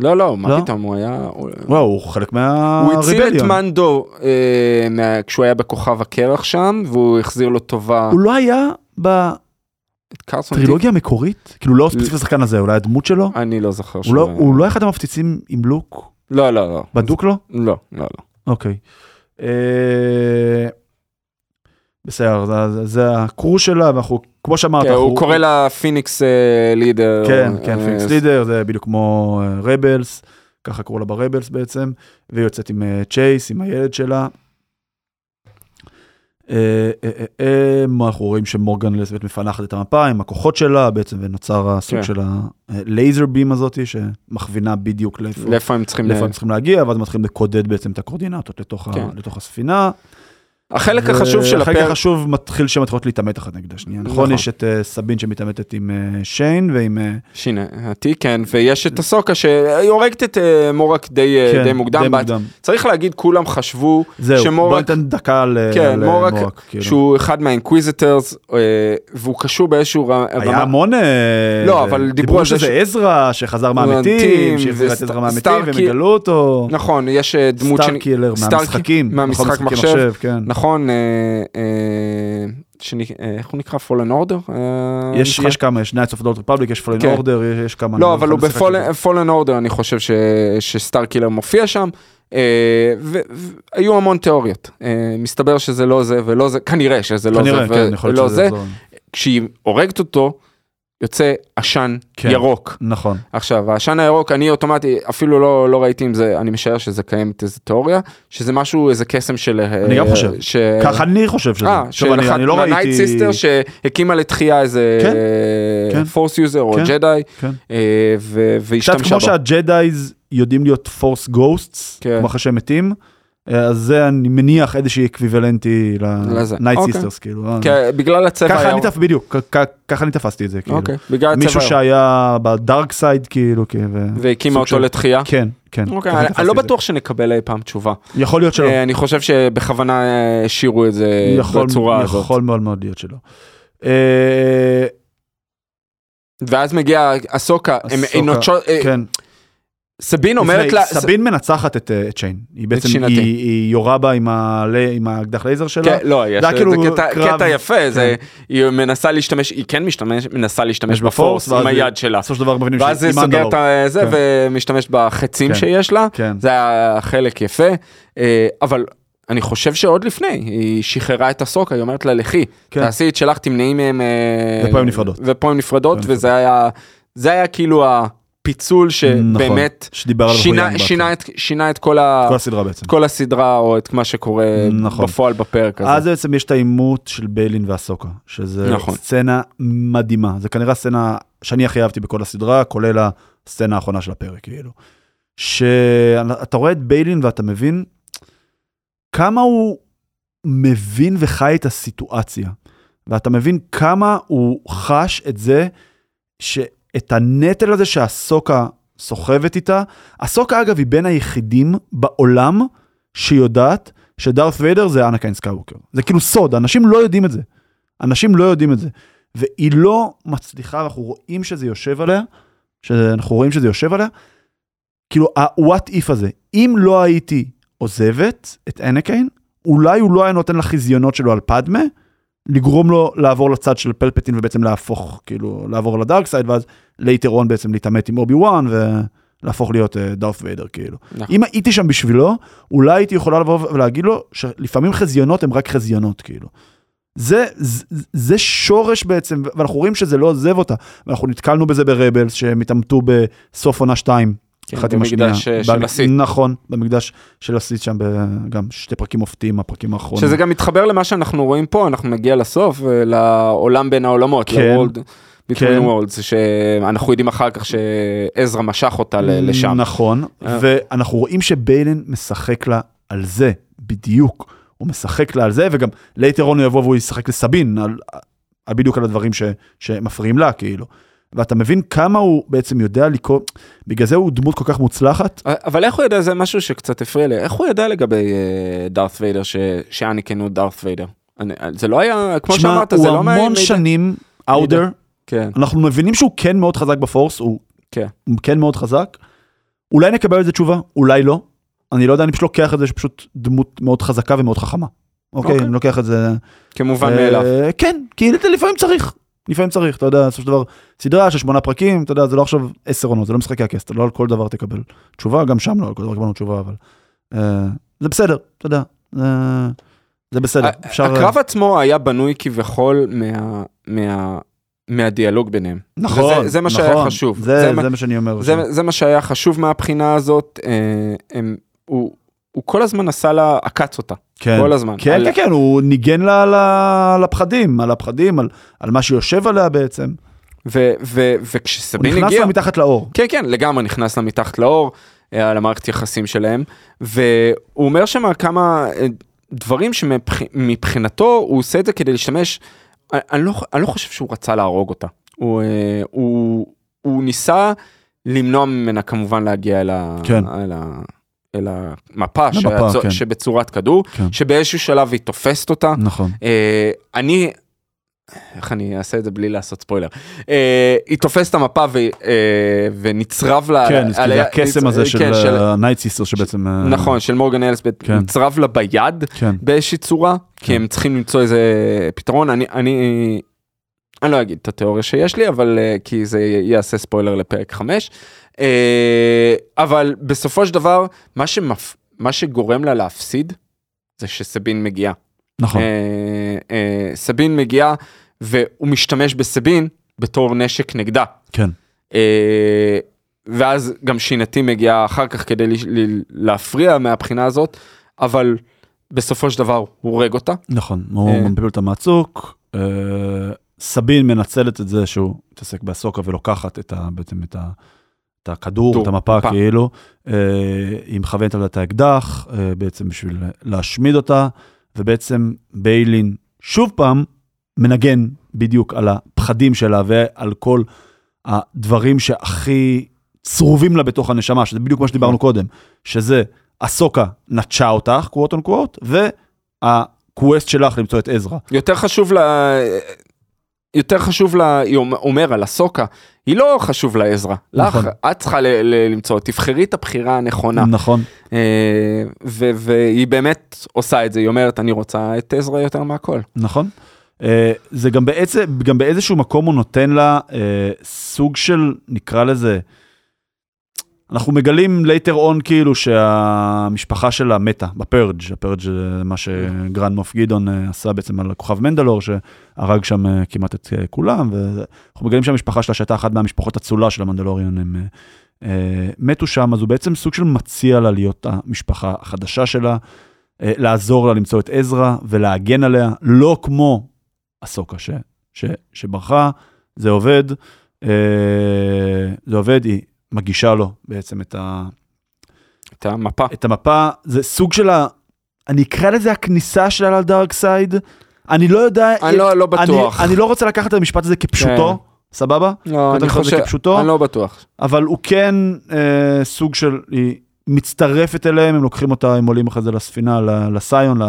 לא, לא, מה לא? פתאום, הוא היה... הוא- וואו, הוא חלק הוא הציל את מהריבליון. מנדו אה, מה- כשהוא היה בכוכב הקרח שם, והוא החזיר לו טובה. הוא לא היה טיב. בטרילוגיה המקורית? כאילו לא ספציפית השחקן הזה, אולי הדמות שלו? אני לא זוכר הוא לא- הוא לא היה אחד המפציצים עם לוק? לא, לא, לא. בדוק לו? לא, לא, לא. אוקיי. אה, בסדר, זה- זה- זה ה crew שלה, ואנחנו, כמו שאמרת, כן, הוא קורא לה פיניקס אה, Leader. כן, כן, אה, Phoenix Leader, זה בדיוק כמו רבלס, ככה קראו לה ברבלס בעצם, והיא יוצאת עם אה, צ'ייס, עם הילד שלה. אה, אה, אה, אה, אנחנו רואים שמורגן לסבית מפענחת את המפה עם הכוחות שלה בעצם ונוצר הסוג כן. של הלייזר בים הזאתי שמכווינה בדיוק לאיפה הם צריכים... להגיע ואז מתחילים לקודד בעצם את הקורדינטות כן. לתוך הספינה. החלק החשוב של החלק הפרק... החשוב מתחיל שהן מתחילות להתעמת אחת נגד השנייה נכון נכון. יש את אה, סבין שמתעמתת עם אה, שיין ועם אה, שהנה, אותי כן, ויש את הסוקה שהיא הורגת את מורק די כן, מוקדם. צריך להגיד, כולם חשבו זהו, בוא שמורק, ניתן דקה כן, על, אה, מורק, מורק, כאילו. שהוא אחד מה Inquisitors, והוא קשור באיזשהו היה. המון, לא, אבל דיברו דיברו על שזה זה עזרא שחזר מהמתים, שהחזיר את עזרא מהמתים והם יגלו אותו. נכון, יש דמות סטאר קילר סטארקי- מהמשחקים, מהמשחק נכון, משחקי מחשב. כן. נכון, אה, אה, אה, איך הוא נקרא? פולן אורדר? יש יש כמה, יש of the Old Republic, יש פולן כן. אורדר, יש כמה. לא, אבל הוא. בפולן אורדר, אני חושב ש- שסטארקילר מופיע שם. והיו המון תיאוריות. מסתבר שזה לא זה ולא זה, כנראה שזה לא זה כן, ולא שזה זה. כשהיא הורגת אותו, יוצא עשן כן. ירוק. נכון. עכשיו, העשן הירוק, אני אוטומטי, אפילו לא, לא ראיתי אם זה, אני משער שזה קיימת איזה תיאוריה, שזה משהו, איזה קסם של... אני גם אה, חושב. ש... ככה אני חושב שזה. אה, של אני- אחת אני לא מה Night ראיתי... Sister שהקימה לתחייה איזה כן, כן. Force user או כן, ג'די, כן. אה, ו- קצת והשתמשה כמו בו. שהג'דאיז יודעים להיות Force ghosts, כן. כמו אחרי שהם מתים, אה, אז זה אני מניח איזושהי אקוויוולנטי. ל-Night אוקיי. Sisters, כאילו. אה. כן, בגלל הצבע ככה אני הירוק. תפ... בדיוק, ככה אני תפסתי את זה, כאילו. אוקיי, בגלל הצבע מישהו. שהיה ב dark side, כאילו, והקימה אותו לתחייה. כן, כן. אוקיי, אני- לא. בטוח שנקבל אי פעם תשובה. יכול להיות שלא. אה, אני חושב שבכוונה אה, השאירו את זה בצורה הזאת. יכול מאוד מאוד להיות שלא. אה, ואז מגיעה אסוקה, הם- אה, כן. סבין אומרת לה, סבין מנצחת את אה, צ'יין. היא בעצם. היא היא יורה בה עם ה- האקדח לייזר שלה. כן, לא, זה כאילו קטע- יפה, זה- היא מנסה להשתמש, היא כן מנסה להשתמש בפורס עם ואז היד שלה. בסופו של דבר מבינים ואז שהיא סוגר מנדלור. את זה כן. ומשתמשת בחצים כן. שיש לה, כן. זה היה חלק יפה, אה, אבל אני חושב שעוד לפני, היא שחררה את הסוקה, היא אומרת לה לכי, כן. תעשי את שלך, תמנעי מהם, אה, ופה הן נפרדות. ופה הן נפרדות, וזה היה, זה היה כאילו שבאמת נכון, שדיבר עליו שינה- שינה את- שינה את כל ה- כל הסדרה בעצם. כל הסדרה או את מה שקורה נכון. בפועל בפרק הזה. אז בעצם יש את העימות של ביילין והסוקה, שזה נכון. סצנה מדהימה. זה כנראה הסצנה שאני הכי אהבתי בכל הסדרה, כולל הסצנה האחרונה של הפרק, כאילו. שאתה רואה את ביילין ואתה מבין כמה הוא מבין וחי את הסיטואציה. ואתה מבין כמה הוא חש את זה, שאת הנטל הזה שהסוקה סוחבת איתה. הסוקה אגב היא בין היחידים בעולם שיודעת שדארת ויידר זה אנקיין סקאווקר. זה כאילו סוד, אנשים לא יודעים את זה. אנשים לא יודעים את זה. והיא לא מצליחה, אנחנו רואים שזה יושב עליה, שאנחנו רואים שזה יושב עליה, כאילו ה-what if הזה, אם לא הייתי עוזבת את אנקין, אולי הוא לא היה נותן לחזיונות שלו על פדמה, לגרום לו לעבור לצד של פלפטין ובעצם להפוך, כאילו, לעבור ל-dark side, ואז לאט לאט בעצם להתעמת עם אובי וואן ולהפוך להיות דארת' ויידר, כאילו. נכון. אם הייתי שם בשבילו, אולי הייתי יכולה לבוא ולהגיד לו שלפעמים חזיונות הם רק חזיונות, כאילו. זה, זה, זה שורש בעצם, ואנחנו רואים שזה לא עוזב אותה. ואנחנו נתקלנו בזה ברבלס, שהם התעמתו בסוף עונה 2. כן, אחת עם השנייה. במקדש, אה, של הסית. נכון, במקדש של הסית שם, גם שתי פרקים מופתיים, הפרקים האחרונים. שזה גם מתחבר למה שאנחנו רואים פה, אנחנו נגיע לסוף, אה, לעולם בין העולמות, כן. Between כן. Worlds, שאנחנו יודעים אחר כך שעזרא משך אותה לשם. נכון, אה. ואנחנו רואים שביילן משחק לה על זה, בדיוק. הוא משחק לה על זה, וגם ליתרון הוא יבוא והוא ישחק לסבין, על, על בדיוק על הדברים ש, שמפריעים לה, כאילו. ואתה מבין כמה הוא בעצם יודע לקרוא, בגלל זה הוא דמות כל כך מוצלחת. אבל איך הוא יודע, זה משהו שקצת הפריע לי, איך הוא ידע לגבי אה, דארת ויידר, ש- שאניקן הוא דארת ויידר? אני- זה לא היה, כמו תשמע, שאמרת, זה הוא לא מה- המון מידע- שנים אאודר, כן, אנחנו מבינים שהוא כן מאוד חזק בפורס, הוא כן. הוא כן מאוד חזק. אולי נקבל על זה תשובה, אולי לא. אני לא יודע, אני פשוט לוקח את זה שפשוט דמות מאוד חזקה ומאוד חכמה. אוקיי, אוקיי. אני לוקח את זה... כמובן אה, מאליו. כן, כי לפעמים צריך. לפעמים צריך, אתה יודע, בסופו של דבר, סדרה של שמונה פרקים, אתה יודע, זה לא עכשיו עשר עונות, זה לא משחקי הכס, אתה לא על כל דבר תקבל תשובה, גם שם לא על כל דבר קיבלנו תשובה, אבל... אה, זה בסדר, אתה יודע, אה, זה בסדר, אפשר... הקרב עצמו היה בנוי כביכול מה- מה- מהדיאלוג ביניהם. נכון, וזה- זה מה שהיה נכון, חשוב. זה, זה מה- זה מה שאני אומר. זה, זה מה שהיה חשוב מהבחינה הזאת, אה, הם, הוא, הוא כל הזמן עשה לה, עקץ אותה, כן. כל הזמן. כן, על- כן, כן, הוא ניגן לה על ה- על הפחדים, על על, על מה שיושב עליה בעצם. ו, ו, הוא וכשסבין נכנס הגיע, לה מתחת לאור. כן כן לגמרי נכנס לה מתחת לאור, אה, על המערכת יחסים שלהם, והוא אומר שם כמה אה, דברים שמבחינתו הוא עושה את זה כדי להשתמש, אני, אני, לא, אני לא חושב שהוא רצה להרוג אותה, הוא, אה, הוא, הוא ניסה למנוע ממנה כמובן להגיע אל, ה, כן. אל, ה, אל המפה, למפה, שהצ... כן. שבצורת כדור, כן. שבאיזשהו שלב היא תופסת אותה. נכון. אה, אני, איך אני אעשה את זה בלי לעשות ספוילר, אה, היא תופסת את המפה ו, אה, ונצרב לה, כן, זה עליה- הקסם הזה של כן, Nightsister שבעצם... אה, נכון, של מורגן אלסבט, כן. נצרב לה ביד כן. באיזושהי צורה, כי כן. הם צריכים למצוא איזה פתרון, אני, אני, אני לא אגיד את התיאוריה שיש לי, אבל אה, כי זה יעשה ספוילר לפרק 5, אבל בסופו של דבר, מה, שמפ... מה שגורם לה להפסיד, זה שסבין מגיעה. נכון. אה, אה, סבין מגיע והוא משתמש בסבין בתור נשק נגדה. כן. אה, ואז גם שינתי מגיעה אחר כך כדי להפריע מהבחינה הזאת, אבל בסופו של דבר הוא הורג אותה. נכון, הוא אה. מפיל אותה מהצוק, אה, סבין מנצלת את זה שהוא מתעסק באסוקה ולוקחת את ה, בעצם את, ה, את הכדור, טור, את המפה מפה. כאילו, אה, היא מכוונת עליה את האקדח, אה, בעצם בשביל להשמיד אותה, ובעצם ביילין שוב פעם מנגן בדיוק על הפחדים שלה ועל כל הדברים שהכי צרובים לה בתוך הנשמה, שזה בדיוק מה שדיברנו קודם, שזה אסוקה נטשה אותך, קוואט און קוואט, והקווסט שלך למצוא את עזרא. יותר חשוב לה, יותר חשוב לה, היא אומר- על הסוקה, היא לא חשוב לעזרה. לך, נכון. את צריכה ל- ל- למצוא, תבחרי את הבחירה הנכונה. נכון. אה, ו- והיא באמת עושה את זה, היא אומרת, אני רוצה את עזרא יותר מהכל. נכון. אה, זה גם בעצם, גם באיזשהו מקום הוא נותן לה אה, סוג של, נקרא לזה, אנחנו מגלים later on כאילו שהמשפחה שלה מתה בפרג', הפרג' זה מה שגרנד מוף גדעון אה, עשה בעצם על כוכב מנדלור שהרג שם אה, כמעט את אה, כולם ואנחנו מגלים שהמשפחה שלה שהייתה אחת מהמשפחות אצולה של המנדלוריון הם אה, מתו שם אז הוא בעצם סוג של מציע לה להיות המשפחה החדשה שלה, אה, לעזור לה למצוא את עזרא ולהגן עליה לא כמו אסוקה ש, ש, שברחה זה עובד אה, זה עובד היא מגישה לו בעצם את, ה, את המפה. את המפה, זה סוג של ה... אני אקרא לזה הכניסה שלה לדארק סייד. אני לא יודע... אני לא- לא בטוח. אני, אני לא רוצה לקחת את המשפט הזה כפשוטו, סבבה? לא, אני חושב, כפשוטו? אני לא בטוח. אבל הוא כן אה, סוג של... היא מצטרפת אליהם, הם לוקחים אותה, הם עולים אחרי זה לספינה, לציון, ל...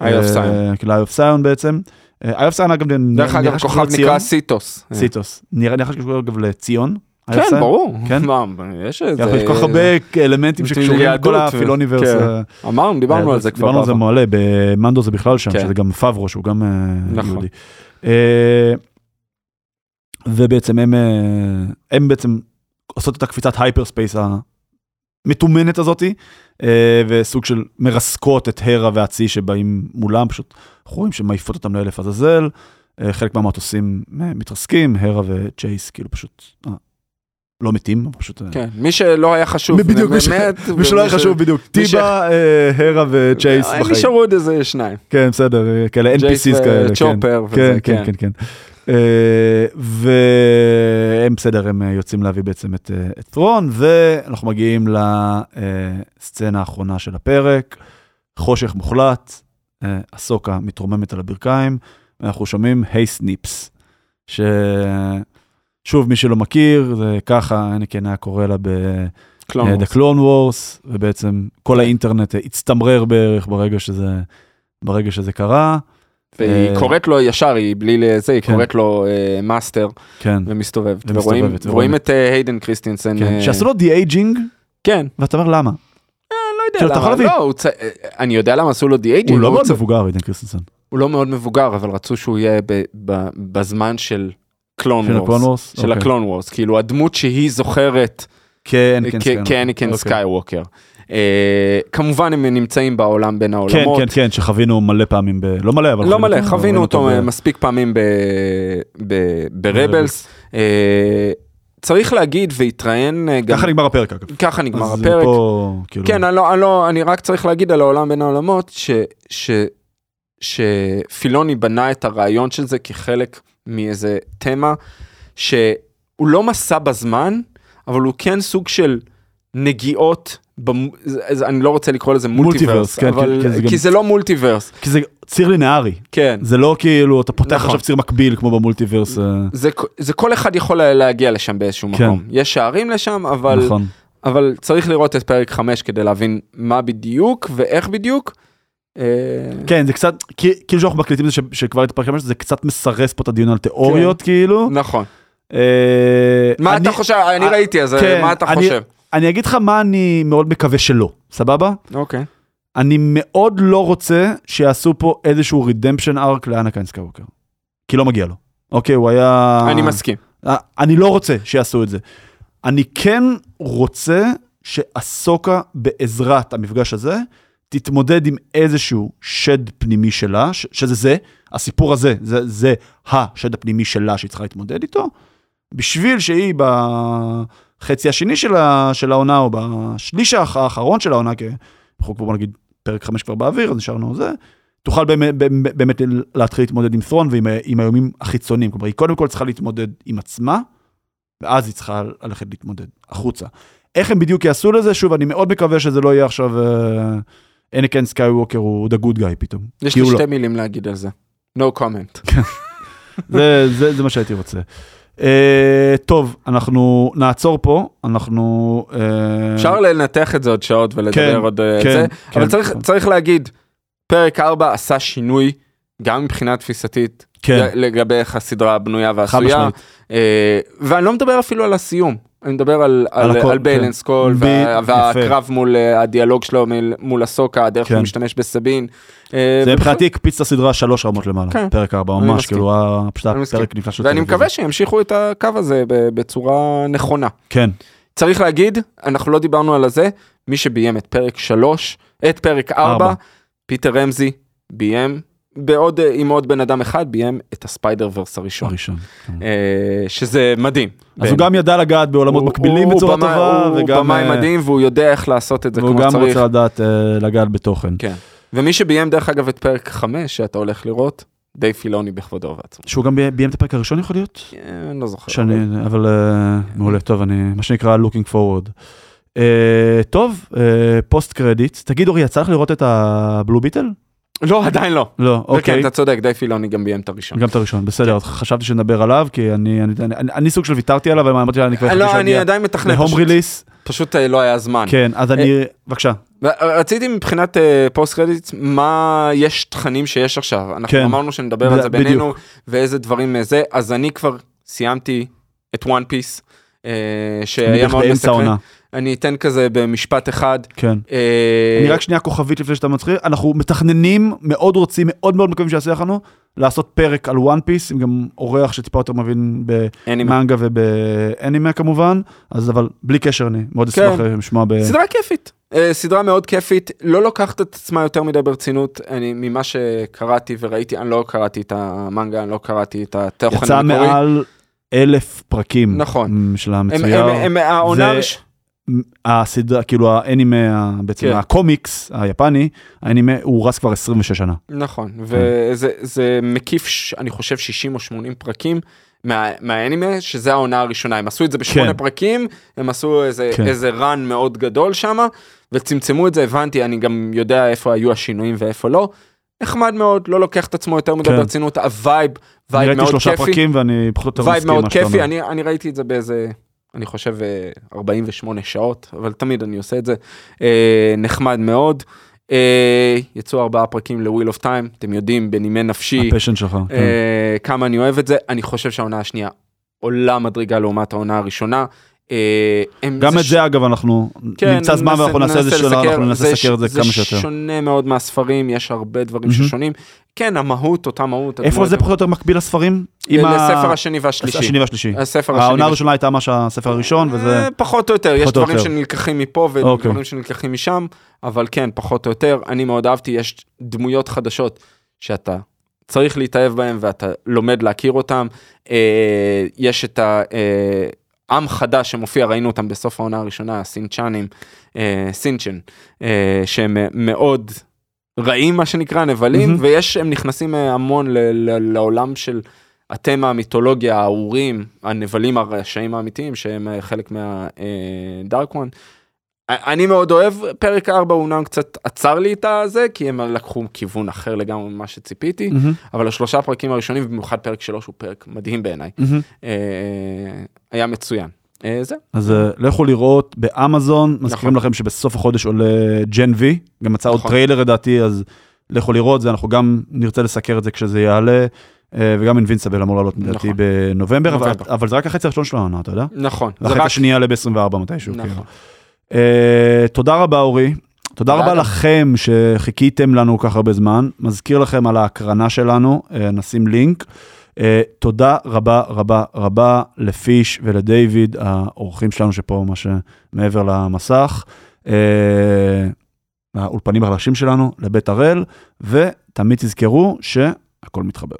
ל-Eye of Sion בעצם. Eye of Sion אגב, דרך אגב, שקשור קשור לציון. נקרא סיאטוס. סיאטוס. נראה נראה שקשור אגב לציון. כן. ברור. כן? מה, יש איזה... יש כל כך הרבה אלמנטים שקשורים לכל ו- ה-Filoniverse. כן. אה, אמרנו, דיברנו אה, על זה כבר. דיברנו על זה. מעולה, במנדו זה בכלל שם, כן. שזה גם פברו, שהוא גם אה, נכון. יהודי. אה, ובעצם הם, אה, הם בעצם עושות את הקפיצת hyperspace המטומנת הזאתי, אה, וסוג של מרסקות את הרה והצי שבאים מולם, פשוט אנחנו רואים שמעיפות אותם לאלף עזאזל, אה, חלק מהמטוסים אה, מתרסקים, הרה וצ'ייס כאילו פשוט אה, לא מתים, פשוט... אה, כן, מי שלא היה חשוב, בדיוק, מי ש- באמת, מי שלא היה ש- חשוב בדיוק, ש- טיבה, אה, הרה וצ'ייס בחיים. נשארו עוד איזה שניים. כן, בסדר, אה, כאלה NPCs כאלה. כן. וצ'ופר כן, וזה, כן, כן. כן, כן. והם בסדר, הם יוצאים להביא בעצם את ת'רון, ואנחנו מגיעים לסצנה האחרונה של הפרק, חושך מוחלט, אסוקה מתרוממת על הברכיים, ואנחנו שומעים Hey Snips, ששוב, מי שלא מכיר, זה ככה, אנקין היה קורא לה ב... Clone אה, Wars. The Clone Wars, ובעצם כל האינטרנט הצטמרר בערך ברגע שזה, ברגע שזה קרה. והיא אה, קוראת לו ישר, היא בלי לזה, היא כן. קוראת לו אה, Master כן, ומסתובבת. ומסתובבת, ורואים- ורואים ורואים את היידן קריסטנסן. כן. אה, שעשו לו de-aging, כן, ואתה אומר למה? לא יודע כאילו, למה. לא, צ- אני יודע למה עשו לו de-aging. הוא לא מאוד מבוגר, היידן קריסטנסן. הוא לא מאוד מבוגר, אבל רצו שהוא יהיה ב- ב- בזמן של Clone Wars. Wars? של אוקיי. ה-Clone Wars, כאילו הדמות שהיא זוכרת כן, כן, כאנקין סקייווקר. אה, כמובן הם נמצאים בעולם בין כן, העולמות. כן, כן, שחווינו מלא פעמים, ב... לא מלא, אבל... לא מלא, חווינו אותו ב- מספיק פעמים ב- ב- ברבלס. אה, צריך להגיד והתראיין אה, גם, ככה נגמר הפרק, אגב. ככה נגמר הפרק. פה, כאילו... כן, אני לא, אני לא, אני רק צריך להגיד על העולם בין העולמות, ש, ש, שפילוני בנה את הרעיון של זה כחלק מאיזה תמה, שהוא לא מסע בזמן, אבל הוא כן סוג של נגיעות, במ... אני לא רוצה לקרוא לזה מולטיברס, מולטיברס, כן, אבל... כן, זה גם- כי זה לא מולטיברס, כי זה ציר לינארי. כן. זה לא כאילו, אתה פותח נכון. עכשיו ציר מקביל כמו במולטיברס. אה, זה, זה כל אחד יכול להגיע לשם באיזשהו כן. מקום. יש שערים לשם, אבל, נכון. אבל צריך לראות את פרק 5 כדי להבין מה בדיוק ואיך בדיוק. אה, כן, זה קצת, כאילו שאנחנו מקליטים זה שכבר את פרק 5, זה קצת מסרס פה את הדיון על תיאוריות, כאילו. נכון. אה, מה אתה חושב? אני אה, ראיתי, אז כן, מה אתה חושב? אני אגיד לך מה אני מאוד מקווה שלא, סבבה? אוקיי. אני מאוד לא רוצה שיעשו פה איזשהו רידמפשן ארק לאנקיין סקאווקר. כי לא מגיע לו. אוקיי, הוא היה... אני מסכים. אני לא רוצה שיעשו את זה. אני כן רוצה שאסוקה בעזרת המפגש הזה, תתמודד עם איזשהו שד פנימי שלה, ש- שזה זה, הסיפור הזה, זה, זה השד הפנימי שלה שהיא צריכה להתמודד איתו, בשביל שהיא בחצי השני של, ה, של העונה, או בשליש האח- האחרון של העונה, כי אנחנו כבר נגיד פרק 5 כבר באוויר, אז נשארנו זה, תוכל באמת, באמת, להתחיל להתמודד עם ת'רון ועם עם האיומים החיצוניים. כלומר, היא קודם כל צריכה להתמודד עם עצמה, ואז היא צריכה ללכת להתמודד החוצה. איך הם בדיוק יעשו לזה? שוב, אני מאוד מקווה שזה לא יהיה עכשיו אה, אנקין סקייווקר הוא the good guy פתאום. יש לי הוא שתי לא. מילים להגיד על זה. no comment. זה, זה, זה מה שהייתי רוצה. אה, טוב, אנחנו נעצור פה, אנחנו... אה, אפשר לנתח את זה עוד שעות ולדבר כן, עוד אה, כן, זה, כן, אבל צריך- כן. צריך להגיד, פרק 4 עשה שינוי, גם מבחינה תפיסתית, כן, לגבי איך הסדרה בנויה ועשויה. אה, ואני לא מדבר אפילו על הסיום, אני מדבר על, על על, הכל, על ביילנס קול, ב- וה. והקרב מול אה, הדיאלוג שלו מול- מול הסוקה, הדרך כן. שהוא משתמש בסבין. אה, זה מבחינתי הקפיץ את הסדרה שלוש רמות למעלה, כן. פרק ארבע, ממש. כאילו, היה פשוט אני מסכים. פרק נפלא של ואני. מקווה שימשיכו את הקו הזה בצורה נכונה. כן, צריך להגיד, אנחנו לא דיברנו על הזה, מי שביים את פרק 3, את פרק 4, ארבע. פיטר רמזי, ביים, בעוד, אה, עם עוד בן אדם אחד, ביים את הספיידר ורס הראשון, הראשון. כן. אה, שזה מדהים. אז הוא גם ידע לגעת בעולמות הוא- מקבילים הוא- בצורה הוא במאי- טובה, הוא וגם... במאי אה, מדהים והוא יודע איך לעשות את זה והוא כמו גם צריך. רוצה לדעת לגעת בתוכן. כן. ומי שביים דרך אגב את פרק 5 שאתה הולך לראות, די פילוני בכבודו ובעצמו. שהוא גם ביים את הפרק הראשון יכול להיות? אני לא זוכר. שאני, אבל מעולה, טוב, אני, מה שנקרא looking forward. טוב, פוסט קרדיט. תגיד אורי, יצא לך לראות את הבלו ביטל? לא, עדיין לא. לא, אוקיי. אתה צודק, די פילוני גם ביים את הראשון. גם את הראשון, בסדר, אז חשבתי שנדבר עליו, כי אני, אני, אני, אני, סוג של ויתרתי עליו, אבל אמרתי לה, אני כבר לא, אני עדיין מתכנן, להום ריליס. פשוט אה, לא היה זמן. כן, אז אני, בבקשה. רציתי מבחינת post credit, מה יש תכנים שיש עכשיו. אנחנו כן. אמרנו שנדבר על זה בינינו, ואיזה דברים אה, זה, אז אני כבר סיימתי את וואן פיס, שהיה מאוד מסקרן. אני אתן כזה במשפט אחד. כן. אה, אני רק שנייה כוכבית לפני שאתה מתחיל, אנחנו מתכננים, מאוד רוצים, מאוד מאוד מקווים שיעשה לנו, לעשות פרק על וואן פיס, עם גם אורח שטיפה יותר מבין. במנגה ובאנימה כמובן, אז אבל בלי קשר אני מאוד כן. אשמח לשמוע ב... סדרה כיפית. אה, סדרה מאוד כיפית, לא לוקחת את עצמה יותר מדי ברצינות, אני ממה שקראתי וראיתי, אני לא קראתי את המנגה, אני לא קראתי את התוכן יצא המקורי. מעל אלף פרקים. נכון. של המצויר. העונה זה- הסדרה, כאילו האנימה, בעצם כן. הקומיקס היפני, האנימה הוא רץ כבר 26 שנה. נכון, כן. וזה זה מקיף, אני חושב 60 או 80 פרקים מה- מהאנימה, שזה העונה הראשונה, הם עשו את זה בשמונה כן. פרקים, הם עשו איזה, כן. איזה run מאוד גדול שם, וצמצמו את זה, הבנתי, אני גם יודע איפה היו השינויים ואיפה לא. נחמד מאוד, לא לוקח את עצמו יותר מדי כן. ברצינות, ה-vibe, vibe ראיתי מאוד שלושה כיפי, פרקים ואני פחות או יותר vibe מסכים מאוד מה שאתה כיפי, אומר. אני, אני ראיתי את זה באיזה, אני חושב אה, 48 שעות, אבל תמיד אני עושה את זה, אה, נחמד מאוד. אה, יצאו ארבעה פרקים לוויל אוף טיים, אתם יודעים, בנימי נפשי, ה-passion שלך. כן. אה, כמה אני אוהב את זה, אני חושב שהעונה השנייה עולה מדרגה לעומת העונה הראשונה. אה, גם את זה אגב אנחנו כן, נמצא זמן ננסה- ואנחנו נעשה איזה ננסה שלב, לסקר. אנחנו ננסה זה לסקר את זה כמה שיותר. זה שונה מאוד מהספרים, יש הרבה דברים. ששונים. כן, המהות, אותה מהות. איפה זה פחות או יותר מקביל לספרים? ה- לספר השני והשלישי. השני והשלישי. הספר השני. העונה הראשונה הייתה מה שהספר הראשון וזה... אה, פחות או יותר, יש דברים. שנלקחים מפה אוקיי. ודברים שנלקחים משם, אבל כן, פחות או יותר, אני מאוד אהבתי, יש דמויות חדשות שאתה צריך להתאהב בהם ואתה לומד להכיר אותם. אה, יש את העם חדש שמופיע, ראינו אותם בסוף העונה הראשונה, הסינצ'אנים, אה, סינצ'ן, אה, שהם אה, מאוד רעים, מה שנקרא, נבלים, מהמם. ויש, הם נכנסים אה, המון ל- ל- לעולם של... התמה, המיתולוגיה, האורים, הנבלים הרשעים האמיתיים, שהם אה, חלק מהדארק וואן. אני מאוד אוהב, פרק 4 הוא אומנם קצת עצר לי את הזה, כי הם לקחו כיוון אחר לגמרי ממה שציפיתי, מהמם, אבל השלושה פרקים הראשונים, במיוחד פרק 3 הוא פרק מדהים בעיניי. מהמם. אה, היה מצוין. אה, זה. אז אה, לכו לראות באמזון, מזכירים נכון. לכם שבסוף החודש עולה Gen V, גם יצא עוד נכון. טריילר לדעתי, אז לכו לראות זה, אנחנו גם נרצה לסקר את זה כשזה יעלה, אה, וגם Invincible אמור לעלות לדעתי נכון. בנובמבר, אבל- זה רק החצי הראשון של העונה, אתה יודע? נכון. והחצי רק... השני יעלה ב-24 מתישהו. נכון. אה, תודה רבה אורי. תודה רבה. לכם שחיכיתם לנו כל כך הרבה זמן. מזכיר לכם על ההקרנה שלנו, אה, נשים לינק. אה, תודה רבה רבה רבה לפיש ולדיוויד, האורחים שלנו שפה ממש מעבר למסך. אה, האולפנים החדשים שלנו, לבית הראל, ותמיד תזכרו שהכל מתחבר.